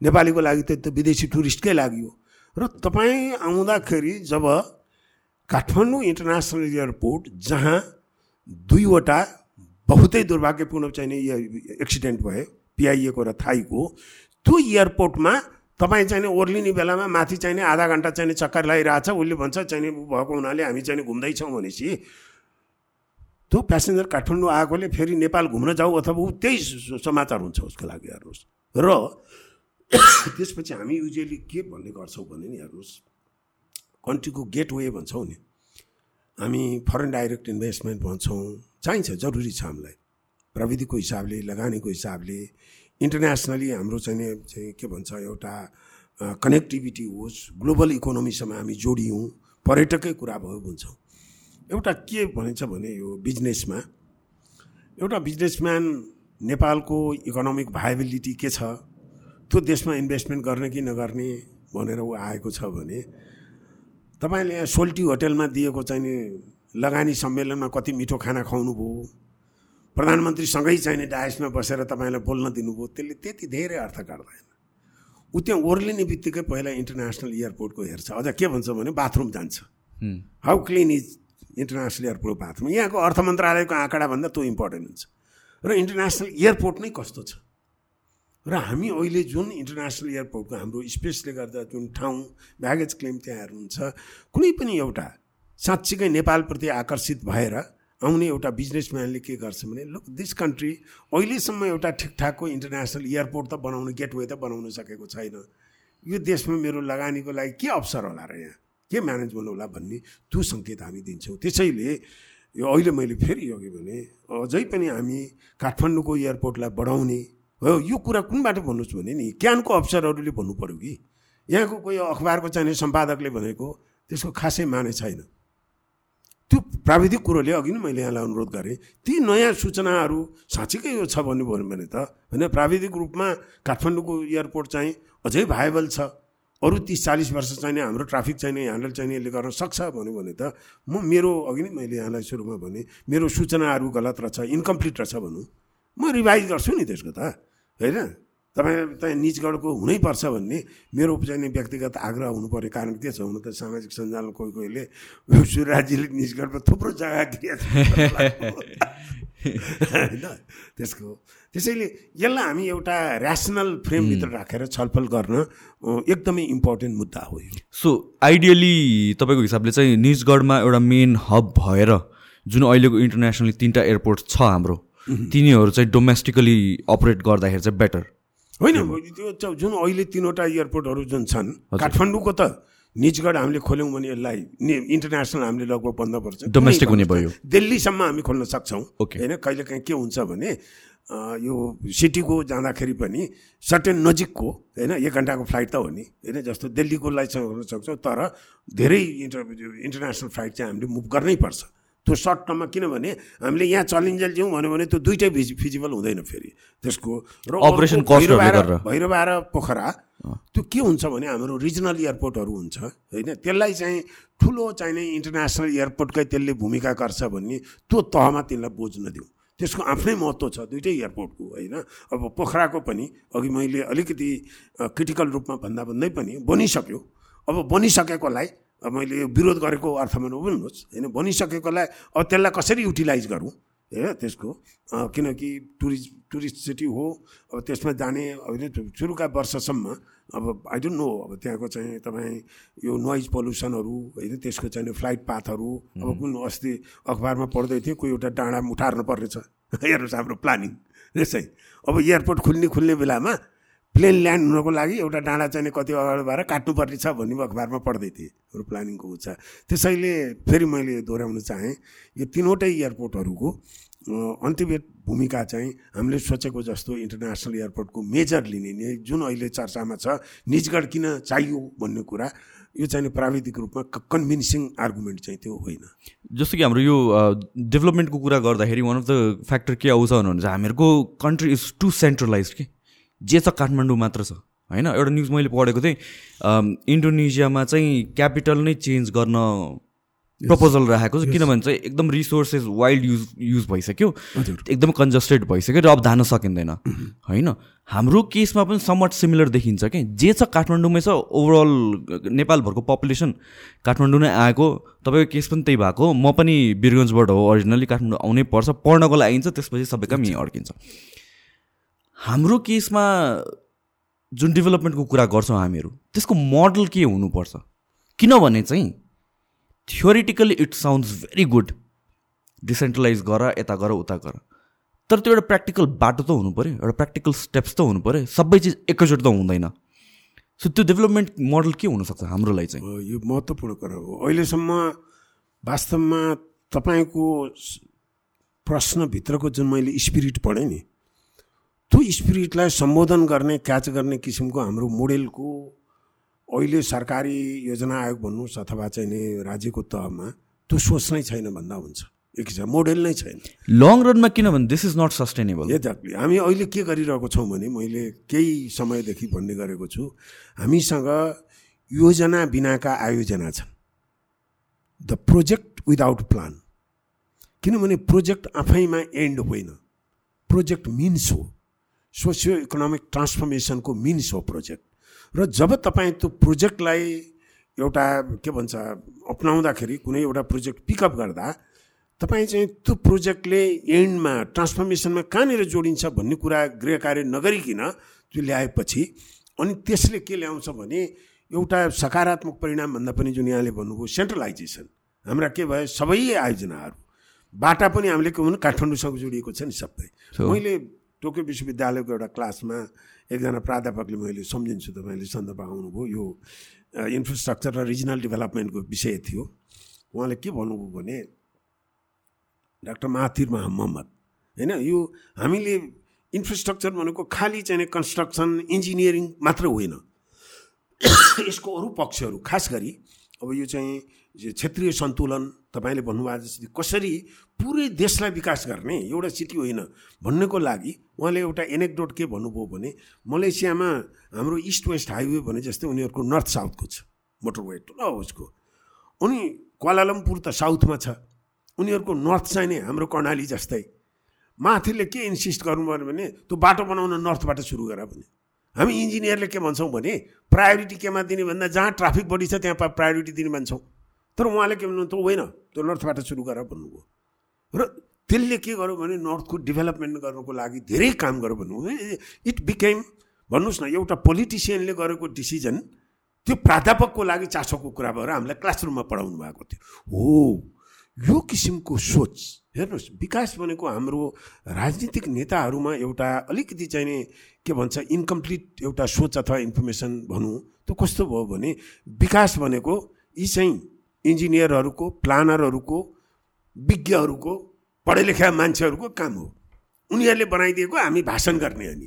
नेपालीको लागि त त्यो विदेशी टुरिस्टकै लागि हो। र तपाईँ आउँदाखेरि जब काठमाडौँ इन्टरनेसनल एयरपोर्ट जहाँ दुईवटा बहुतै दुर्भाग्यपूर्ण चाहिने एक्सिडेन्ट भयो पिआइएको र थाईको त्यो एयरपोर्टमा तपाईँ चाहिँ ओर्लिने बेलामा माथि चाहिने आधा घन्टा चाहिने चक्कर लगाइरहेछ उसले भन्छ चाहिने भएको हुनाले हामी चाहिँ घुम्दैछौँ भनेपछि त्यो प्यासेन्जर काठमाडौँ आएकोले फेरि नेपाल घुम्न जाऊ अथवा ऊ त्यही समाचार हुन्छ उसको लागि हेर्नुहोस्। र त्यसपछि हामी युजली के भन्ने गर्छौँ भने नि हेर्नुहोस्। कन्ट्रीको गेट वे भन्छौँ नि। हामी फरेन डाइरेक्ट इन्भेस्टमेन्ट भन्छौँ। चाहिन्छ जरुरी छ हामीलाई। प्रविधिको हिसाबले लगानीको हिसाबले इन्टरनेसनली हाम्रो चाहिँ के भन्छ एउटा कनेक्टिभिटी होस्। ग्लोबल इकोनोमीसँग हामी जोडियौँ। पर्यटकै कुरा भयो भन्छौँ। एउटा के भनिन्छ भने यो बिजनेसमा एउटा बिजनेसम्यान नेपालको इकोनोमिक भाइबिलिटी के छ त्यो देशमा इन्भेस्टमेन्ट गर्ने कि नगर्ने भनेर ऊ आएको छ भने तपाईँले यहाँ सोल्टी होटेलमा दिएको चाहिँ लगानी सम्मेलनमा कति मिठो खाना खुवाउनु भयो प्रधानमन्त्रीसँगै चाहिने डायसमा बसेर तपाईँलाई बोल्न दिनुभयो त्यसले त्यति धेरै अर्थ काट्दैन। ऊ त्यहाँ ओर्लिने बित्तिकै पहिला इन्टरनेसनल एयरपोर्टको हेर्छ अझ के भन्छ भने बाथरुम जान्छ। How clean is international airport bathroom यहाँको अर्थ मन्त्रालयको आँकडाभन्दा त्यो इम्पोर्टेन्ट हुन्छ। र इन्टरनेसनल एयरपोर्ट नै कस्तो छ? र हामी अहिले जुन इन्टरनेसनल एयरपोर्टको हाम्रो स्पेसले गर्दा जुन ठाउँ ब्यागेज क्लेम त्यहाँ हेर्नुहुन्छ कुनै पनि एउटा साँच्चीकै नेपालप्रति आकर्षित भएर आउने एउटा बिजनेसम्यानले के गर्छ भने लुक दिस कन्ट्री अहिलेसम्म एउटा ठिकठाकको इन्टरनेसनल एयरपोर्ट त बनाउनु गेटवे त बनाउन सकेको छैन। यो देशमा मेरो लगानीको लागि के अवसर होला र यहाँ? के म्यानेजमेन्ट होला भन्ने त्यो सङ्केत हामी दिन्छौँ। त्यसैले यो अहिले मैले फेरि अघि भने अझै पनि हामी काठमाडौँको एयरपोर्टलाई बढाउने हो यो कुरा कुनबाट भन्नुहोस् भने नि क्यानको अफसरहरूले भन्नु पऱ्यो कि। यहाँको कोही अखबारको चाहिने सम्पादकले भनेको त्यसको खासै माने छैन। त्यो प्राविधिक कुरोले अघि नै मैले यहाँलाई अनुरोध गरेँ ती नयाँ सूचनाहरू साँच्चीकै यो छ भन्नु भन्यो भने त होइन प्राविधिक रूपमा काठमाडौँको एयरपोर्ट चाहिँ अझै भाइबल छ। अरू तिस चालिस वर्ष चाहिने हाम्रो ट्राफिक चाहिने ह्यान्डल चाहिने यसले गर्न सक्छ भन्यो भने त म मेरो अघि नै मैले यहाँलाई सुरुमा भने मेरो सूचनाहरू गलत रहेछ इन्कम्प्लिट रहेछ भनौँ म रिभाइज गर्छु नि त्यसको त होइन? तपाईँ चाहिँ निजगढको हुनैपर्छ भन्ने मेरो चाहिँ व्यक्तिगत आग्रह हुनुपर्ने कारण के छ हुन त सामाजिक सञ्जाल कोही कोहीले सूर्यराजीले निजगढमा थुप्रो जग्गा होइन? त्यसको त्यसैले यसलाई हामी एउटा ऱ्यासनल फ्रेमभित्र राखेर छलफल गर्न एकदमै इम्पोर्टेन्ट मुद्दा हो यो। सो आइडियली तपाईँको हिसाबले चाहिँ निजगढमा एउटा मेन हब भएर जुन अहिलेको इन्टरनेसनली तिनवटा एयरपोर्ट छ हाम्रो तिनीहरू चाहिँ डोमेस्टिकली अपरेट गर्दाखेरि चाहिँ बेटर होइन त्यो जुन अहिले तिनवटा एयरपोर्टहरू जुन छन् काठमाडौँको त निजगढ हामीले खोल्यौँ भने यसलाई इन्टरनेसनल हामीले लगभग बन्द पर्छ। डोमेस्टिक हुने भयो। दिल्लीसम्म हामी खोल्न सक्छौँ। होइन कहिले काहीँ के हुन्छ भने यो सिटीको जाँदाखेरि पनि सर्टेन नजिकको होइन एक घन्टाको फ्लाइट त हो नि होइन जस्तो दिल्लीकोलाई गर्न सक्छौँ तर धेरै इन्टर इन्टरनेसनल फ्लाइट चाहिँ हामीले मुभ गर्नै पर्छ। त्यो सर्ट टर्ममा किनभने हामीले यहाँ चलिन्जेल जाउँ भन्यो भने त्यो दुइटै फिजिबल हुँदैन फेरि। त्यसको र अपरेसन भैरवा र पोखरा त्यो के हुन्छ भने हाम्रो रिजनल एयरपोर्टहरू हुन्छ होइन त्यसलाई चाहिँ ठुलो चाहिने इन्टरनेसनल एयरपोर्टकै त्यसले भूमिका गर्छ भन्ने त्यो तहमा त्यसलाई बोझ नदिउँ। त्यसको आफ्नै महत्त्व छ दुइटै एयरपोर्टको होइन? अब पोखराको पनि अघि मैले अलिकति क्रिटिकल रूपमा भन्दा भन्दै पनि बनिसक्यो। अब बनिसकेकोलाई मैले यो विरोध गरेको अर्थमा नबुझ्नुहोस् होइन? बनिसकेकोलाई अब त्यसलाई कसरी युटिलाइज गरौँ होइन? त्यसको किनकि टुरिस्ट टुरिस्ट सिटी हो अब त्यसमा जाने सुरुका वर्षसम्म अब आई डोन्ट नो अब त्यहाँको चाहिँ तपाईँ यो नोइज पल्युसनहरू होइन त्यसको चाहिँ फ्लाइट पाथहरू अब कुन अस्ति अखबारमा पढ्दै थियो कोही एउटा डाँडा उठार्नु पर्नेछ। हेर्नुहोस् हाम्रो प्लानिङ यसै। अब एयरपोर्ट खुल्ने खुल्ने बेलामा प्लेन ल्यान्ड हुनको लागि एउटा डाँडा चाहिँ कति अगाडि भएर काट्नुपर्ने छ भन्ने अखबारमा पढ्दै थिएँ हाम्रो प्लानिङको हुन्छ त्यसैले फेरि मैले दोहोऱ्याउन चाहेँ यो तिनवटै एयरपोर्टहरूको अन्तिमेट भूमिका चाहिँ हामीले सोचेको जस्तो इन्टरनेसनल एयरपोर्टको मेजर लिने जुन अहिले चर्चामा छ निजगढ किन चाहियो भन्ने कुरा यो चाहिँ प्राविधिक रूपमा कन्भिन्सिङ आर्गुमेन्ट चाहिँ त्यो होइन। जस्तो कि हाम्रो यो डेभलपमेन्टको कुरा गर्दाखेरि वान अफ द फ्याक्टर के आउँछ भन्नुहुन्छ हामीहरूको कन्ट्री इज टु सेन्ट्रलाइज के? जे छ काठमाडौँ मात्र छ होइन? एउटा न्युज मैले पढेको थिएँ इन्डोनेसियामा चाहिँ क्यापिटल नै चेन्ज गर्न प्रपोजल राखेको छ किनभने चाहिँ एकदम रिसोर्सेस वाइल्ड युज युज भइसक्यो। एकदम कन्जस्टेड भइसक्यो र अब धान सकिँदैन। होइन? हाम्रो केसमा पनि समट सिमिलर देखिन्छ कि? जे छ काठमाडौँमै छ ओभरअल नेपालभरको पपुलेसन काठमाडौँ नै आएको। तपाईँको केस पनि त्यही भएको म पनि बिरगन्जबाट हो अरिजिनली काठमाडौँ आउनै पर्छ। पढ्नको लागि आइन्छ त्यसपछि सबै काम यहीँ अड्किन्छ। हाम्रो केसमा जुन डेभलपमेन्टको कुरा गर्छौँ हामीहरू त्यसको मोडल के हुनुपर्छ? किनभने चाहिँ theoretically it sounds very good decentralize गर यता गर उता गर। तर त्यो एउटा प्र्याक्टिकल बाटो त हुनु पऱ्यो एउटा प्र्याक्टिकल स्टेप्स त हुनु पऱ्यो सबै चिज एकैचोटि त हुँदैन। सो त्यो डेभलपमेन्ट मोडल के हुनसक्छ हाम्रो लागि चाहिँ यो महत्त्वपूर्ण कुरा हो। अहिलेसम्म वास्तवमा तपाईँको प्रश्नभित्रको जुन मैले स्पिरिट पढेँ नि त्यो स्पिरिटलाई सम्बोधन गर्ने क्याच गर्ने किसिमको हाम्रो मोडेलको अहिले सरकारी योजना आयोग भन्नुहोस् अथवा चाहिँ नि राज्यको तहमा त्यो सोच नै छैन भन्दा हुन्छ। एक हिसाब मोडेल नै छैन। लङ रनमा किनभने this is not sustainable exactly हामी अहिले के गरिरहेको छौँ भने मैले केही समयदेखि भन्ने गरेको छु हामीसँग योजना बिनाका आयोजना छन्। द प्रोजेक्ट विदाउट प्लान किनभने प्रोजेक्ट आफैमा एन्ड होइन। प्रोजेक्ट मिन्स हो। सोसियो इकोनोमिक ट्रान्सफर्मेसनको मिन्स हो प्रोजेक्ट र जब तपाईँ त्यो प्रोजेक्टलाई एउटा के भन्छ अप्नाउँदाखेरि कुनै एउटा प्रोजेक्ट पिकअप गर्दा तपाईँ चाहिँ त्यो प्रोजेक्टले एन्डमा ट्रान्सफर्मेसनमा कहाँनिर जोडिन्छ भन्ने कुरा गृह कार्य नगरिकन त्यो ल्याएपछि अनि त्यसले के ल्याउँछ भने एउटा सकारात्मक परिणाम भन्दा पनि जुन यहाँले भन्नुभयो सेन्ट्रलाइजेसन हाम्रा के भयो सबै आयोजनाहरू बाटा पनि हामीले के भन्नु काठमाडौँसँग जोडिएको छ नि सबै। मैले टोकियो विश्वविद्यालयको एउटा क्लासमा एकजना प्राध्यापकले मैले सम्झिन्छु तपाईँले सन्दर्भ आउनुभयो। यो इन्फ्रास्ट्रक्चर र रिजनल डेभलपमेन्टको विषय थियो। उहाँले के भन्नुभयो भने डाक्टर माथिर मोहम्मद होइन यो हामीले इन्फ्रास्ट्रक्चर भनेको खालि चाहिँ कन्स्ट्रक्सन इन्जिनियरिङ मात्र होइन। यसको अरू पक्षहरू खास गरी अब यो चाहिँ क्षेत्रीय सन्तुलन तपाईँले भन्नुभएको जस्तै कसरी पुरै देशलाई विकास गर्ने एउटा सिटी होइन भन्नको लागि उहाँले एउटा एनेक्डोट के भन्नुभयो भने मलेसियामा हाम्रो इस्ट वेस्ट हाइवे भने जस्तै उनीहरूको नर्थ साउथको छ मोटरवे ठुलो उसको। अनि क्वालालम्पुर त साउथमा छ उनीहरूको नर्थ चाहिँ नै हाम्रो कर्णाली जस्तै। माथिले के इन्सिस्ट गर्नुभयो भने त्यो बाटो बनाउन नर्थबाट सुरु गर भने हामी इन्जिनियरले के भन्छौँ भने प्रायोरिटी केमा दिने भन्दा जहाँ ट्राफिक बढी छ त्यहाँ प्रायोरिटी दिने भन्छौँ तर उहाँले के भन्नु त होइन त्यो नर्थबाट सुरु गर भन्नुभयो। र त्यसले के गर्यो भने नर्थको डेभलपमेन्ट गर्नुको लागि धेरै काम गर्यो भन्नुभयो। इट बिकेम भन्नुहोस् न एउटा पोलिटिसियनले गरेको डिसिजन त्यो प्राध्यापकको लागि चासोको कुरा भएर हामीलाई क्लासरुममा पढाउनु भएको थियो। हो यो किसिमको सोच हेर्नुहोस् विकास भनेको हाम्रो राजनीतिक नेताहरूमा एउटा अलिकति चाहिँ नि के भन्छ इन्कम्प्लिट एउटा सोच अथवा इन्फर्मेसन भनौँ त्यो कस्तो भयो भने विकास भनेको यी चाहिँ इन्जिनियरहरूको प्लानरहरूको विज्ञहरूको पढे लेखा मान्छेहरूको काम हो। उनीहरूले बनाइदिएको हामी भाषण गर्ने अनि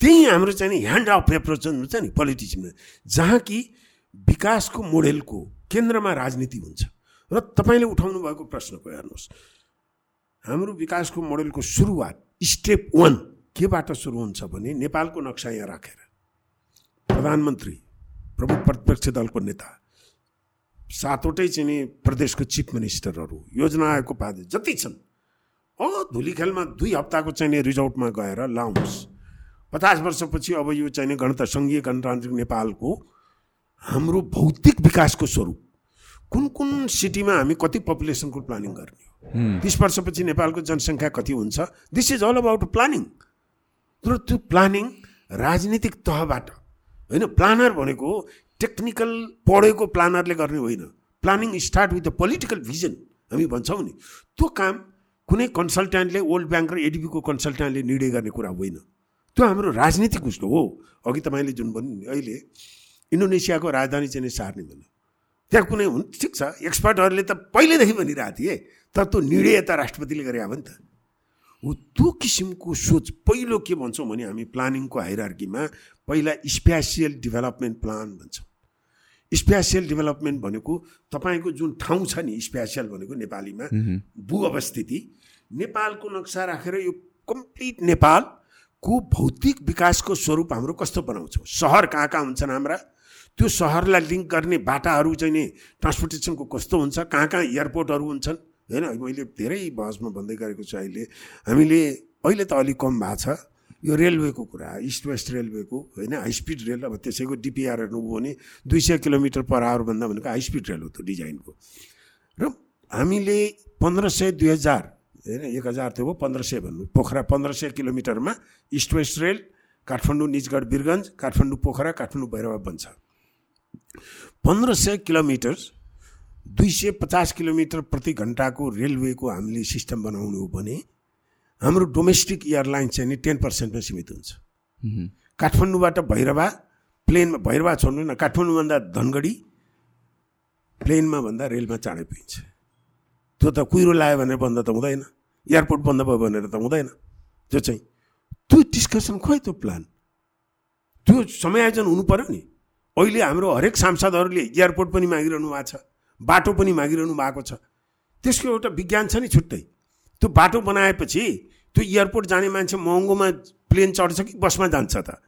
त्यही हाम्रो चाहिँ ह्यान्ड अफ एप्रोच हुन्छ नि पोलिटिसियनमा जहाँ कि विकासको मोडेलको केन्द्रमा राजनीति हुन्छ। र तपाईँले उठाउनु भएको प्रश्नको हेर्नुहोस्। हाम्रो विकासको मोडेलको सुरुवात स्टेप वान केबाट सुरु हुन्छ भने नेपालको नक्सा यहाँ राखेर। प्रधानमन्त्री प्रमुख प्रतिपक्ष दलको नेता। सातवटै चाहिँ नि प्रदेशको चिफ मिनिस्टरहरू योजना आयोगको पादे जति छन्। अँ धुली खेलमा दुई हप्ताको चाहिँ रिजोर्टमा गएर लाउनुहोस्। पचास वर्षपछि अब यो चाहिँ गणत सङ्घीय गणतान्त्रिक नेपालको हाम्रो भौतिक विकासको स्वरूप। कुन कुन सिटीमा हामी कति पपुलेसनको प्लानिङ गर्ने हो? बिस वर्षपछि नेपालको जनसङ्ख्या कति हुन्छ? This is all about planning तर त्यो प्लानिङ राजनीतिक तहबाट होइन प्लानर भनेको टेक्निकल पढेको प्लानरले गर्ने होइन। Planning start with the political vision हामी भन्छौँ नि। त्यो काम कुनै कन्सल्ट्यान्टले वर्ल्ड ब्याङ्क र एडिबीको कन्सल्ट्यान्टले निर्णय गर्ने कुरा होइन। त्यो हाम्रो राजनीतिक उस्तो हो। अघि तपाईँले जुन भन्नु नि अहिले इन्डोनेसियाको राजधानी चाहिँ सार्ने भन्नु। त्यहाँ कुनै हुन् ठिक छ। एक्सपर्टहरूले त पहिल्यैदेखि भनिरहेको थिए। तर त्यो निर्णय त राष्ट्रपतिले गरे हो नि त। हो त्यो किसिमको सोच पहिलो के भन्छौँ भने हामी प्लानिङको हाइरार्कीमा पहिला स्पेसियल डेभलपमेन्ट प्लान भन्छौँ। स्पेसियल डेभलपमेन्ट भनेको तपाईँको जुन ठाउँ छ नि स्पेसियल भनेको नेपालीमा भू अवस्थिति नेपालको नक्सा राखेर यो कम्प्लिट नेपालको भौतिक विकासको स्वरूप हाम्रो कस्तो बनाउँछौँ? सहर कहाँ कहाँ हुन्छन् हाम्रा? त्यो सहरलाई लिङ्क गर्ने बाटाहरू चाहिँ नि ट्रान्सपोर्टेसनको कस्तो हुन्छ? कहाँ कहाँ एयरपोर्टहरू हुन्छन्? होइन मैले धेरै बहसमा भन्दै गरेको छु अहिले। हामीले अहिले त अलिक कम भएको छ। यो रेलवेको कुरा इस्ट वेस्ट रेलवेको होइन हाई स्पिड रेल अब त्यसैको डिपिआर हेर्नुभयो भने दुई सय किलोमिटर पर आवरभन्दा भनेको हाई स्पिड रेल हो त्यो डिजाइनको र हामीले पन्ध्र सय दुई हजार होइन एक हजार त्यो हो पन्ध्र सय भन्नु पोखरा पन्ध्र सय किलोमिटरमा east west rail Kathmandu Nijgadh Birgunj Kathmandu Pokhara Kathmandu Bhairahawa बन्छ। पन्ध्र सय किलोमिटर दुई सय पचास किलोमिटर प्रति घन्टाको रेलवेको हामीले सिस्टम बनाउनु हो भने हाम्रो डोमेस्टिक एयरलाइन चाहिँ नि टेन पर्सेन्टमा सीमित हुन्छ। काठमाडौँबाट भैरवा प्लेनमा भैरवा छोड्नु न काठमाडौँभन्दा धनगढी प्लेनमा भन्दा रेलमा चाँडै पुगिन्छ। त्यो त कुहिरो लायो भनेर बन्द त हुँदैन एयरपोर्ट बन्द भयो भनेर त हुँदैन। त्यो चाहिँ त्यो डिस्कसन खोइ त्यो प्लान त्यो समायोजन हुनु पऱ्यो नि। अहिले हाम्रो हरेक सांसदहरूले एयरपोर्ट पनि मागिरहनु भएको छ बाटो पनि मागिरहनु भएको छ। त्यसको एउटा विज्ञान छ नि छुट्टै। त्यो बाटो बनाएपछि त्यो एयरपोर्ट जाने मान्छे महँगोमा प्लेन चढ्छ कि बसमा जान्छ त?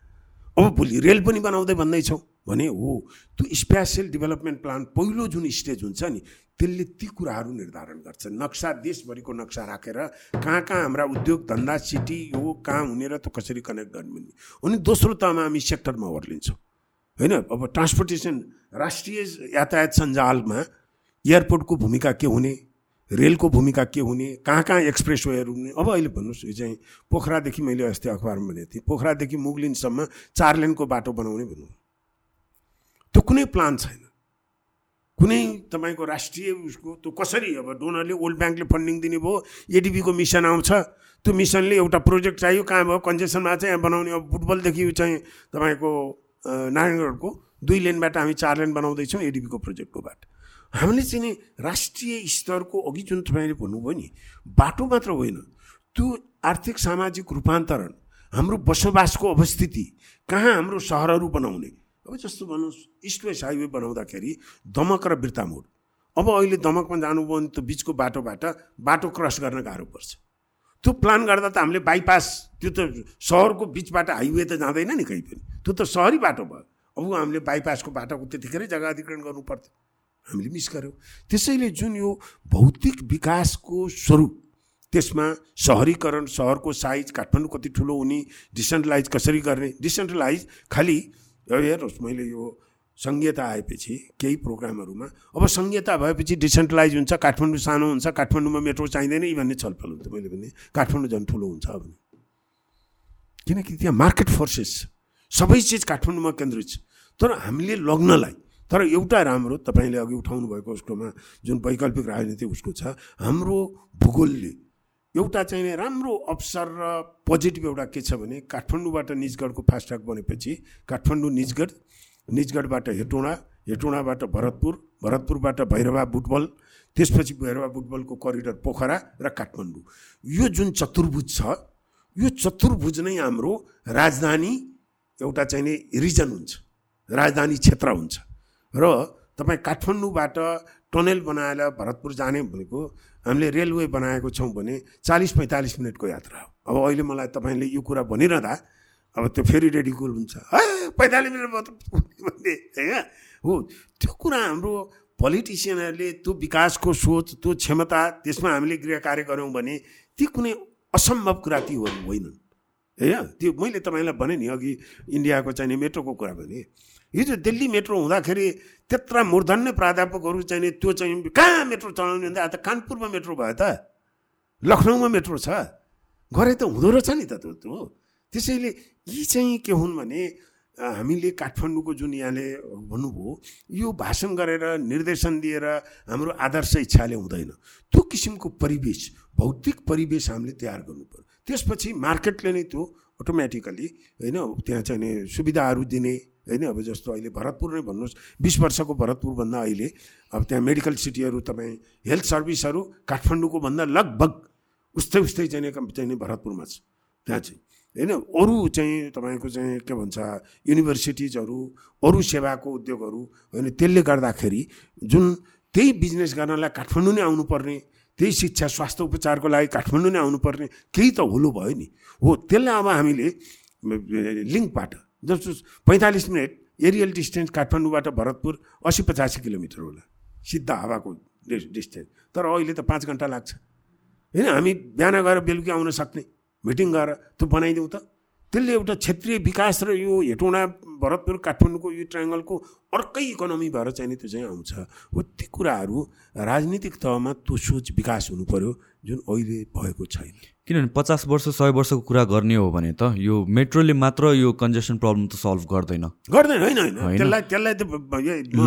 अब भोलि रेल पनि बनाउँदै भन्दैछौँ। भने हो त्यो स्पेसियल डेभलपमेन्ट प्लान पहिलो जुन स्टेज हुन्छ नि त्यसले ती कुराहरू निर्धारण गर्छ। नक्सा देशभरिको नक्सा राखेर कहाँ कहाँ हाम्रा उद्योग धन्दा सिटी हो कहाँ हुने र त्यो कसरी कनेक्ट गर्ने अनि दोस्रो तहमा हामी सेक्टरमा ओर्लिन्छौँ। होइन अब ट्रान्सपोर्टेसन राष्ट्रिय यातायात सञ्जालमा एयरपोर्टको भूमिका के हुने? रेलको भूमिका के हुने कहाँ कहाँ एक्सप्रेस वेहरू हुने? अब अहिले भन्नुहोस् यो चाहिँ पोखरादेखि मैले अस्ति अखबारमा भनेको थिएँ। पोखरादेखि मुगलिनसम्म चार लेनको बाटो बनाउने भन्नु त्यो कुनै प्लान छैन। कुनै तपाईँको राष्ट्रिय उसको त्यो कसरी अब डोनरले वर्ल्ड ब्याङ्कले फन्डिङ दिने भयो एडिबीको मिसन आउँछ त्यो मिसनले एउटा प्रोजेक्ट चाहियो कहाँ भयो कन्जेसनमा चाहिँ बनाउने। अब फुटबलदेखि चाहिँ तपाईँको नारायणगढको दुई लेनबाट हामी चार लेन बनाउँदैछौँ एडिबीको प्रोजेक्टको बाटो। हामीले चाहिँ नि राष्ट्रिय स्तरको अघि जुन तपाईँले भन्नुभयो नि बाटो मात्र होइन त्यो आर्थिक सामाजिक रूपान्तरण हाम्रो बसोबासको अवस्थिति कहाँ हाम्रो सहरहरू बनाउने। अब जस्तो भन्नुहोस् इस्ट वेस्ट हाइवे बनाउँदाखेरि दमक र बिर्तामोड अब अहिले दमकमा जानुभयो भने त्यो बिचको बाटोबाट बाटो क्रस गर्न गाह्रो पर्छ। त्यो प्लान गर्दा त हामीले बाइपास त्यो त सहरको बिचबाट हाइवे त जाँदैन नि कहीँ पनि। त्यो त सहरी बाटो भयो। अब हामीले बाइपासको बाटोको त्यतिखेरै जग्गा अधिग्रहण गर्नु पर्थ्यो। हामीले मिस गऱ्यौँ त्यसैले जुन यो भौतिक विकासको स्वरूप त्यसमा सहरीकरण सहरको साइज काठमाडौँ कति ठुलो हुने डिसेन्ट्रलाइज कसरी गर्ने डिसेन्ट्रलाइज खालि हेर्नुहोस् मैले यो सङ्घीयता आएपछि केही प्रोग्रामहरूमा अब सङ्घीयता भएपछि डिसेन्ट्रलाइज हुन्छ काठमाडौँ सानो हुन्छ काठमाडौँमा मेट्रो चाहिँदैन भन्ने छलफल हुन्छ। मैले भने काठमाडौँ झन् ठुलो हुन्छ भने। किनकि त्यहाँ मार्केट फोर्सेस सबै चिज काठमाडौँमा केन्द्रित छ। तर हामीले लग्नलाई तर एउटा राम्रो तपाईँले अघि उठाउनु भएको उसकोमा जुन वैकल्पिक राजनीति उसको छ हाम्रो भूगोलले एउटा चाहिँ राम्रो अवसर र पोजिटिभ एउटा के छ भने काठमाडौँबाट निजगढको फास्ट्याग बनेपछि काठमाडौँ निजगढ निजगढबाट हेटोडा हेटोडाबाट भरतपुर भरतपुरबाट भैरवा बुटबल त्यसपछि भैरवा बुटबलको करिडर पोखरा र काठमाडौँ। यो जुन चतुर्भुज छ यो चतुर्भुज नै हाम्रो राजधानी एउटा चाहिँ नि रिजन हुन्छ राजधानी क्षेत्र हुन्छ। र तपाईँ काठमाडौँबाट टनेल बनाएर भरतपुर जाने भनेको हामीले रेलवे बनाएको छौँ भने चालिस पैँतालिस मिनटको यात्रा हो। अब अहिले मलाई तपाईँले यो कुरा भनिरहँदा अब त्यो फेरि रेडिकुल हुन्छ। है पैँतालिस मिनट भन्ने होइन? हो त्यो कुरा हाम्रो पोलिटिसियनहरूले त्यो विकासको सोच त्यो क्षमता त्यसमा हामीले गृह कार्य गऱ्यौँ भने ती कुनै असम्भव कुरा ती होइनन्। होइन? त्यो मैले तपाईँलाई भने नि अघि इन्डियाको चाहिने मेट्रोको कुरा भने हिजो दिल्ली मेट्रो हुँदाखेरि त्यत्र मूर्धन्य प्राध्यापकहरू चाहिने त्यो चाहिँ कहाँ मेट्रो चलाउने भन्दा त कानपुरमा मेट्रो भयो त। लखनऊमा मेट्रो छ। गरे त हुँदो रहेछ नि त त्यो त्यो त्यसैले यी चाहिँ के हुन् भने हामीले काठमाडौँको जुन यहाँले भन्नुभयो यो भाषण गरेर निर्देशन दिएर हाम्रो आदर्श इच्छाले हुँदैन। त्यो किसिमको परिवेश भौतिक परिवेश हामीले तयार गर्नु पऱ्यो त्यसपछि मार्केटले नै त्यो अटोमेटिकली होइन त्यहाँ चाहिँ सुविधाहरू दिने होइन अब जस्तो अहिले भरतपुर नै भन्नुहोस् बिस वर्षको भरतपुरभन्दा अहिले अब त्यहाँ मेडिकल सिटीहरू तपाईँ हेल्थ सर्भिसहरू काठमाडौँको भन्दा लगभग उस्तै उस्तै चाहिँ चाहिँ भरतपुरमा छ। त्यहाँ चाहिँ होइन? अरू चाहिँ तपाईँको चाहिँ के भन्छ युनिभर्सिटिजहरू अरू सेवाको उद्योगहरू होइन? त्यसले गर्दाखेरि जुन त्यही बिजनेस गर्नलाई काठमाडौँ नै आउनुपर्ने त्यही शिक्षा स्वास्थ्य उपचारको लागि काठमाडौँ नै आउनुपर्ने केही त हुलो भयो नि। हो त्यसलाई अब हामीले लिङ्कबाट जस्तो पैँतालिस मिनट एरियल डिस्टेन्स काठमाडौँबाट भरतपुर असी पचासी किलोमिटर होला सिधा हावाको डिस्टेन्स। तर अहिले त पाँच घन्टा लाग्छ। होइन हामी बिहान गएर बेलुकी आउन सक्ने मिटिङ गरेर त्यो बनाइदिउँ त। त्यसले एउटा क्षेत्रीय विकास र यो हेटौँडा भरतपुर काठमाडौँको यो ट्राइङ्गलको अर्कै इकोनोमी भएर चाहिँ नि त्यो चाहिँ आउँछ। हो ती कुराहरू राजनीतिक तहमा त्यो सोच विकास हुनु पऱ्यो जुन अहिले भएको छैन। किनभने पचास वर्ष सय वर्षको कुरा गर्ने हो भने त यो मेट्रोले मात्र यो कन्जेसन प्रब्लम त सल्भ गर्दैन। गर्दैन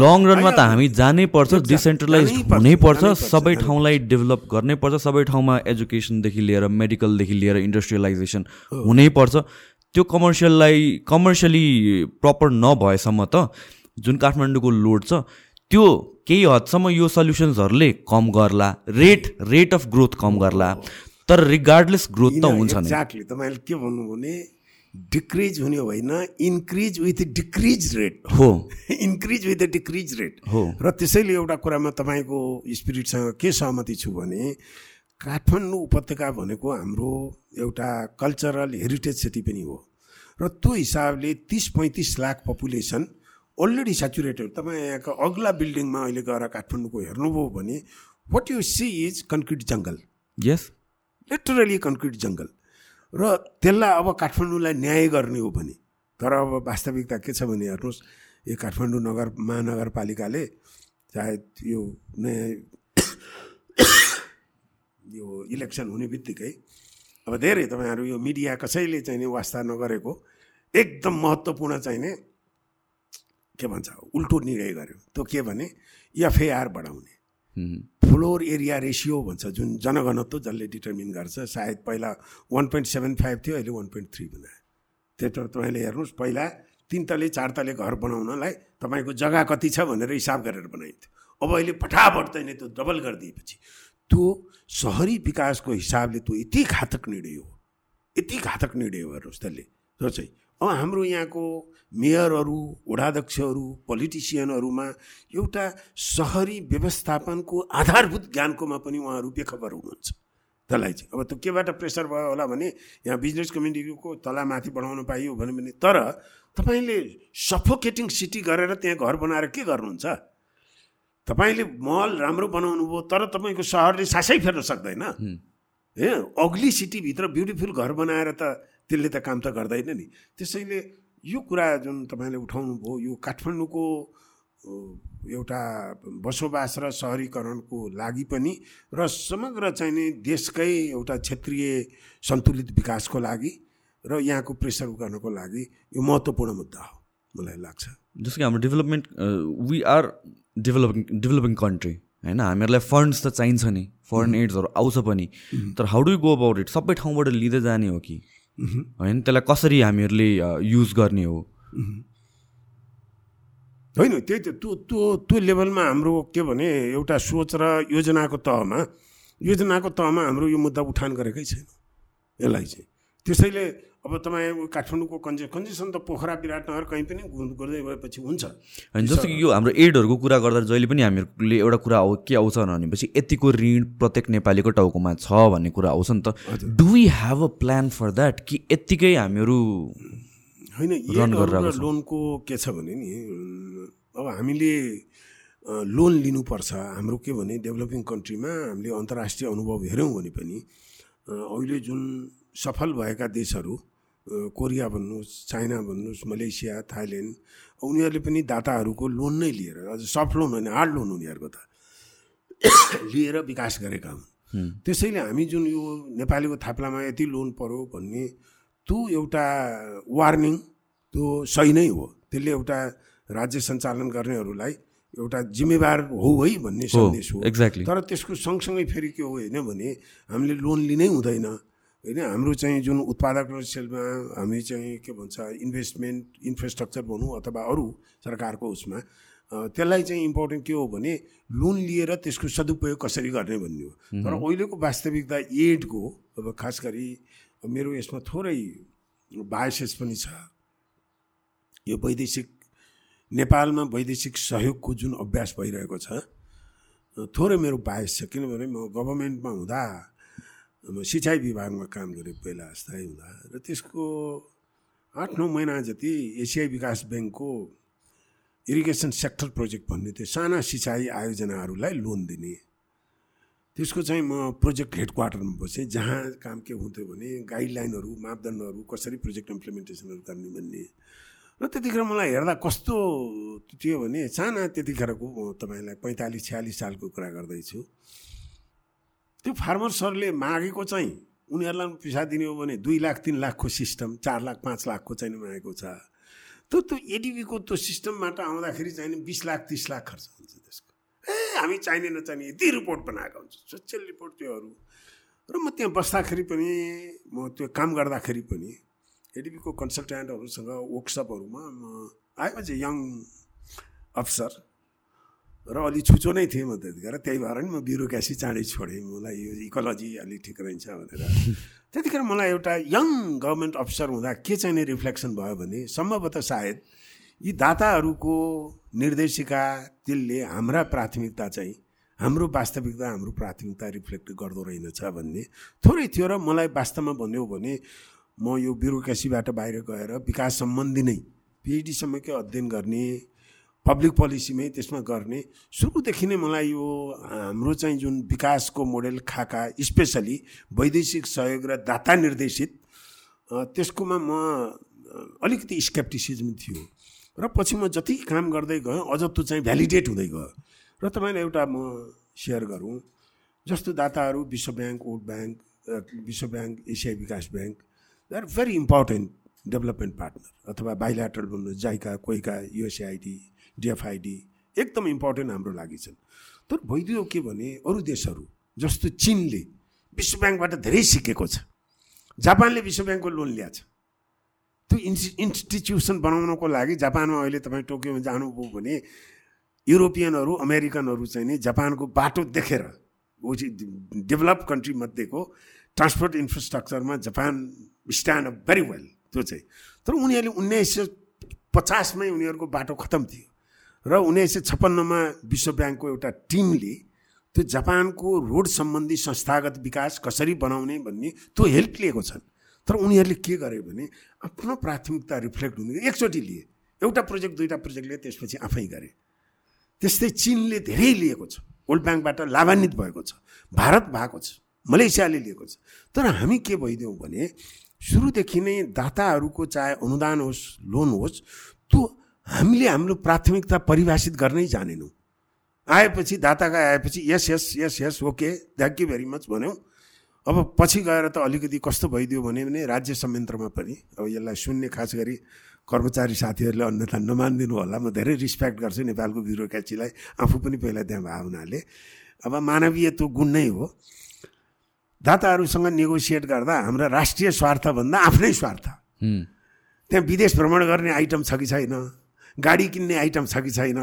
लङ रनमा त हामी जानै पर्छ डिसेन्ट्रलाइज हुनै पर्छ सबै ठाउँलाई डेभलप गर्नै पर्छ सबै ठाउँमा एजुकेसनदेखि लिएर मेडिकलदेखि लिएर इन्डस्ट्रियलाइजेसन हुनै पर्छ त्यो कमर्सियललाई कमर्सियली प्रपर नभएसम्म त जुन काठमाडौँको लोड छ त्यो केही हदसम्म यो सल्युसन्सहरूले कम गर्ला रेट रेट अफ ग्रोथ कम गर्ला। तर रिगार्डलेस ग्रोथ त हुन्छ एक्ज्याक्टली तपाईँले के भन्नु भने डिक्रिज हुने होइन इन्क्रिज विथ डिक्रिज रेट हो। इन्क्रिज विथ डिक्रिज रेट हो। र त्यसैले एउटा कुरामा तपाईँको स्पिरिटसँग के सहमति छु भने काठमाडौँ उपत्यका भनेको हाम्रो एउटा कल्चरल हेरिटेज सिटी पनि हो। र त्यो हिसाबले तिस पैँतिस लाख पपुलेसन अलरेडी सेचुरेटेड तपाईँ यहाँको अग्ला बिल्डिङमा अहिले गएर काठमाडौँको हेर्नुभयो भने what you see is concrete jungle yes literally concrete जङ्गल र त्यसलाई अब काठमाडौँलाई न्याय गर्ने हो भने तर अब वास्तविकता के छ भने हेर्नुहोस् यो काठमाडौँ नगर महानगरपालिकाले चाहे यो नयाँ यो इलेक्सन हुने बित्तिकै अब धेरै तपाईँहरू यो मिडिया कसैले चाहिँ नि वास्ता नगरेको एकदम महत्त्वपूर्ण चाहिने के भन्छ उल्टो निर्णय गर्यो। त्यो के भने एफआइआर बढाउने। फ्लोर एरिया रेसियो भन्छ जुन जनघनत्व जसले डिटर्मिन गर्छ सायद पहिला वान पोइन्ट सेभेन फाइभ थियो अहिले वान पोइन्ट थ्री बनायो त्यो तपाईँले हेर्नुहोस् पहिला तिन तले चार तले घर बनाउनलाई तपाईँको जग्गा कति छ भनेर हिसाब गरेर बनाइन्थ्यो अब अहिले फटाफट चाहिँ त्यो डबल गरिदिएपछि। त्यो सहरी विकासको हिसाबले त्यो यति घातक निर्णय हो। यति घातक निर्णय हो हेर्नुहोस् त्यसले। त्यो चाहिँ हाम्रो यहाँको मेयरहरू वडाध्यक्षहरू पोलिटिसियनहरूमा एउटा सहरी व्यवस्थापनको आधारभूत ज्ञानकोमा पनि उहाँहरू बेखबर हुनुहुन्छ। त्यसलाई चाहिँ अब त्यो केबाट प्रेसर भयो होला भने यहाँ बिजनेस कम्युनिटीको तलामाथि बढाउन पाइयो भन्यो भने तर तपाईँले सफोकेटिङ सिटी गरेर त्यहाँ घर बनाएर के गर्नुहुन्छ? तपाईँले मल राम्रो बनाउनु भयो तर तपाईँको सहरले सासै फेर्न सक्दैन। ए अग्ली सिटीभित्र ब्युटिफुल घर बनाएर त त्यसले त काम त गर्दैन नि। त्यसैले यो कुरा जुन तपाईँले उठाउनु भयो यो काठमाडौँको एउटा बसोबास र सहरीकरणको लागि पनि र समग्र चाहिँ नि देशकै एउटा क्षेत्रीय सन्तुलित विकासको लागि र यहाँको प्रेसर गर्नको लागि यो महत्त्वपूर्ण मुद्दा हो मलाई लाग्छ। जस्तो कि हाम्रो development we are developing developing country होइन? हामीहरूलाई फन्ड्स त चाहिन्छ नि फरेन एड्सहरू आउँछ पनि। तर how do go about it सबै ठाउँबाट लिँदै जाने हो कि? होइन? त्यसलाई कसरी हामीहरूले युज गर्ने हो? होइन त्यही त त्यो त्यो त्यो लेभलमा हाम्रो के भने एउटा सोच र योजनाको तहमा योजनाको तहमा हाम्रो यो मुद्दा उठान गरेकै छैन। यसलाई चाहिँ। त्यसैले अब तपाईँ काठमाडौँको कन्जे कन्जेसन त पोखरा विराटनगर कहीँ पनि गर्दै गएपछि हुन्छ। होइन जस्तो कि यो हाम्रो एडहरूको कुरा गर्दा जहिले पनि हामीहरूले एउटा कुरा आउ के आउँछ भनेपछि यतिको ऋण प्रत्येक नेपालीको टाउकोमा छ भन्ने कुरा आउँछ नि त। Do we have a plan for that कि यत्तिकै हामीहरू होइन लोनको के छ भने नि अब हामीले लोन लिनुपर्छ। हाम्रो के भने डेभलपिङ कन्ट्रीमा हामीले अन्तर्राष्ट्रिय अनुभव हेऱ्यौँ भने पनि अहिले जुन सफल भएका देशहरू कोरिया भन्नुहोस् चाइना भन्नुहोस् मलेसिया थाइल्यान्ड उनीहरूले पनि दाताहरूको लोन नै लिएर अझ सफ्ट लोन होइन हार्ड लोन उनीहरूको त लिएर विकास गरेका हुन्। त्यसैले हामी जुन यो नेपालीको थाप्लामा यति लोन पऱ्यो भन्ने त्यो एउटा वार्निङ त्यो सही नै हो। त्यसले एउटा राज्य सञ्चालन गर्नेहरूलाई एउटा जिम्मेवार हो है भन्ने सन्देश हो। एक्ज्याक्टली तर त्यसको सँगसँगै फेरि के हो होइन भने हामीले लोन लिनै हुँदैन। होइन हाम्रो चाहिँ जुन उत्पादक सेलमा हामी चाहिँ के भन्छ इन्भेस्टमेन्ट इन्फ्रास्ट्रक्चर भनौँ अथवा अरू सरकारको उसमा त्यसलाई चाहिँ इम्पोर्टेन्ट के हो भने लोन लिएर त्यसको सदुपयोग कसरी गर्ने भन्ने हो। तर अहिलेको वास्तविकता एडको अब खास गरी मेरो यसमा थोरै बायसेस पनि छ। यो वैदेशिक नेपालमा वैदेशिक सहयोगको जुन अभ्यास भइरहेको छ थोरै मेरो बायस छ। किनभने म गभर्मेन्टमा हुँदा म सिँचाइ विभागमा काम गरेँ पहिला स्थायी हुँदा र त्यसको आठ नौ महिना जति एसियाई विकास ब्याङ्कको इरिगेसन सेक्टर प्रोजेक्ट भन्ने थियो साना सिँचाइ आयोजनाहरूलाई लोन दिने। त्यसको चाहिँ म प्रोजेक्ट हेड क्वार्टरमा बसेँ जहाँ काम के हुन्थ्यो भने गाइडलाइनहरू मापदण्डहरू कसरी प्रोजेक्ट इम्प्लिमेन्टेसनहरू गर्ने भन्ने। र त्यतिखेर मलाई हेर्दा कस्तो थियो भने साना त्यतिखेरको तपाईँलाई पैँतालिस छ्यालिस सालको कुरा गर्दैछु। त्यो फार्मर्सहरूले मागेको चाहिँ उनीहरूलाई पैसा दिने हो भने दुई लाख तिन लाखको सिस्टम चार लाख पाँच लाखको चाहिँ मागेको छ। त्यो त्यो एडिबीको त्यो सिस्टमबाट आउँदाखेरि चाहिँ बिस लाख तिस लाख खर्च हुन्छ त्यसको। ए हामी चाहिने नचाहिने यति रिपोर्ट बनाएको हुन्छ। सोसियल रिपोर्ट त्योहरू। र म त्यहाँ बस्दाखेरि पनि म त्यो काम गर्दाखेरि पनि एडिबीको कन्सल्टेन्टहरूसँग वर्कसपहरूमा म चाहिँ यङ अफसर र अलि छुचो नै थिएँ म त्यतिखेर त्यही भएर नि म ब्युरोक्रासी चाँडै छोडेँ। मलाई यो इकोलोजी अलिक ठिक रहन्छ भनेर। त्यतिखेर मलाई एउटा यङ गभर्मेन्ट अफिसर हुँदा के चाहिँ नै रिफ्लेक्सन भयो भने सम्भवतः सायद यी दाताहरूको निर्देशिका त्यसले हाम्रा प्राथमिकता चाहिँ हाम्रो वास्तविकता हाम्रो प्राथमिकता रिफ्लेक्ट गर्दो रहेनछ भन्ने थोरै थियो र मलाई वास्तवमा भन्यो भने म यो ब्युरोक्रेसीबाट बाहिर गएर विकास सम्बन्धी नै पिएचडीसम्मकै अध्ययन गर्ने पब्लिक पोलिसीमै त्यसमा गर्ने। सुरुदेखि नै मलाई यो हाम्रो चाहिँ जुन विकासको मोडेल खाका स्पेसली वैदेशिक सहयोग र दाता निर्देशित त्यसकोमा म अलिकति स्केप्टिसिजम थियो। र पछि म जति काम गर्दै गएँ अझ त्यो चाहिँ भ्यालिडेट हुँदै गयो। र तपाईँलाई एउटा म सेयर गरौँ। जस्तो दाताहरू विश्व ब्याङ्क वर्ल्ड ब्याङ्क विश्व ब्याङ्क एसियाई विकास bank they are very important development partner अथवा बाइल्याटरल भन्नु जाइका कोइका युएसएआइडी डिएफआइडी एकदम इम्पोर्टेन्ट हाम्रो लागि छन्। तर भइदियो के भने अरू देशहरू जस्तो चिनले विश्व ब्याङ्कबाट धेरै सिकेको छ। जापानले विश्व ब्याङ्कको लोन ल्याएको छ। त्यो इन्सि इन्स्टिट्युसन बनाउनको लागि जापानमा अहिले तपाईँ टोकियोमा जानुभयो भने युरोपियनहरू अमेरिकनहरू चाहिँ नि जापानको बाटो देखेर डेभलप कन्ट्री मध्येको transport इन्फ्रास्ट्रक्चरमा Japan stand up very well त्यो चाहिँ। तर उनीहरूले उन्नाइस सय पचासमै उनीहरूको बाटो खतम थियो। र उन्नाइस सय छप्पन्नमा विश्व ब्याङ्कको एउटा टिमले त्यो जापानको रोड सम्बन्धी संस्थागत विकास कसरी बनाउने भन्ने त्यो हेल्प लिएको छन्। तर उनीहरूले के गरे भने आफ्नो प्राथमिकता रिफ्लेक्ट हुने एकचोटि लिए। एउटा प्रोजेक्ट दुईवटा प्रोजेक्ट लिए त्यसपछि आफै गरे। त्यस्तै चिनले धेरै लिएको छ। वर्ल्ड ब्याङ्कबाट लाभान्वित भएको छ। भारत भएको छ। मलेसियाले लिएको छ। तर हामी के भइदियौँ भने सुरुदेखि नै दाताहरूको चाहे अनुदान होस् लोन होस् त्यो हामीले हाम्रो प्राथमिकता परिभाषित गर्नै जानेनौँ। आएपछि दाताका आएपछि यस यस यस यस okay thank you very much भन्यौँ। अब पछि गएर त अलिकति कस्तो भइदियो भने भने राज्य संयन्त्रमा पनि अब यसलाई सुन्ने खास गरी कर्मचारी साथीहरूले अन्यथा नमानिदिनु होला। म धेरै रिस्पेक्ट गर्छु नेपालको ब्युरोक्रेसीलाई। आफू पनि पहिला त्यहाँ भए हुनाले। अब मानवीय त्यो गुण नै हो। दाताहरूसँग नेगोसिएट गर्दा हाम्रा राष्ट्रिय स्वार्थभन्दा आफ्नै स्वार्थ। त्यहाँ विदेश भ्रमण गर्ने आइटम छ कि छैन? गाडी किन्ने आइटम छ कि छैन?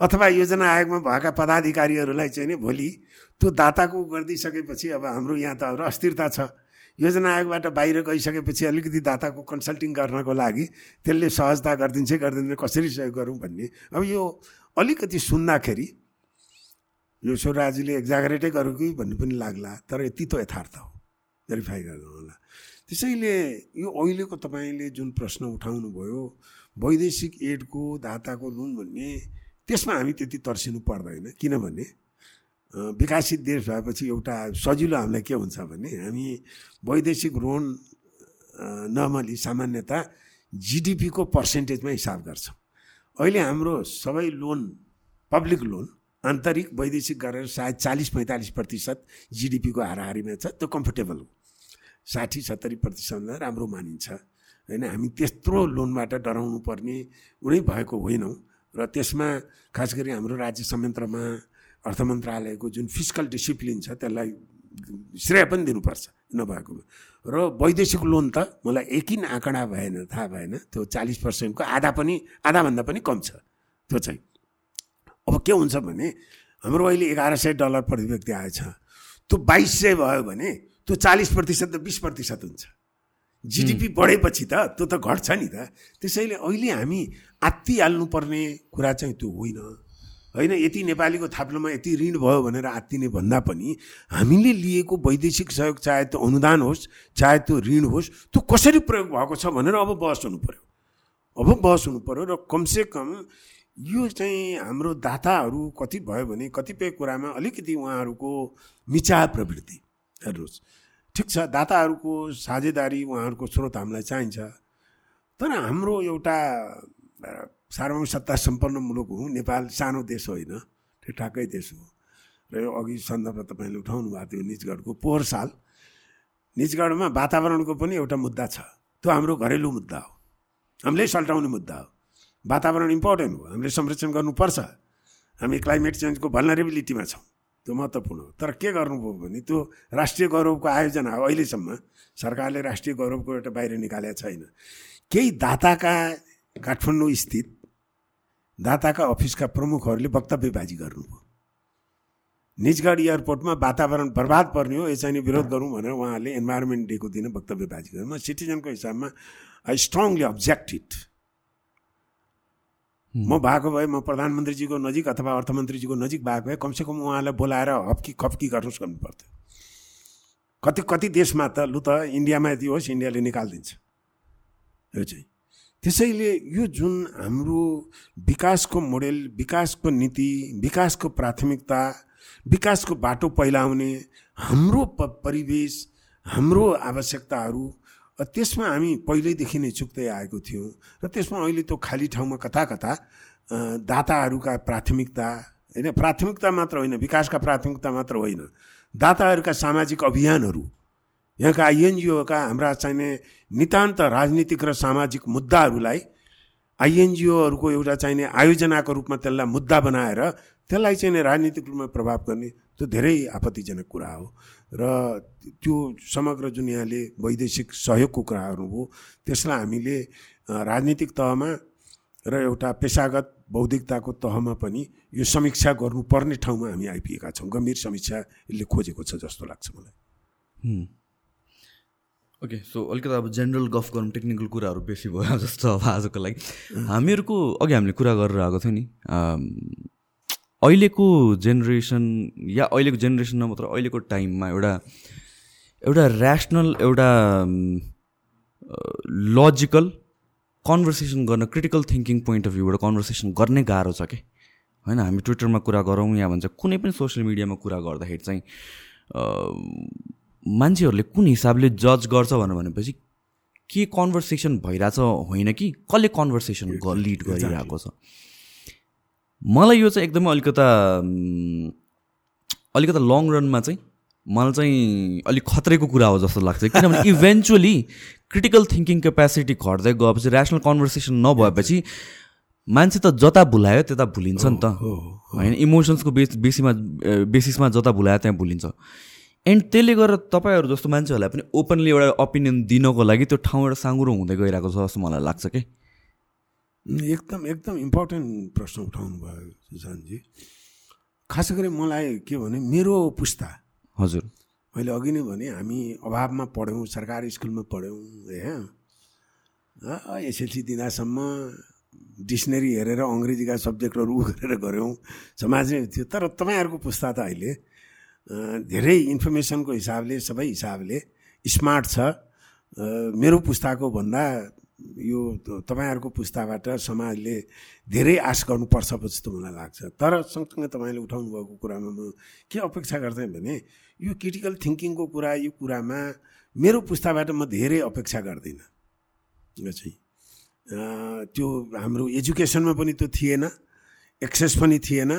अथवा योजना आयोगमा भएका पदाधिकारीहरूलाई चाहिँ नि भोलि त्यो दाताको गरिदिइसकेपछि अब हाम्रो यहाँ त अस्थिरता छ। योजना आयोगबाट बाहिर गइसकेपछि अलिकति दाताको कन्सल्टिङ गर्नको लागि त्यसले सहजता गरिदिन्छ गरिदिन्छ कसरी सहयोग गरौँ भन्ने। अब यो अलिकति सुन्दाखेरि यो छोराजीले एक्जागरेटै गरौँ कि भन्ने पनि लाग्ला तर यति त यथार्थ हो। भेरिफाई गर्नु होला त्यसैले यो अहिलेको तपाईँले जुन प्रश्न उठाउनु भयो वैदेशिक एडको दाताको लोन भन्ने त्यसमा हामी त्यति तर्सिनु पर्दैन। किनभने विकासित देश भएपछि एउटा सजिलो हामीलाई के हुन्छ भने हामी वैदेशिक लोन नर्मली सामान्यता जिडिपीको पर्सेन्टेजमा हिसाब गर्छौँ। अहिले हाम्रो सबै लोन पब्लिक लोन आन्तरिक वैदेशिक गरेर सायद चालिस पैँतालिस प्रतिशत जिडिपीको हाराहारीमा छ त्यो कम्फर्टेबल हो। साठी सत्तरी प्रतिशतमा राम्रो मानिन्छ। होइन हामी त्यत्रो लोनबाट डराउनु पर्ने उनी भएको होइनौँ। र त्यसमा खास गरी हाम्रो राज्य संयन्त्रमा अर्थ मन्त्रालयको जुन फिजिकल डिसिप्लिन छ त्यसलाई श्रेय पनि दिनुपर्छ नभएकोमा। र वैदेशिक लोन त मलाई एकिन आँकडा भएन थाहा भएन। त्यो चालिस पर्सेन्टको आधा पनि आधाभन्दा पनि कम छ। त्यो चाहिँ। अब के हुन्छ भने हाम्रो अहिले एघार सय डलर प्रति व्यक्ति आएछ। त्यो बाइस सय भयो भने त्यो चालिस प्रतिशत त बिस प्रतिशत हुन्छ। जिडिपी बढेपछि त त्यो त घट्छ नि त। त्यसैले अहिले हामी आत्तिहाल्नुपर्ने कुरा चाहिँ त्यो होइन। होइन यति नेपालीको थाप्लोमा यति ऋण भयो भनेर आत्तिने भन्दा पनि हामीले लिएको वैदेशिक सहयोग चाहे त्यो अनुदान होस् चाहे त्यो ऋण होस् त्यो कसरी प्रयोग भएको छ भनेर अब बहस हुनु पऱ्यो अब बहस हुनु पऱ्यो र कमसेकम यो चाहिँ हाम्रो दाताहरू कति भयो भने कतिपय कुरामा अलिकति उहाँहरूको मिचा प्रवृत्ति। हेर्नुहोस्। ठिक छ दाताहरूको साझेदारी उहाँहरूको स्रोत हामीलाई चाहिन्छ। तर हाम्रो एउटा सार्वभौम सत्ता सम्पन्न मुलुक हो नेपाल सानो देश होइन ठिकठाकै देश हो। र यो अघि सन्दर्भ तपाईँले उठाउनु भएको थियो निजगढको पोहोर साल। निजगढमा वातावरणको पनि एउटा मुद्दा छ त्यो हाम्रो घरेलु मुद्दा हो। हामीले सल्टाउने मुद्दा हो। वातावरण इम्पोर्टेन्ट हो हामीले संरक्षण गर्नुपर्छ। हामी क्लाइमेट चेन्जको भल्नरेबिलिटीमा छौँ। त्यो महत्त्वपूर्ण हो। तर के गर्नुभयो भने त्यो राष्ट्रिय गौरवको आयोजना हो अहिलेसम्म सरकारले राष्ट्रिय गौरवको एउटा बाहिर निकालेको छैन। केही दाताका काठमाडौँ स्थित दाताका अफिसका प्रमुखहरूले वक्तव्यबाजी गर्नुभयो। निजगढ एयरपोर्टमा वातावरण बर्बाद पर्ने हो यसरी विरोध गरौँ भनेर उहाँहरूले इन्भाइरोमेन्ट डेको दिन वक्तव्यबाजी गर्नु म सिटिजनको हिसाबमा आई स्ट्रङली अब्जेक्टेड म भएको भए म प्रधानमन्त्रीजीको नजिक अथवा अर्थमन्त्रीजीको नजिक भएको भए कमसेकम उहाँलाई बोलाएर हप्की खप्की गर्नुहोस् भन्नु पर्थ्यो। कति कति देशमा त लु त इन्डियामा यदि होस् इन्डियाले निकालिदिन्छ। यो चाहिँ। त्यसैले यो जुन हाम्रो विकासको मोडेल विकासको नीति विकासको प्राथमिकता विकासको बाटो पहिलाउने हाम्रो परिवेश हाम्रो आवश्यकताहरू त्यसमा हामी पहिल्यैदेखि नै चुक्दै आएको थियौँ र त्यसमा अहिले त्यो खाली ठाउँमा कता कता दाताहरूका प्राथमिकता होइन प्राथमिकता मात्र होइन विकासका प्राथमिकता मात्र होइन। दाताहरूका सामाजिक अभियानहरू यहाँका आइएनजिओका हाम्रा चाहिने नितान्त राजनीतिक र सामाजिक मुद्दाहरूलाई आइएनजिओहरूको एउटा चाहिने आयोजनाको रूपमा त्यसलाई मुद्दा बनाएर त्यसलाई चाहिँ राजनीतिक रूपमा प्रभाव गर्ने त्यो धेरै आपत्तिजनक कुरा हो। र त्यो समग्र जुन यहाँले वैदेशिक सहयोगको कुराहरू हो त्यसलाई हामीले राजनीतिक तहमा र एउटा पेसागत बौद्धिकताको तहमा पनि यो समीक्षा गर्नुपर्ने ठाउँमा हामी आइपुगेका छौँ। गम्भीर समीक्षा यसले खोजेको छ जस्तो लाग्छ मलाई। ओके सो अलिकति अब जेनरल गफ गरौँ टेक्निकल कुराहरू बेसी भयो जस्तो अब आजको लागि। हामीहरूको अघि हामीले कुरा गरेर आएको थियो नि अहिलेको जेनेरेसन या अहिलेको जेनेरेसन नमात्र अहिलेको टाइममा एउटा एउटा ऱ्यासनल एउटा लजिकल कन्भर्सेसन गर्न क्रिटिकल थिङ्किङ पोइन्ट अफ भ्यूबाट कन्भर्सेसन गर्ने गाह्रो छ कि? होइन हामी ट्विटरमा कुरा गरौँ या भन्छ कुनै पनि सोसियल मिडियामा कुरा गर्दाखेरि चाहिँ मान्छेहरूले कुन हिसाबले जज गर्छ भनेर भनेपछि के कन्भर्सेसन भइरहेछ होइन कि कसले कन्भर्सेसन लिड गरिरहेको छ? मलाई यो चाहिँ एकदमै अलिकता अलिकता लङ रनमा चाहिँ मलाई चाहिँ अलिक खतरेको कुरा हो जस्तो लाग्छ। किनभने इभेन्चुली क्रिटिकल थिङ्किङ क्यापेसिटी घट्दै गएपछि ऱ्यासनल कन्भर्सेसन नभएपछि मान्छे त जता भुलायो त्यता भुलिन्छ नि त। होइन इमोसन्सको बेस बेसीमा बेसिसमा जता भुलायो त्यहाँ भुलिन्छ। एन्ड त्यसले गर्दा तपाईँहरू जस्तो मान्छेहरूलाई पनि ओपनली एउटा ओपिनियन दिनको लागि त्यो ठाउँ एउटा साँगुरो हुँदै गइरहेको छ जस्तो मलाई लाग्छ कि? एकदम एकदम इम्पोर्टेन्ट प्रश्न उठाउनु भयो सुशान्तजी। खास गरी मलाई के भने मेरो पुस्ता। हजुर। मैले अघि नै भने हामी अभावमा पढ्यौँ सरकारी स्कुलमा पढ्यौँ ए एसएलसी दिँदासम्म डिक्सनेरी हेरेर अङ्ग्रेजीका सब्जेक्टहरू उ गरेर गऱ्यौँ। समाज नै थियो। तर तपाईँहरूको पुस्ता त अहिले धेरै इन्फर्मेसनको हिसाबले सबै हिसाबले स्मार्ट छ। मेरो पुस्ताको भन्दा यो तपाईँहरूको पुस्ताबाट समाजले धेरै आश गर्नुपर्छ जस्तो मलाई लाग्छ। तर सँगसँगै तपाईँले उठाउनु भएको कुरामा म के अपेक्षा गर्थेँ भने यो क्रिटिकल थिङ्किङको कुरा यो कुरामा मेरो पुस्ताबाट म धेरै अपेक्षा गर्दिनँ। चाहिँ। त्यो हाम्रो एजुकेसनमा पनि त्यो थिएन एक्सेस पनि थिएन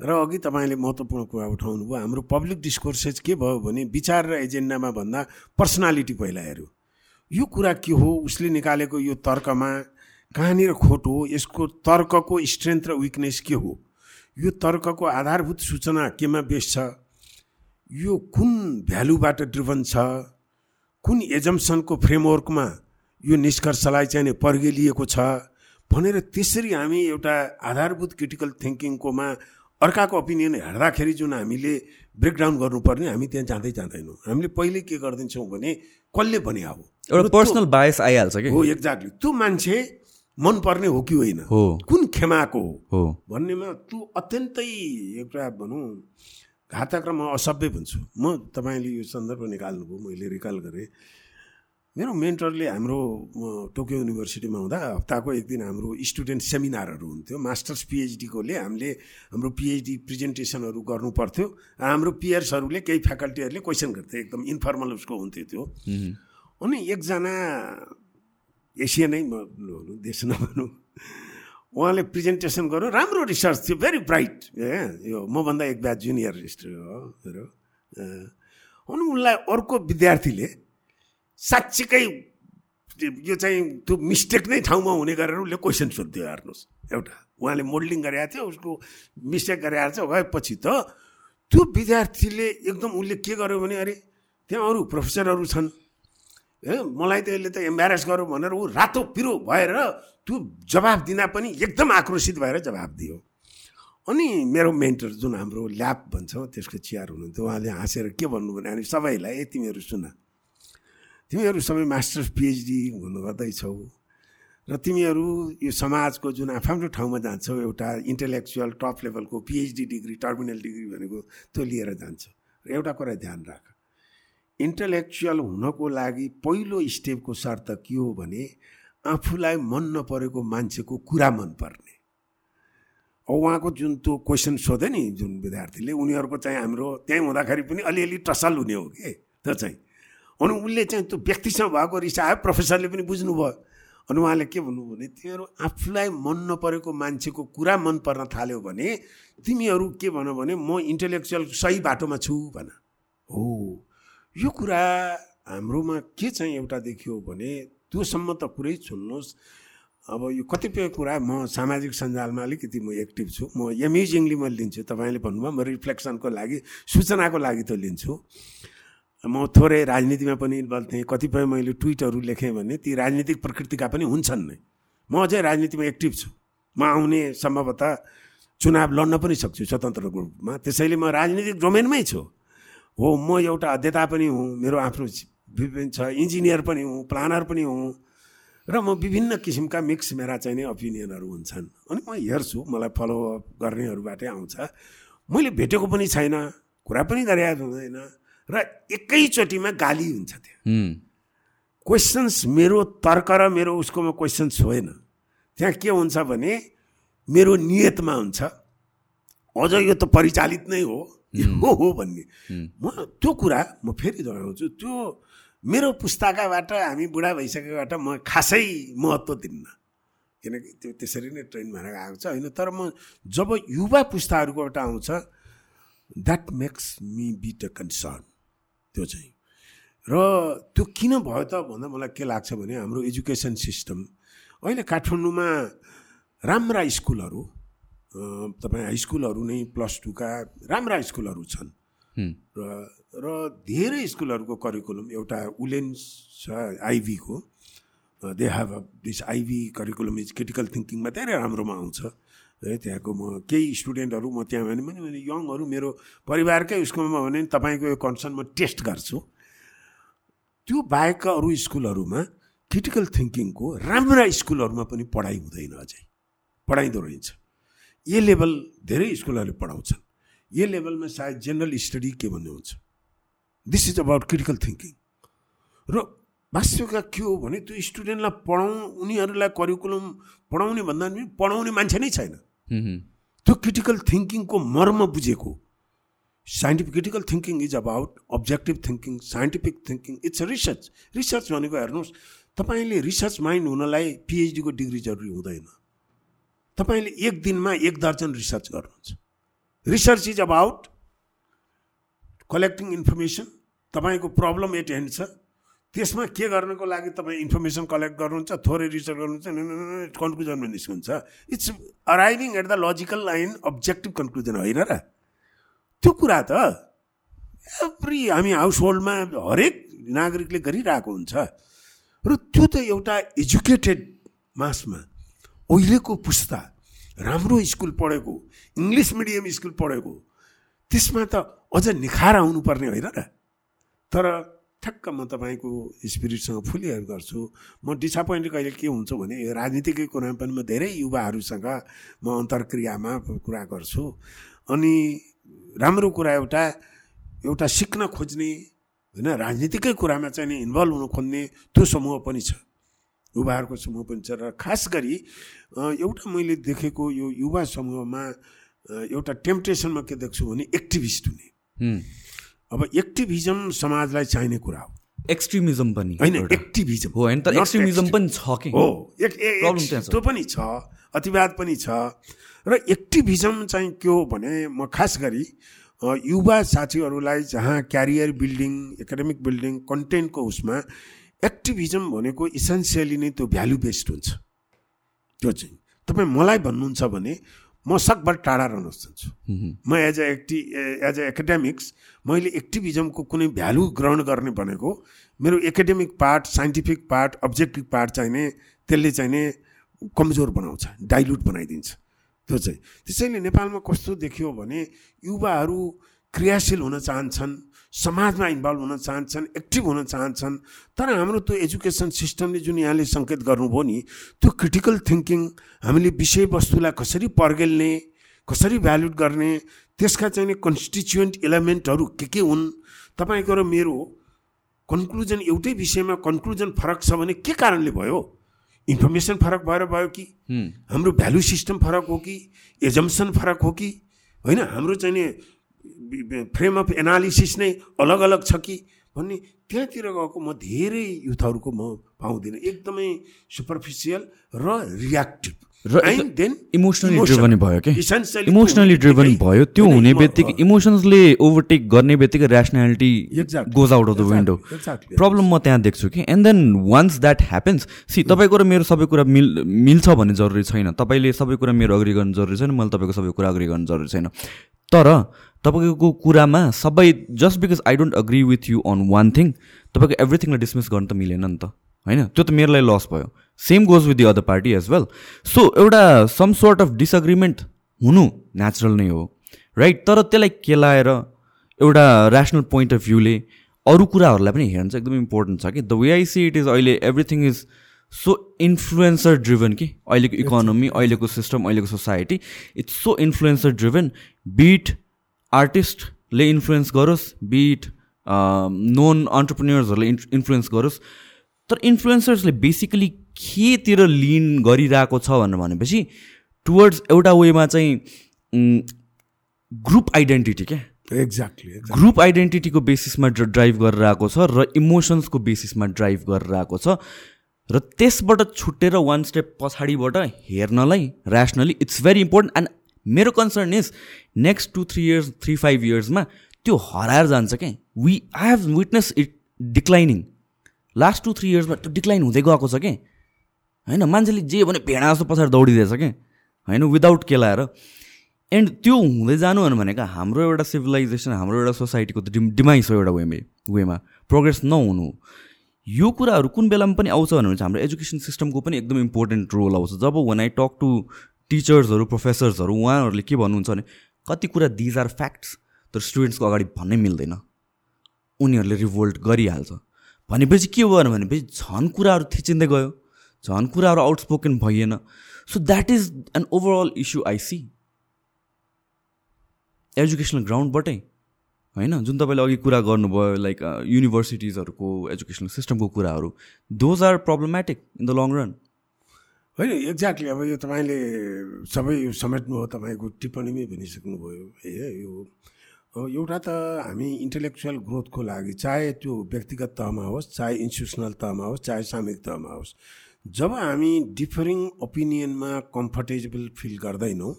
र अघि तपाईँले महत्त्वपूर्ण कुरा उठाउनु भयो हाम्रो पब्लिक डिस्कोर्सेस के भयो भने विचार र एजेन्डामा भन्दा पर्सनालिटी पहिला हेऱ्यो। यो कुरा के हो? उसले निकालेको यो तर्कमा कहाँनिर खोट हो। यसको तर्कको स्ट्रेन्थ र विकनेस के हो? यो तर्कको आधारभूत सूचना केमा बेस छ यो कुन भ्यालुबाट ड्रिभन छ? कुन एजम्सनको फ्रेमवर्कमा यो निष्कर्षलाई चाहिँ पर्गेलिएको छ? भनेर त्यसरी हामी एउटा आधारभूत क्रिटिकल थिङ्किङकोमा अर्काको ओपिनियन हेर्दाखेरि जुन हामीले ब्रेकडाउन गर्नुपर्ने हामी त्यहाँ जाँदै जाँदैनौँ। हामीले पहिले के गरिदिन्छौँ भने कसले भने अब एउटा पर्सनल बायस आइहाल्छ कि? हो एक्ज्याक्टली त्यो मान्छे मनपर्ने हो कि होइन? हो। कुन खेमाको हो? भन्नेमा त्यो अत्यन्तै एउटा भनौँ घातक र म असभ्य भन्छु। म तपाईँले यो सन्दर्भ निकाल्नुभयो मैले रिकल गरेँ। मेरो मेन्टरले हाम्रो टोकियो युनिभर्सिटीमा हुँदा हप्ताको एक दिन हाम्रो स्टुडेन्ट सेमिनारहरू हुन्थ्यो। मास्टर्स पिएचडीकोले हामीले हाम्रो पिएचडी प्रेजेन्टेसनहरू गर्नु पर्थ्यो हाम्रो पियर्सहरूले केही फ्याकल्टीहरूले क्वेसन गर्थ्यो एकदम इन्फर्मल उसको हुन्थ्यो त्यो। अनि एकजना एसियनै भनौँ देश नभनौँ उहाँले प्रेजेन्टेसन गर्नु राम्रो रिसर्च थियो भेरी ब्राइट। ए यो मभन्दा एक ब्याच जुनियर हो मेरो। अनि उनलाई अर्को विद्यार्थीले साँच्चीकै यो चाहिँ त्यो मिस्टेक नै ठाउँमा हुने गरेर उसले क्वेसन सोध्थ्यो हेर्नुहोस्। एउटा उहाँले मोडलिङ गरेको थियो उसको मिस्टेक गरेर चाहिँ भएपछि त त्यो विद्यार्थीले एकदम उसले के गर्यो भने अरे त्यहाँ अरू प्रोफेसरहरू छन्। ए मलाई त यसले त एम्बारेस गरौँ भनेर ऊ रातो पिरो भएर त्यो जवाब दिँदा पनि एकदम आक्रोशित भएर जवाब दियो। अनि मेरो मेन्टर जुन हाम्रो ल्याब भन्छौँ त्यसको चियर हुनुहुन्थ्यो उहाँले हाँसेर के भन्नु भने सबैलाई ए तिमीहरू सुन तिमीहरू सबै मास्टर्स पिएचडी हुनु गर्दैछौ र तिमीहरू यो समाजको जुन आफ्नो ठाउँमा जान्छौ एउटा इन्टेलेक्चुअल टप लेभलको पिएचडी डिग्री टर्मिनल डिग्री भनेको त्यो लिएर जान्छ। र एउटा कुरा ध्यान राख। इन्टेलेक्चुअल हुनको लागि पहिलो स्टेपको शर्त के हो भने आफूलाई मन नपरेको मान्छेको कुरा मनपर्ने अब उहाँको जुन त्यो क्वेसन सोधे नि जुन विद्यार्थीले उनीहरूको चाहिँ हाम्रो त्यहीँ हुँदाखेरि पनि अलिअलि टसल हुने हो कि? त्यो चाहिँ। अनि उसले चाहिँ त्यो व्यक्तिसँग भएको रिस आयो प्रोफेसरले पनि बुझ्नुभयो। अनि उहाँले के भन्नुभयो भने तिमीहरू आफूलाई मन नपरेको मान्छेको कुरा मन पर्न थाल्यो भने तिमीहरू के भन भने म इन्टेलेक्चुअल सही बाटोमा छु भन। हो। यो कुरा हाम्रोमा के चाहिँ एउटा देखियो भने त्योसम्म त पुरै सुन्नुहोस् अब यो कतिपय कुरा म सामाजिक सञ्जालमा अलिकति म एक्टिभ छु। म एम्युजिङली म लिन्छु। तपाईँले भन्नुभयो म रिफ्लेक्सनको लागि सूचनाको लागि त लिन्छु। म थोरै राजनीतिमा पनि इन्भल्भ थिएँ। कतिपय मैले ट्विटहरू लेखेँ भने ती राजनीतिक प्रकृतिका पनि हुन्छन् नै। म अझै राजनीतिमा एक्टिभ छु। म आउने सम्भवतः चुनाव लड्न पनि सक्छु स्वतन्त्र रूपमा। त्यसैले म राजनीतिक डोमेनमै छु। हो म एउटा अध्यता पनि हुँ मेरो आफ्नो विभिन्न छ इन्जिनियर पनि हुँ प्लानर पनि हुँ र म विभिन्न किसिमका मिक्स मेरा चाहिँ ओपिनियनहरू हुन्छन्। अनि म हेर्छु मलाई फलोअप गर्नेहरूबाटै आउँछ। मैले भेटेको पनि छैन कुरा पनि गरेको हुँदैन। र एकैचोटिमा गाली हुन्छ त्यहाँ क्वेसन्स मेरो तर्क र मेरो उसकोमा क्वेसन्स होइन। त्यहाँ के हुन्छ भने मेरो नियतमा हुन्छ। अझ यो त परिचालित नै हो। यो हो भन्ने। म त्यो कुरा म फेरि दोहोऱ्याउँछु। त्यो मेरो पुस्ताकाबाट हामी बुढा भइसकेकोबाट म खासै महत्त्व दिन्न। किनकि त्यो त्यसरी नै ट्रेन भएर आएको छ। होइन तर म जब युवा पुस्ताहरूकोबाट आउँछ that makes me bit a concern त्यो चाहिँ। र त्यो किन भयो त भन्दा मलाई के लाग्छ भने हाम्रो एजुकेसन सिस्टम अहिले काठमाडौँमा राम्रा स्कुलहरू तपाईँ हाई स्कुलहरू नै प्लस टूका राम्रा स्कुलहरू छन्। र र धेरै स्कुलहरूको करिकुलम एउटा उलेन्स छ आइभीको they have this IB curriculum is critical थिङ्किङमा धेरै राम्रोमा आउँछ। है त्यहाँको म केही स्टुडेन्टहरू म त्यहाँ भने पनि यङहरू मेरो परिवारकै स्कुलमा भने तपाईँको यो कन्सर्न म टेस्ट गर्छु। त्यो बाहेकका अरू स्कुलहरूमा क्रिटिकल थिङ्किङको राम्रा स्कुलहरूमा पनि पढाइ हुँदैन अझै। पढाइँदो रहेछ ए लेभल धेरै स्कुलहरूले पढाउँछन्। ए लेभलमा सायद जेनरल स्टडी के भन्ने हुन्छ? This is about critical thinking र वास्तविकता के हो भने त्यो स्टुडेन्टलाई पढाउ उनीहरूलाई करिकुलम पढाउने भन्दा पनि पढाउने मान्छे नै छैन। त्यो क्रिटिकल थिङ्किङको मर्म बुझेको। Scientific critical thinking is about objective thinking scientific thinking it's a research research भनेको हेर्नुहोस् तपाईँले रिसर्च माइन्ड हुनलाई पिएचडीको डिग्री जरुरी हुँदैन। तपाईँले एक दिनमा एक दर्जन रिसर्च गर्नुहुन्छ। Research is about collecting information तपाईँको प्रब्लम एट ह्यान्ड छ। त्यसमा के गर्नको लागि तपाईँ इन्फर्मेसन कलेक्ट गर्नुहुन्छ थोरै रिसर्च गर्नुहुन्छ कन्क्लुजनमा निस्कन्छ? It's arriving at the logical line objective conclusion होइन र? त्यो कुरा त एभ्री हामी हाउस होल्डमा हरेक नागरिकले गरिरहेको हुन्छ। र त्यो त एउटा एजुकेटेड मासमा अहिलेको पुस्ता राम्रो स्कुल पढेको इङ्ग्लिस मिडियम स्कुल पढेको त्यसमा त अझ निखार आउनुपर्ने होइन र? तर ठ्याक्क म तपाईँको स्पिरिटसँग फुली गर्छु। म डिसपोइन्ट कहिले के हुन्छ भने राजनीतिकै कुरामा पनि म धेरै युवाहरूसँग म अन्तर्क्रियामा कुरा गर्छु। अनि राम्रो कुरा एउटा एउटा सिक्न खोज्ने होइन राजनीतिकै कुरामा चाहिँ नि इन्भल्भ हुन खोज्ने त्यो समूह पनि छ। युवाहरूको समूह पनि छ र खास गरी एउटा मैले देखेको यो युवा समूहमा एउटा टेम्पटेसनमा के देख्छु भने एक्टिभिस्ट हुने। अब एक्टिभिजम समाजलाई चाहिने कुरा हो। एक्सट्रिमिजम पनि होइन एक्टिभिजम। हो होइन तर एक्सट्रिमिजम पनि छ कि? हो त्यो पनि छ अतिवाद पनि छ। र एक्टिभिजम चाहिँ के हो भने म खास गरी युवा साथीहरूलाई जहाँ क्यारियर बिल्डिङ एकाडेमिक बिल्डिङ कन्टेन्टको उसमा एक्टिभिजम भनेको इसेन्सियली नै त्यो भ्यालु बेस्ड हुन्छ। त्यो चाहिँ। तपाईँ मलाई भन्नुहुन्छ भने म सकभर टाढा रहन चाहन्छु म as a active as a academics मैले एक्टिभिजमको कुनै भ्यालु ग्रहण गर्ने भनेको मेरो academic part scientific part objective part चाहिने त्यसले चाहिने कमजोर बनाउँछ डाइल्युट बनाइदिन्छ। त्यो चाहिँ। त्यसैले नेपालमा कस्तो देखियो भने युवाहरू क्रियाशील हुन चाहन्छन्। समाजमा इन्भल्भ हुन चाहन्छन् एक्टिभ हुन चाहन्छन् तर हाम्रो त्यो एजुकेसन सिस्टमले जुन यहाँले सङ्केत गर्नुभयो नि त्यो क्रिटिकल थिङ्किङ हामीले विषयवस्तुलाई कसरी पर्गेल्ने कसरी भ्यालुट गर्ने त्यसका चाहिँ कन्स्टिच्युएन्ट इलिमेन्टहरू के के हुन् तपाईँको र मेरो कन्क्लुजन एउटै विषयमा कन्क्लुजन फरक छ भने के कारणले भयो? इन्फर्मेसन फरक भएर भयो कि? हाम्रो भ्यालु सिस्टम फरक हो कि? एजम्सन फरक हो कि? होइन हाम्रो चाहिँ फ्रेम अफ एनालिसिस नै अलग अलग छ कि? भन्ने त्यहाँतिर गएको म धेरै युथहरूको म पाउँदिनँ। एकदमै सुपरफिसियल र रियाक्टिभ इमोसनली ड्रिभन भयो कि? इमोसनली ड्रिभन भयो त्यो हुने बित्तिकै इमोसन्सले ओभरटेक गर्ने बित्तिकै rationality goes out of the window problem म त्यहाँ देख्छु कि? And then once that happens see तपाईँको र मेरो सबै कुरा मिल मिल्छ भन्ने जरुरी छैन। तपाईँले सबै कुरा मेरो अग्री गर्नु जरुरी छैन मैले तपाईँको सबै कुरा अग्री गर्नु जरुरी छैन। तर तपाईँको कुरामा सबै just because I don't agree with you on one thing तपाईँको एभ्रिथिङलाई डिसमिस गर्नु त मिलेन नि त होइन? त्यो त मेरो लागि लस भयो। Same goes with the other party as well so एउटा सम सोर्ट अफ डिसएग्रिमेन्ट हुनु नेचुरल नै हो राइट तर त्यसलाई केलाएर एउटा ऱ्यासनल पोइन्ट अफ भ्यूले अरू कुराहरूलाई पनि हेर्नु चाहिँ एकदम इम्पोर्टेन्ट छ कि। The way I see it is अहिले everything is so influencer driven कि। अहिलेको इकोनोमी अहिलेको सिस्टम अहिलेको society it's so influencer driven be it आर्टिस्टले influence गरोस् बिट नोन अन्टरप्रिन्यर्सहरूले इन्फ्लुएन्स गरोस् तर इन्फ्लुएन्सर्सले बेसिकली केतिर लिन गरिरहेको छ भनेर भनेपछि टुवर्ड्स एउटा वेमा चाहिँ ग्रुप आइडेन्टिटी क्या एक्ज्याक्टली ग्रुप आइडेन्टिटीको बेसिसमा ड्राइभ गरेर आएको छ र इमोसन्सको बेसिसमा ड्राइभ गरेर आएको छ र त्यसबाट छुट्टेर वान स्टेप पछाडिबाट हेर्नलाई rationally it's very important and मेरो concern is next two three years three five इयर्समा त्यो हराएर जान्छ क्या we I have witness it declining last two three इयर्समा त्यो डिक्लाइन हुँदै गएको छ कि? होइन मान्छेले जे भने भेडा जस्तो पछाडि दौडिदिएछ कि? होइन विदाउट केलाएर। एन्ड त्यो हुँदै जानु भनेको हाम्रो एउटा सिभिलाइजेसन हाम्रो एउटा सोसाइटीको त डिम डिमाइस हो एउटा वेमा वेमा प्रोग्रेस नहुनु। यो कुराहरू कुन बेलामा पनि आउँछ भने चाहिँ हाम्रो एजुकेसन सिस्टमको पनि एकदम इम्पोर्टेन्ट रोल आउँछ। जब वान आई टक टु टिचर्सहरू प्रोफेसर्सहरू उहाँहरूले के भन्नुहुन्छ भने कति कुरा दिज आर फ्याक्ट्स तर स्टुडेन्ट्सको अगाडि भन्नै मिल्दैन। उनीहरूले रिभोल्ट गरिहाल्छ। भनेपछि के भयो भनेपछि झन् कुराहरू थिचिँदै गयो। झन् कुराहरू outspoken भइएन। So that is an overall issue I see educational ग्राउन्डबाटै होइन जुन तपाईँले अघि कुरा गर्नुभयो लाइक युनिभर्सिटिजहरूको एजुकेसनल सिस्टमको कुराहरू those are problematic in the long run होइन एक्ज्याक्टली अब यो तपाईँले सबै यो समेट्नुभयो तपाईँको टिप्पणीमै भनिसक्नुभयो। है यो एउटा त हामी इन्टेलेक्चुअल ग्रोथको लागि चाहे त्यो व्यक्तिगत तहमा होस् चाहे इन्स्टिट्युसनल तहमा होस् चाहे सामूहिक तहमा होस् जब हामी डिफरिङ ओपिनियनमा कम्फर्टेबल फिल गर्दैनौँ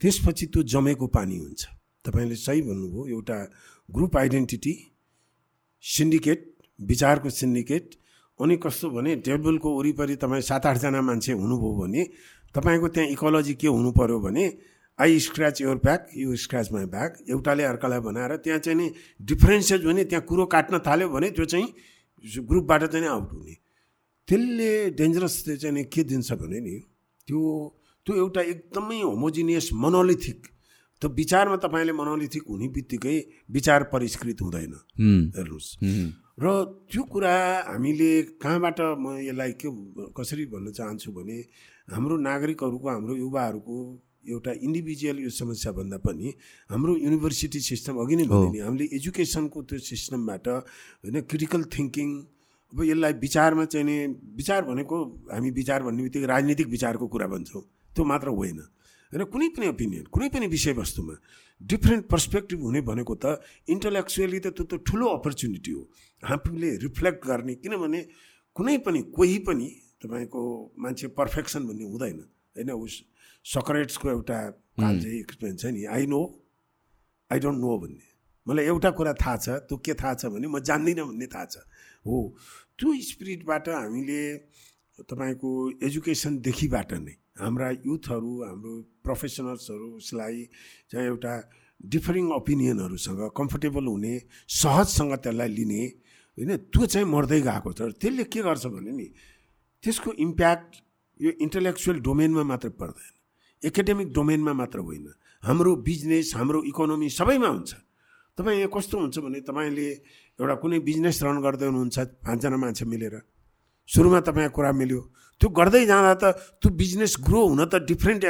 त्यसपछि त्यो जमेको पानी हुन्छ। तपाईँले सही भन्नुभयो एउटा ग्रुप आइडेन्टिटी सिन्डिकेट विचारको सिन्डिकेट अनि कस्तो भने टेबलको वरिपरि तपाईँ सात आठजना मान्छे हुनुभयो भने तपाईँको त्यहाँ इकोलोजी के हुनु पऱ्यो भने I scratch your back you scratch my back एउटाले अर्कालाई बनाएर त्यहाँ चाहिँ नि डिफ्रेन्सेस भने त्यहाँ कुरो काट्न थाल्यो भने त्यो चाहिँ ग्रुपबाट चाहिँ आउट हुने। त्यसले डेन्जरस चाहिँ नि के दिन्छ भने नि त्यो त्यो एउटा एकदमै होमोजिनियस मनोलिथिक त्यो विचारमा तपाईँले मनोलिथिक हुने बित्तिकै विचार परिष्कृत हुँदैन। हेर्नुहोस्। र त्यो कुरा हामीले कहाँबाट म यसलाई के कसरी भन्न चाहन्छु भने हाम्रो नागरिकहरूको हाम्रो युवाहरूको एउटा इन्डिभिजुअल यो समस्याभन्दा पनि हाम्रो युनिभर्सिटी सिस्टम अघि नै भने नि हामीले एजुकेसनको त्यो सिस्टमबाट होइन क्रिटिकल थिङ्किङ अब यसलाई विचारमा चाहिँ नि विचार भनेको हामी विचार भन्ने बित्तिकै राजनीतिक विचारको कुरा भन्छौँ त्यो मात्र होइन। होइन कुनै पनि ओपिनियन कुनै पनि विषयवस्तुमा डिफ्रेन्ट पर्सपेक्टिभ हुने भनेको त इन्टलेक्चुअली त त्यो त ठुलो अपर्च्युनिटी हो। आफूले रिफ्लेक्ट गर्ने किनभने कुनै पनि कोही पनि तपाईँको मान्छे पर्फेक्सन भन्ने हुँदैन होइन? उस सकरेट्सको एउटा एक्सपिरियन्स छ नि I know I don't know भन्ने। मलाई एउटा कुरा थाहा छ त्यो के थाहा छ भने म जान्दिनँ भन्ने थाहा छ। हो त्यो स्पिरिटबाट हामीले तपाईँको एजुकेसनदेखिबाट नै हाम्रा युथहरू हाम्रो प्रोफेसनल्सहरू चाहिँ एउटा डिफरिङ ओपिनियनहरूसँग कम्फर्टेबल हुने सहजसँग त्यसलाई लिने होइन? त्यो चाहिँ मर्दै गएको छ। त्यसले के गर्छ भने नि त्यसको इम्प्याक्ट यो इन्टेलेक्चुअल डोमेनमा मात्र पर्दैन। एकाडेमिक डोमेनमा मात्र होइन। हाम्रो बिजनेस हाम्रो इकोनोमी सबैमा हुन्छ। तपाईँ यहाँ कस्तो हुन्छ भने तपाईँले एउटा कुनै बिजनेस रन गर्दै हुनुहुन्छ पाँचजना मान्छे मिलेर। सुरुमा तपाईँको कुरा मिल्यो। त्यो गर्दै जाँदा त त्यो बिजनेस ग्रो हुन त डिफ्रेन्ट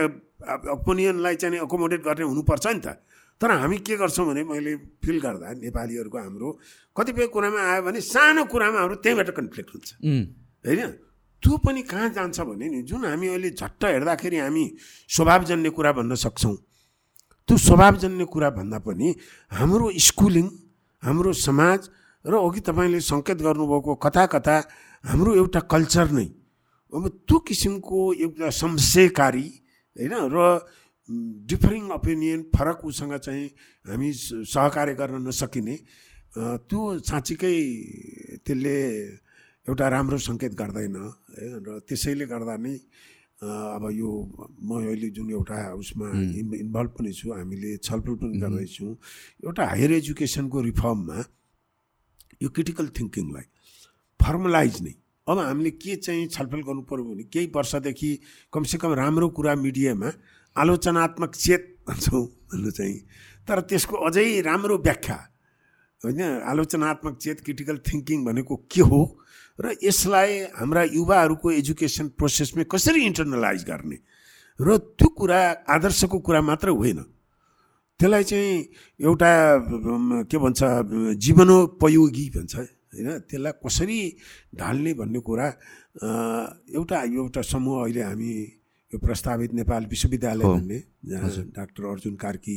ओपिनियनलाई चाहिँ एकोमोडेट गर्ने हुनुपर्छ नि त। तर हामी के गर्छौँ भने मैले फिल गर्दा नेपालीहरूको हाम्रो कतिपय कुरामा आयो भने सानो कुरामा हाम्रो त्यहीँबाट कन्फ्लिक्ट हुन्छ। होइन? त्यो पनि कहाँ जान्छ भने नि जुन हामी अहिले झट्ट हेर्दाखेरि हामी स्वभावजन्य कुरा भन्न सक्छौँ। त्यो स्वभावजन्य कुरा भन्दा पनि हाम्रो स्कुलिङ हाम्रो समाज र अघि तपाईँले सङ्केत गर्नुभएको कथा कथा हाम्रो एउटा कल्चर नै। अब त्यो किसिमको एउटा संशयकारी होइन? र डिफरिङ ओपिनियन फरक उसँग चाहिँ हामी सहकार्य गर्न नसकिने त्यो साँच्चीकै त्यसले एउटा राम्रो सङ्केत गर्दैन र त्यसैले गर्दा नै अब यो म अहिले जुन एउटा उसमा इन्भल्भ पनि छु हामीले छलफल पनि गर्दैछौँ एउटा हायर एजुकेसनको रिफर्ममा यो क्रिटिकल थिङ्किङलाई फर्मलाइज नै अब हामीले के चाहिँ छलफल गर्नु पऱ्यो भने केही वर्षदेखि कमसेकम राम्रो कुरा मिडियामा आलोचनात्मक चेत भन्छौँ भन्नु चाहिँ। तर त्यसको अझै राम्रो व्याख्या होइन आलोचनात्मक चेत क्रिटिकल थिङ्किङ भनेको के हो? र यसलाई हाम्रा युवाहरूको एजुकेसन प्रोसेसमा कसरी इन्टरनलाइज गर्ने? र त्यो कुरा आदर्शको कुरा मात्र होइन। त्यसलाई चाहिँ एउटा के भन्छ जीवनोपयोगी भन्छ। होइन? त्यसलाई कसरी ढाल्ने भन्ने कुरा एउटा एउटा समूह अहिले हामी यो प्रस्तावित नेपाल विश्वविद्यालय भन्ने जहाँ डाक्टर अर्जुन कार्की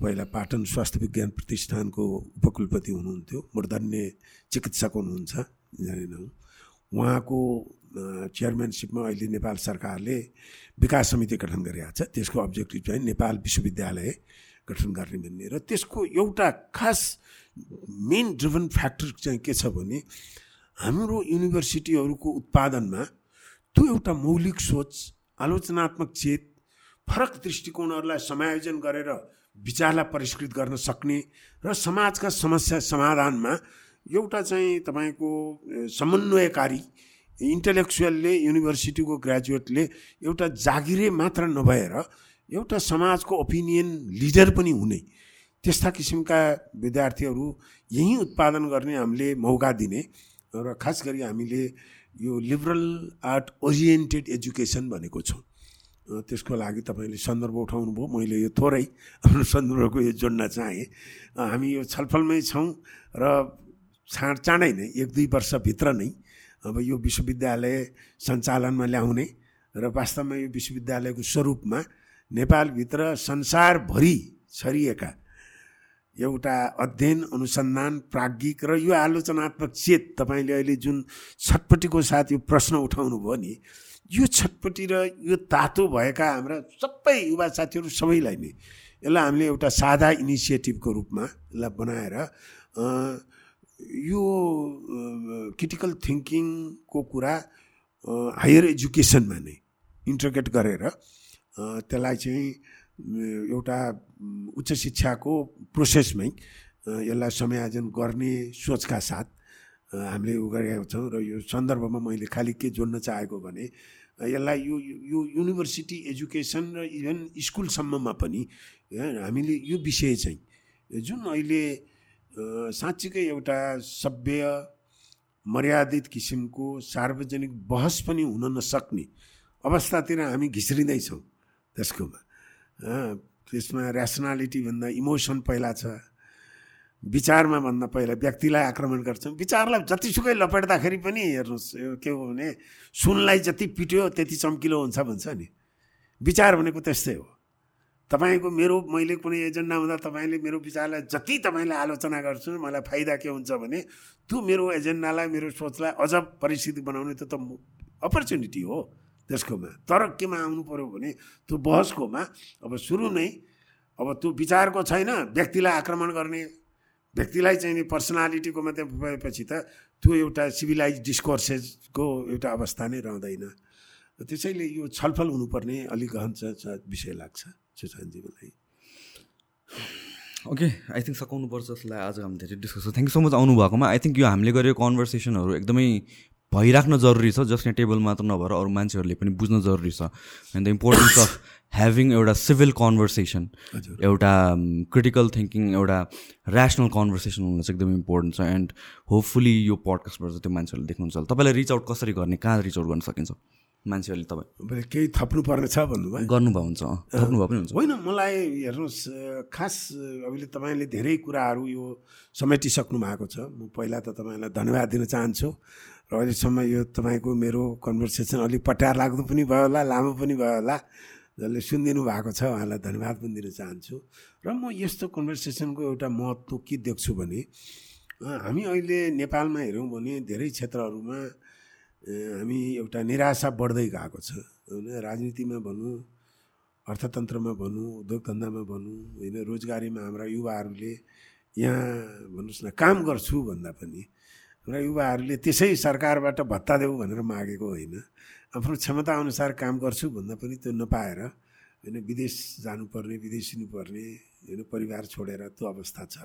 पहिला पाटन स्वास्थ्य विज्ञान प्रतिष्ठानको उपकुलपति हुनुहुन्थ्यो मूर्धन्य चिकित्सक हुनुहुन्छ जानेनौँ उहाँको चेयरम्यानसिपमा अहिले नेपाल सरकारले विकास समिति गठन गरिरहेको छ। त्यसको अब्जेक्टिभ चाहिँ नेपाल विश्वविद्यालय गठन गर्ने भन्ने। र त्यसको एउटा खास मेन ड्रिभन फ्याक्टर चाहिँ के छ भने हाम्रो युनिभर्सिटीहरूको उत्पादनमा त्यो एउटा मौलिक सोच आलोचनात्मक चेत फरक दृष्टिकोणहरूलाई समायोजन गरेर विचारलाई परिष्कृत गर्न सक्ने र समाजका समस्या समाधानमा एउटा चाहिँ तपाईँको समन्वयकारी इन्टेलेक्चुअलले युनिभर्सिटीको ग्रेजुएटले एउटा जागिरे मात्र नभएर एउटा समाजको ओपिनियन लिडर पनि हुने। त्यस्ता किसिमका विद्यार्थीहरू यहीँ उत्पादन गर्ने हामीले मौका दिने र खास गरी हामीले यो लिबरल आर्ट ओरिएन्टेड एजुकेसन भनेको छौँ। त्यसको लागि तपाईँले सन्दर्भ उठाउनु भयो मैले यो थोरै आफ्नो सन्दर्भको यो जोड्न चाहेँ। हामी यो छलफलमै छौँ र छाँड चाँडै नै एक दुई वर्षभित्र नै अब यो विश्वविद्यालय सञ्चालनमा ल्याउने र वास्तवमा यो विश्वविद्यालयको स्वरूपमा नेपालभित्र संसारभरि छरिएका एउटा अध्ययन अनुसन्धान प्राज्ञिक र यो आलोचनात्मक चेत तपाईँले अहिले जुन छटपट्टिको साथ यो प्रश्न उठाउनु भयो नि यो छटपट्टि र यो तातो भएका हाम्रा सबै युवा साथीहरू सबैलाई नै यसलाई हामीले एउटा सादा इनिसिएटिभको रूपमा यसलाई बनाएर यो क्रिटिकल थिङ्किङको कुरा हायर एजुकेसनमा नै इन्टरग्रेट गरेर त्यसलाई चाहिँ एउटा उच्च शिक्षाको प्रोसेसमै यसलाई समायोजन गर्ने सोचका साथ हामीले उ गरेका छौँ र यो सन्दर्भमा मैले खालि के जोड्न चाहेको भने यसलाई यो यो युनिभर्सिटी एजुकेसन र इभन स्कुलसम्ममा पनि हामीले यो विषय चाहिँ जुन अहिले साँच्चीकै एउटा सभ्य मर्यादित किसिमको सार्वजनिक बहस पनि हुन नसक्ने अवस्थातिर हामी घिस्रिँदैछौँ। त्यसकोमा त्यसमा ऱ्यासनालिटी भन्दा इमोसन पहिला छ। विचारमा भन्दा पहिला व्यक्तिलाई आक्रमण गर्छौँ। विचारलाई जतिसुकै लपेट्दाखेरि पनि हेर्नुहोस् के हो भने सुनलाई जति पिट्यो त्यति चम्किलो हुन्छ भन्छ नि। विचार भनेको त्यस्तै हो। तपाईँको मेरो मैले कुनै एजेन्डा हुँदा तपाईँले मेरो विचारलाई जति तपाईँले आलोचना गर्छु मलाई फाइदा के हुन्छ भने त्यो मेरो एजेन्डालाई मेरो सोचलाई अझ परिस्थिति बनाउने त अपर्च्युनिटी हो। त्यसकोमा। तर केमा आउनु पऱ्यो भने त्यो बहसकोमा अब सुरु नै अब त्यो विचारको छैन व्यक्तिलाई आक्रमण गर्ने व्यक्तिलाई चाहिँ नि पर्सनालिटीको मात्रै भएपछि त त्यो एउटा सिभिलाइज डिस्कोर्सेसको एउटा अवस्था नै रहँदैन। त्यसैले यो छलफल हुनुपर्ने अलिक गहन विषय लाग्छ सुशान्तजी मलाई ओके आई थिङ्क सघाउनुपर्छ जसलाई आज हामी धेरै discuss thank you so much आउनुभएकोमा। I think यो हामीले गरेको कन्भर्सेसनहरू एकदमै भइराख्न जरुरी छ यहाँ टेबल मात्र नभएर अरू मान्छेहरूले पनि बुझ्न जरुरी छ। And the importance of having एउटा सिभिल कन्भर्सेसन एउटा क्रिटिकल थिङ्किङ एउटा ऱ्यासनल कन्भर्सेसन हुन चाहिँ एकदम इम्पोर्टेन्ट छ। एन्ड होपफुली यो पडकास्टबाट चाहिँ त्यो मान्छेहरूले देख्नुहुन्छ तपाईँलाई रिच आउट कसरी गर्ने कहाँ रिच आउट गर्न सकिन्छ? मान्छेहरूले तपाईँ केही थप्नु पर्ने छ भन्नुभयो। गर्नुभयो हुन्छ थप्नुभयो पनि हुन्छ। होइन मलाई हेर्नुहोस् खास अहिले तपाईँले धेरै कुराहरू यो समेटिसक्नु भएको छ। म पहिला त तपाईँलाई धन्यवाद दिन चाहन्छु। र अहिलेसम्म यो तपाईँको मेरो कन्भर्सेसन अलिक पट्यार लाग्दो पनि भयो होला लामो पनि भयो होला जसले सुनिदिनु भएको छ उहाँलाई धन्यवाद पनि दिन चाहन्छु। र म यस्तो कन्भर्सेसनको एउटा महत्त्व के देख्छु भने हामी अहिले नेपालमा हेऱ्यौँ भने धेरै क्षेत्रहरूमा हामी एउटा निराशा बढ्दै गएको छ। होइन राजनीतिमा भनौँ अर्थतन्त्रमा भनौँ उद्योग धन्दामा भनौँ होइन रोजगारीमा हाम्रा युवाहरूले यहाँ भन्नुहोस् न काम गर्छु भन्दा पनि हाम्रा युवाहरूले त्यसै सरकारबाट भत्ता देऊ भनेर मागेको होइन। आफ्नो क्षमताअनुसार काम गर्छु भन्दा पनि त्यो नपाएर होइन विदेश जानुपर्ने विदेश सिर्नुपर्ने होइन परिवार छोडेर त्यो अवस्था छ।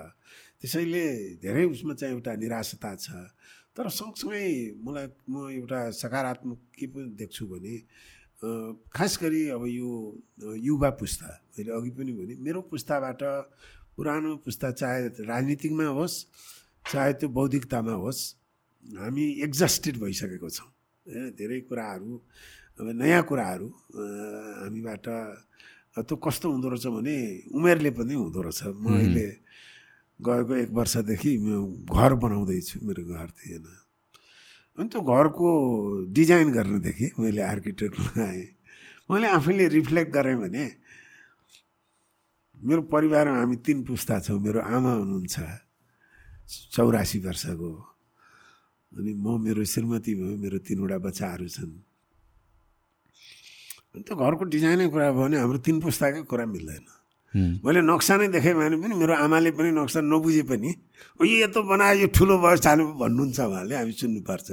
त्यसैले धेरै उसमा चाहिँ एउटा निराशता छ। तर सँगसँगै मलाई म एउटा सकारात्मक के पनि देख्छु भने खास गरी अब यो युवा पुस्ता मैले अघि पनि भने मेरो पुस्ताबाट पुरानो पुस्ता चाहे राजनीतिकमा होस् चाहे त्यो बौद्धिकतामा होस् हामी एक्जस्टेड भइसकेको छौँ। धेरै कुराहरू अब नयाँ कुराहरू हामीबाट त्यो कस्तो हुँदो रहेछ भने उमेरले पनि हुँदो रहेछ। म अहिले गएको एक वर्षदेखि म घर बनाउँदैछु मेरो घर थिएन। अनि त्यो घरको डिजाइन गर्नदेखि मैले आर्किटेक्ट लगाएँ मैले आफैले रिफ्लेक्ट गरेँ भने मेरो परिवारमा हामी तिन पुस्ता छौँ मेरो आमा हुनुहुन्छ। चौरासी वर्षको अनि म मेरो श्रीमती भयो मेरो तिनवटा बच्चाहरू छन्। त्यो घरको डिजाइनै कुरा भयो भने हाम्रो तिन पुस्ताकै कुरा मिल्दैन। मैले नक्सा नै देखेँ भने पनि मेरो आमाले पनि नक्सा नबुझे पनि ओ यो यत्रो बनायो यो ठुलो भयो सानो भन्नुहुन्छ उहाँले हामी सुन्नुपर्छ।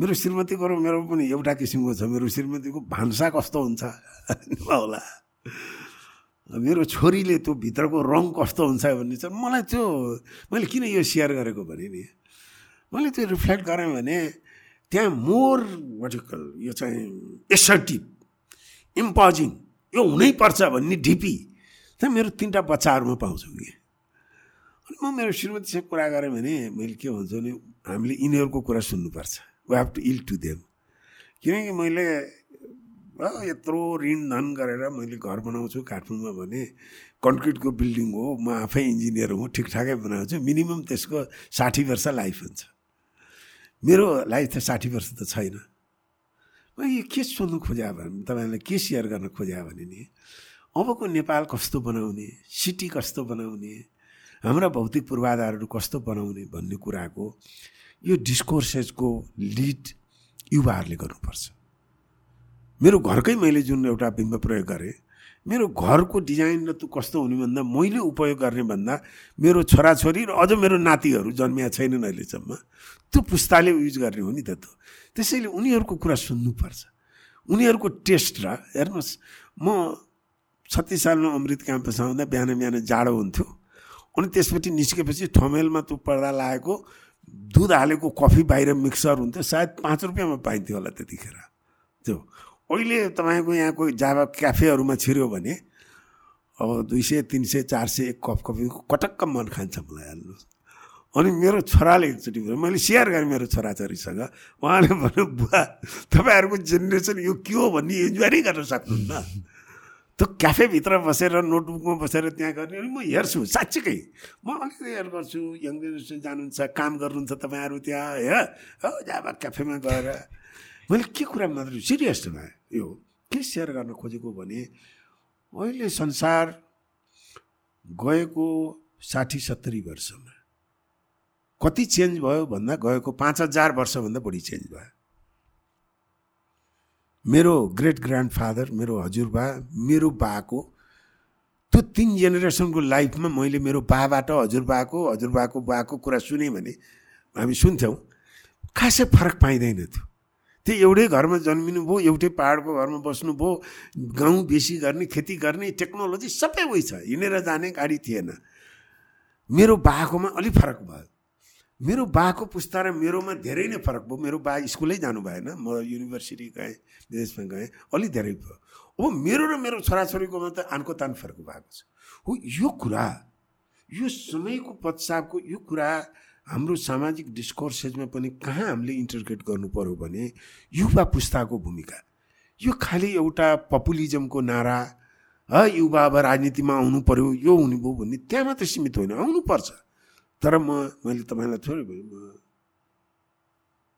मेरो श्रीमतीको र मेरो पनि एउटा किसिमको छ मेरो श्रीमतीको भान्सा कस्तो हुन्छ? होला। मेरो छोरीले त्यो भित्रको रङ कस्तो हुन्छ भन्ने चाहिँ मलाई त्यो मैले किन यो सेयर गरेको भने नि मैले त्यो रिफ्लेक्ट गरेँ भने त्यहाँ मोर भर्टिकल यो चाहिँ एसर्टिभ इम्पोजिङ यो हुनैपर्छ भन्ने ढिपी त्यहाँ मेरो तिनवटा बच्चाहरूमा पाउँछु कि। अनि म मेरो श्रीमतीसँग कुरा गरेँ भने मैले के भन्छु भने हामीले यिनीहरूको कुरा सुन्नुपर्छ we have to ill to them किनकि मैले यत्रो ऋण धन गरेर मैले घर बनाउँछु काठमाडौँमा भने कन्क्रिटको बिल्डिङ हो म आफै इन्जिनियर हो ठिकठाकै बनाउँछु। मिनिमम त्यसको साठी वर्ष लाइफ हुन्छ। मेरो लाइफ त साठी वर्ष त छैन। म यो के सोध्नु खोज्या भने तपाईँलाई के सेयर गर्न खोज्या भने नि अबको नेपाल कस्तो बनाउने सिटी कस्तो बनाउने हाम्रा भौतिक पूर्वाधारहरू कस्तो बनाउने भन्ने कुराको यो डिस्कोर्सेसको लिड युवाहरूले गर्नुपर्छ। मेरो घरकै मैले जुन एउटा बिम्ब प्रयोग गरेँ मेरो घरको डिजाइन र त्यो कस्तो हुने भन्दा मैले उपयोग गर्ने भन्दा मेरो छोराछोरी र अझ मेरो नातिहरू जन्मिया छैनन् अहिलेसम्म त्यो पुस्ताले युज गर्ने हो नि त त्यो। त्यसैले उनीहरूको कुरा सुन्नुपर्छ। उनीहरूको टेस्ट र हेर्नुहोस् म छत्तिस सालमा अमृत क्याम्पस आउँदा बिहान बिहान जाडो हुन्थ्यो अनि त्यसपछि निस्केपछि ठमेलमा त्यो पर्दा लागेको दुध हालेको कफी बाहिर मिक्सर हुन्थ्यो सायद पाँच रुपियाँमा पाइन्थ्यो होला त्यतिखेर। त्यो अहिले तपाईँको यहाँको जाभा क्याफेहरूमा छिर्यो भने अब दुई सय तिन सय चार सय एक कप कफीको कटक्क मन खान्छ मलाई हाल्नुहोस् अनि मेरो छोराले एकचोटि मैले सेयर गरेँ मेरो छोराछोरीसँग। उहाँले भन्यो बुवा तपाईँहरूको जेनेरेसन यो के हो भन्ने इन्जोय गर्न सक्नुहुन्न। त्यो क्याफेभित्र बसेर नोटबुकमा बसेर त्यहाँ गर्ने अनि म हेर्छु साँच्चीकै। म अलिकति हेयर गर्छु यङ जेनेरेसन जानुहुन्छ काम गर्नुहुन्छ तपाईँहरू त्यहाँ हो जब क्याफेमा गएर मैले के कुरा मात्र सिरियसमा यो के सेयर गर्न खोजेको भने अहिले संसार गएको साठी सत्तरी वर्षमा कति चेन्ज भयो भन्दा गएको पाँच हजार वर्षभन्दा बढी चेन्ज भयो। मेरो ग्रेट ग्रान्डफादर मेरो हजुरबा मेरो बाको त्यो तिन जेनेरेसनको लाइफमा मैले मेरो बाबाट हजुरबाको हजुरबाको बाको कुरा सुनेँ भने हामी सुन्थ्यौँ खासै फरक पाइँदैन थियो। त्यो एउटै घरमा जन्मिनु भयो एउटै पाहाडको घरमा बस्नुभयो गाउँ बेसी गर्ने खेती गर्ने टेक्नोलोजी सबै उयो छ। हिँडेर जाने गाडी थिएन। मेरो बाकोमा अलिक फरक भयो। मेरो बाको पुस्ता र मेरोमा धेरै नै फरक भयो। मेरो बा स्कुलै जानु भएन। म युनिभर्सिटी गएँ विदेशमा गएँ अलिक धेरै भयो। अब मेरो र मेरो छोराछोरीकोमा त आनको तान फरक भएको छ। हो यो कुरा यो समयको पश्चातको यो कुरा हाम्रो सामाजिक डिस्कोर्सेसमा पनि कहाँ हामीले इन्टरग्रेट गर्नु पऱ्यो भने युवा पुस्ताको भूमिका। यो खालि एउटा पपुलिजमको नारा है युवा अब राजनीतिमा आउनु पऱ्यो यो हुने भयो भन्ने त्यहाँ मात्रै सीमित होइन आउनुपर्छ। तर म मैले तपाईँलाई थोरै भयो म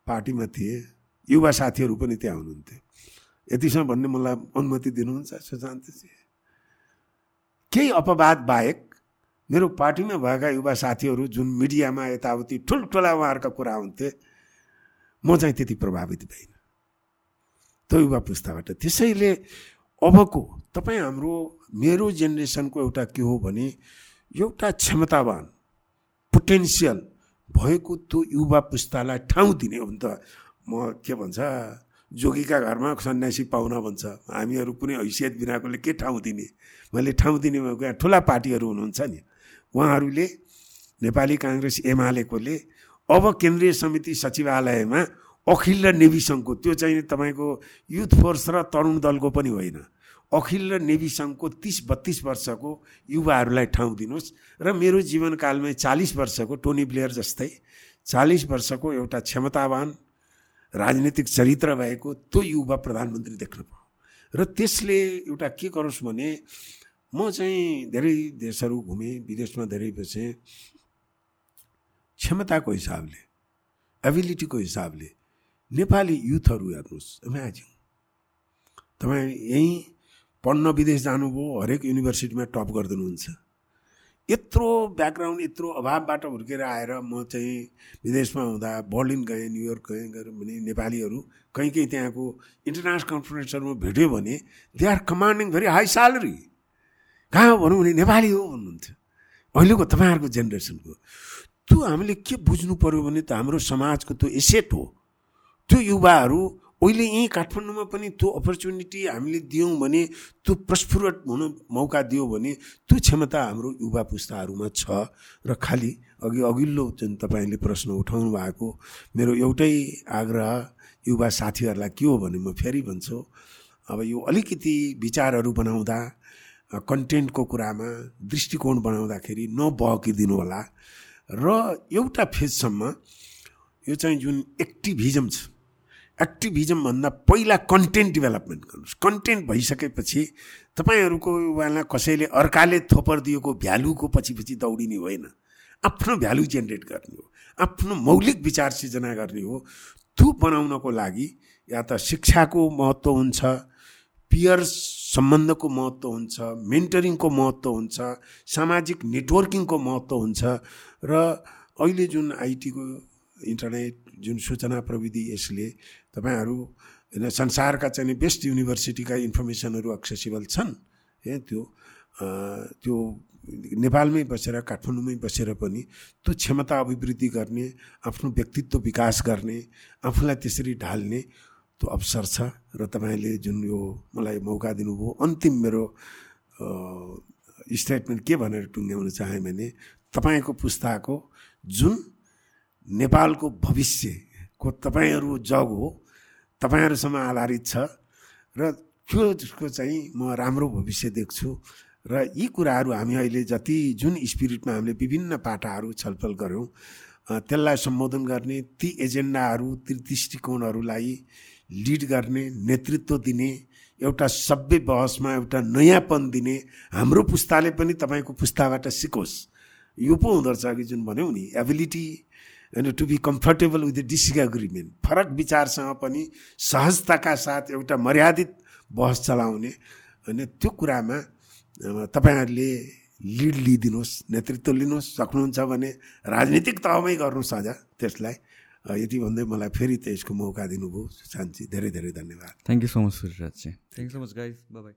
पार्टीमा थिएँ युवा साथीहरू पनि त्यहाँ हुनुहुन्थ्यो। यतिसम्म भन्ने मलाई अनुमति दिनुहुन्छ सुशान्तजी केही अपवाद बाहेक मेरो पार्टीमा भएका युवा साथीहरू जुन मिडियामा यताउति ठुल्ठुला उहाँहरूका कुरा हुन्थे म चाहिँ त्यति प्रभावित भइनँ त्यो युवा पुस्ताबाट। त्यसैले अबको तपाईँ हाम्रो मेरो जेनेरेसनको एउटा के हो भने एउटा क्षमतावान पोटेन्सियल भएको त्यो युवा पुस्तालाई ठाउँ दिने हो भने त। म के भन्छ जोगीका घरमा सन्यासी पाहुना भन्छ। हामीहरू कुनै हैसियत बिनाकोले के ठाउँ दिने? मैले ठाउँ दिने ठुला पार्टीहरू हुनुहुन्छ नि। उहाँहरूले नेपाली काङ्ग्रेस एमालेकोले अब केन्द्रीय समिति सचिवालयमा अखिल र नेभी सङ्घको त्यो चाहिँ तपाईँको युथ फोर्स र तरुण दलको पनि होइन। अखिल र नेभी सङ्घको तिस बत्तिस वर्षको युवाहरूलाई ठाउँ दिनुहोस् र मेरो जीवनकालमै चालिस वर्षको टोनी प्लेयर जस्तै चालिस वर्षको एउटा क्षमतावान राजनीतिक चरित्र भएको त्यो युवा प्रधानमन्त्री देख्न र त्यसले एउटा के गरोस् भने म चाहिँ धेरै देशहरू घुमेँ विदेशमा धेरै बसेँ। क्षमताको हिसाबले एबिलिटीको हिसाबले नेपाली युथहरू हेर्नुहोस् इमेजिङ तपाईँ यहीँ पढ्न विदेश जानुभयो हरेक युनिभर्सिटीमा टप गरिदिनुहुन्छ। यत्रो ब्याकग्राउन्ड यत्रो अभावबाट हुर्केर आएर म चाहिँ विदेशमा हुँदा बर्लिन गएँ न्युयोर्क गएँ भने नेपालीहरू कहीँ कहीँ त्यहाँको इन्टरनेसनल कन्फरेन्सहरूमा भेट्यो भने they are commanding very high salary कहाँ भनौँ भने नेपाली हो भन्नुहुन्थ्यो। अहिलेको तपाईँहरूको जेनेरेसनको। त्यो हामीले के बुझ्नु पऱ्यो भने त हाम्रो समाजको त्यो एसेट हो। त्यो युवाहरू अहिले यहीँ काठमाडौँमा पनि त्यो अपर्च्युनिटी हामीले दियौँ भने त्यो प्रस्फुरत हुन मौका दियो भने त्यो क्षमता हाम्रो युवा पुस्ताहरूमा छ र खालि अघि अघिल्लो जुन तपाईँले प्रश्न उठाउनु भएको मेरो एउटै आग्रह युवा साथीहरूलाई के हो भने म फेरि भन्छु अब यो अलिकति विचारहरू बनाउँदा कन्टेन्टको कुरामा दृष्टिकोण बनाउँदाखेरि नबहकिदिनु होला र एउटा फेजसम्म यो चाहिँ जुन एक्टिभिजम छ एक्टिभिजमभन्दा पहिला कन्टेन्ट डेभलपमेन्ट गर्नुहोस्। कन्टेन्ट भइसकेपछि तपाईँहरूको वाला कसैले अर्काले थोपर दिएको भ्यालुको पछि पछि दौडिने होइन। आफ्नो भ्यालु जेनेरेट गर्ने हो आफ्नो मौलिक विचार सिर्जना गर्ने हो। त्यो बनाउनको लागि या त शिक्षाको महत्त्व हुन्छ पियर सम्बन्धको महत्त्व हुन्छ मेन्टरिङको महत्त्व हुन्छ सामाजिक नेटवर्किङको महत्त्व हुन्छ र अहिले जुन आइटीको इन्टरनेट जुन सूचना प्रविधि यसले तपाईँहरू होइन संसारका चाहिँ बेस्ट युनिभर्सिटीका इन्फर्मेसनहरू एक्सेसिबल छन् ए त्यो त्यो नेपालमै बसेर काठमाडौँमै बसेर पनि त्यो क्षमता अभिवृद्धि गर्ने आफ्नो व्यक्तित्व विकास गर्ने आफूलाई त्यसरी ढाल्ने अवसर छ र तपाईँले जुन यो मलाई मौका दिनुभयो अन्तिम मेरो स्टेटमेन्ट के भनेर टुङ्ग्याउन चाहेँ भने तपाईँको पुस्ताको जुन नेपालको भविष्यको तपाईँहरू जग हो तपाईँहरूसँग आधारित छ र त्यो जसको चाहिँ म राम्रो भविष्य देख्छु र यी कुराहरू हामी अहिले जति जुन स्पिरिटमा हामीले विभिन्न पाटाहरू छलफल गऱ्यौँ त्यसलाई सम्बोधन गर्ने ती एजेन्डाहरू ती दृष्टिकोणहरूलाई लिड गर्ने नेतृत्व दिने एउटा सभ्य बहसमा एउटा नयाँपन दिने हाम्रो पुस्ताले पनि तपाईँको पुस्ताबाट सिकोस्। यो पो हुँदो रहेछ अघि जुन भन्यौँ नि एबिलिटी होइन to be comfortable with the disagreement फरक विचारसँग पनि सहजताका साथ एउटा मर्यादित बहस चलाउने होइन त्यो कुरामा तपाईँहरूले लिड लिइदिनुहोस् नेतृत्व लिनुहोस् सक्नुहुन्छ भने राजनीतिक तहमै गर्नुहोस् अझ त्यसलाई। यति भन्दै मलाई फेरि त्यसको मौका दिनुभयो। शान्ति धेरै धेरै धन्यवाद। Thank you so much Suraj thank you so much guys bye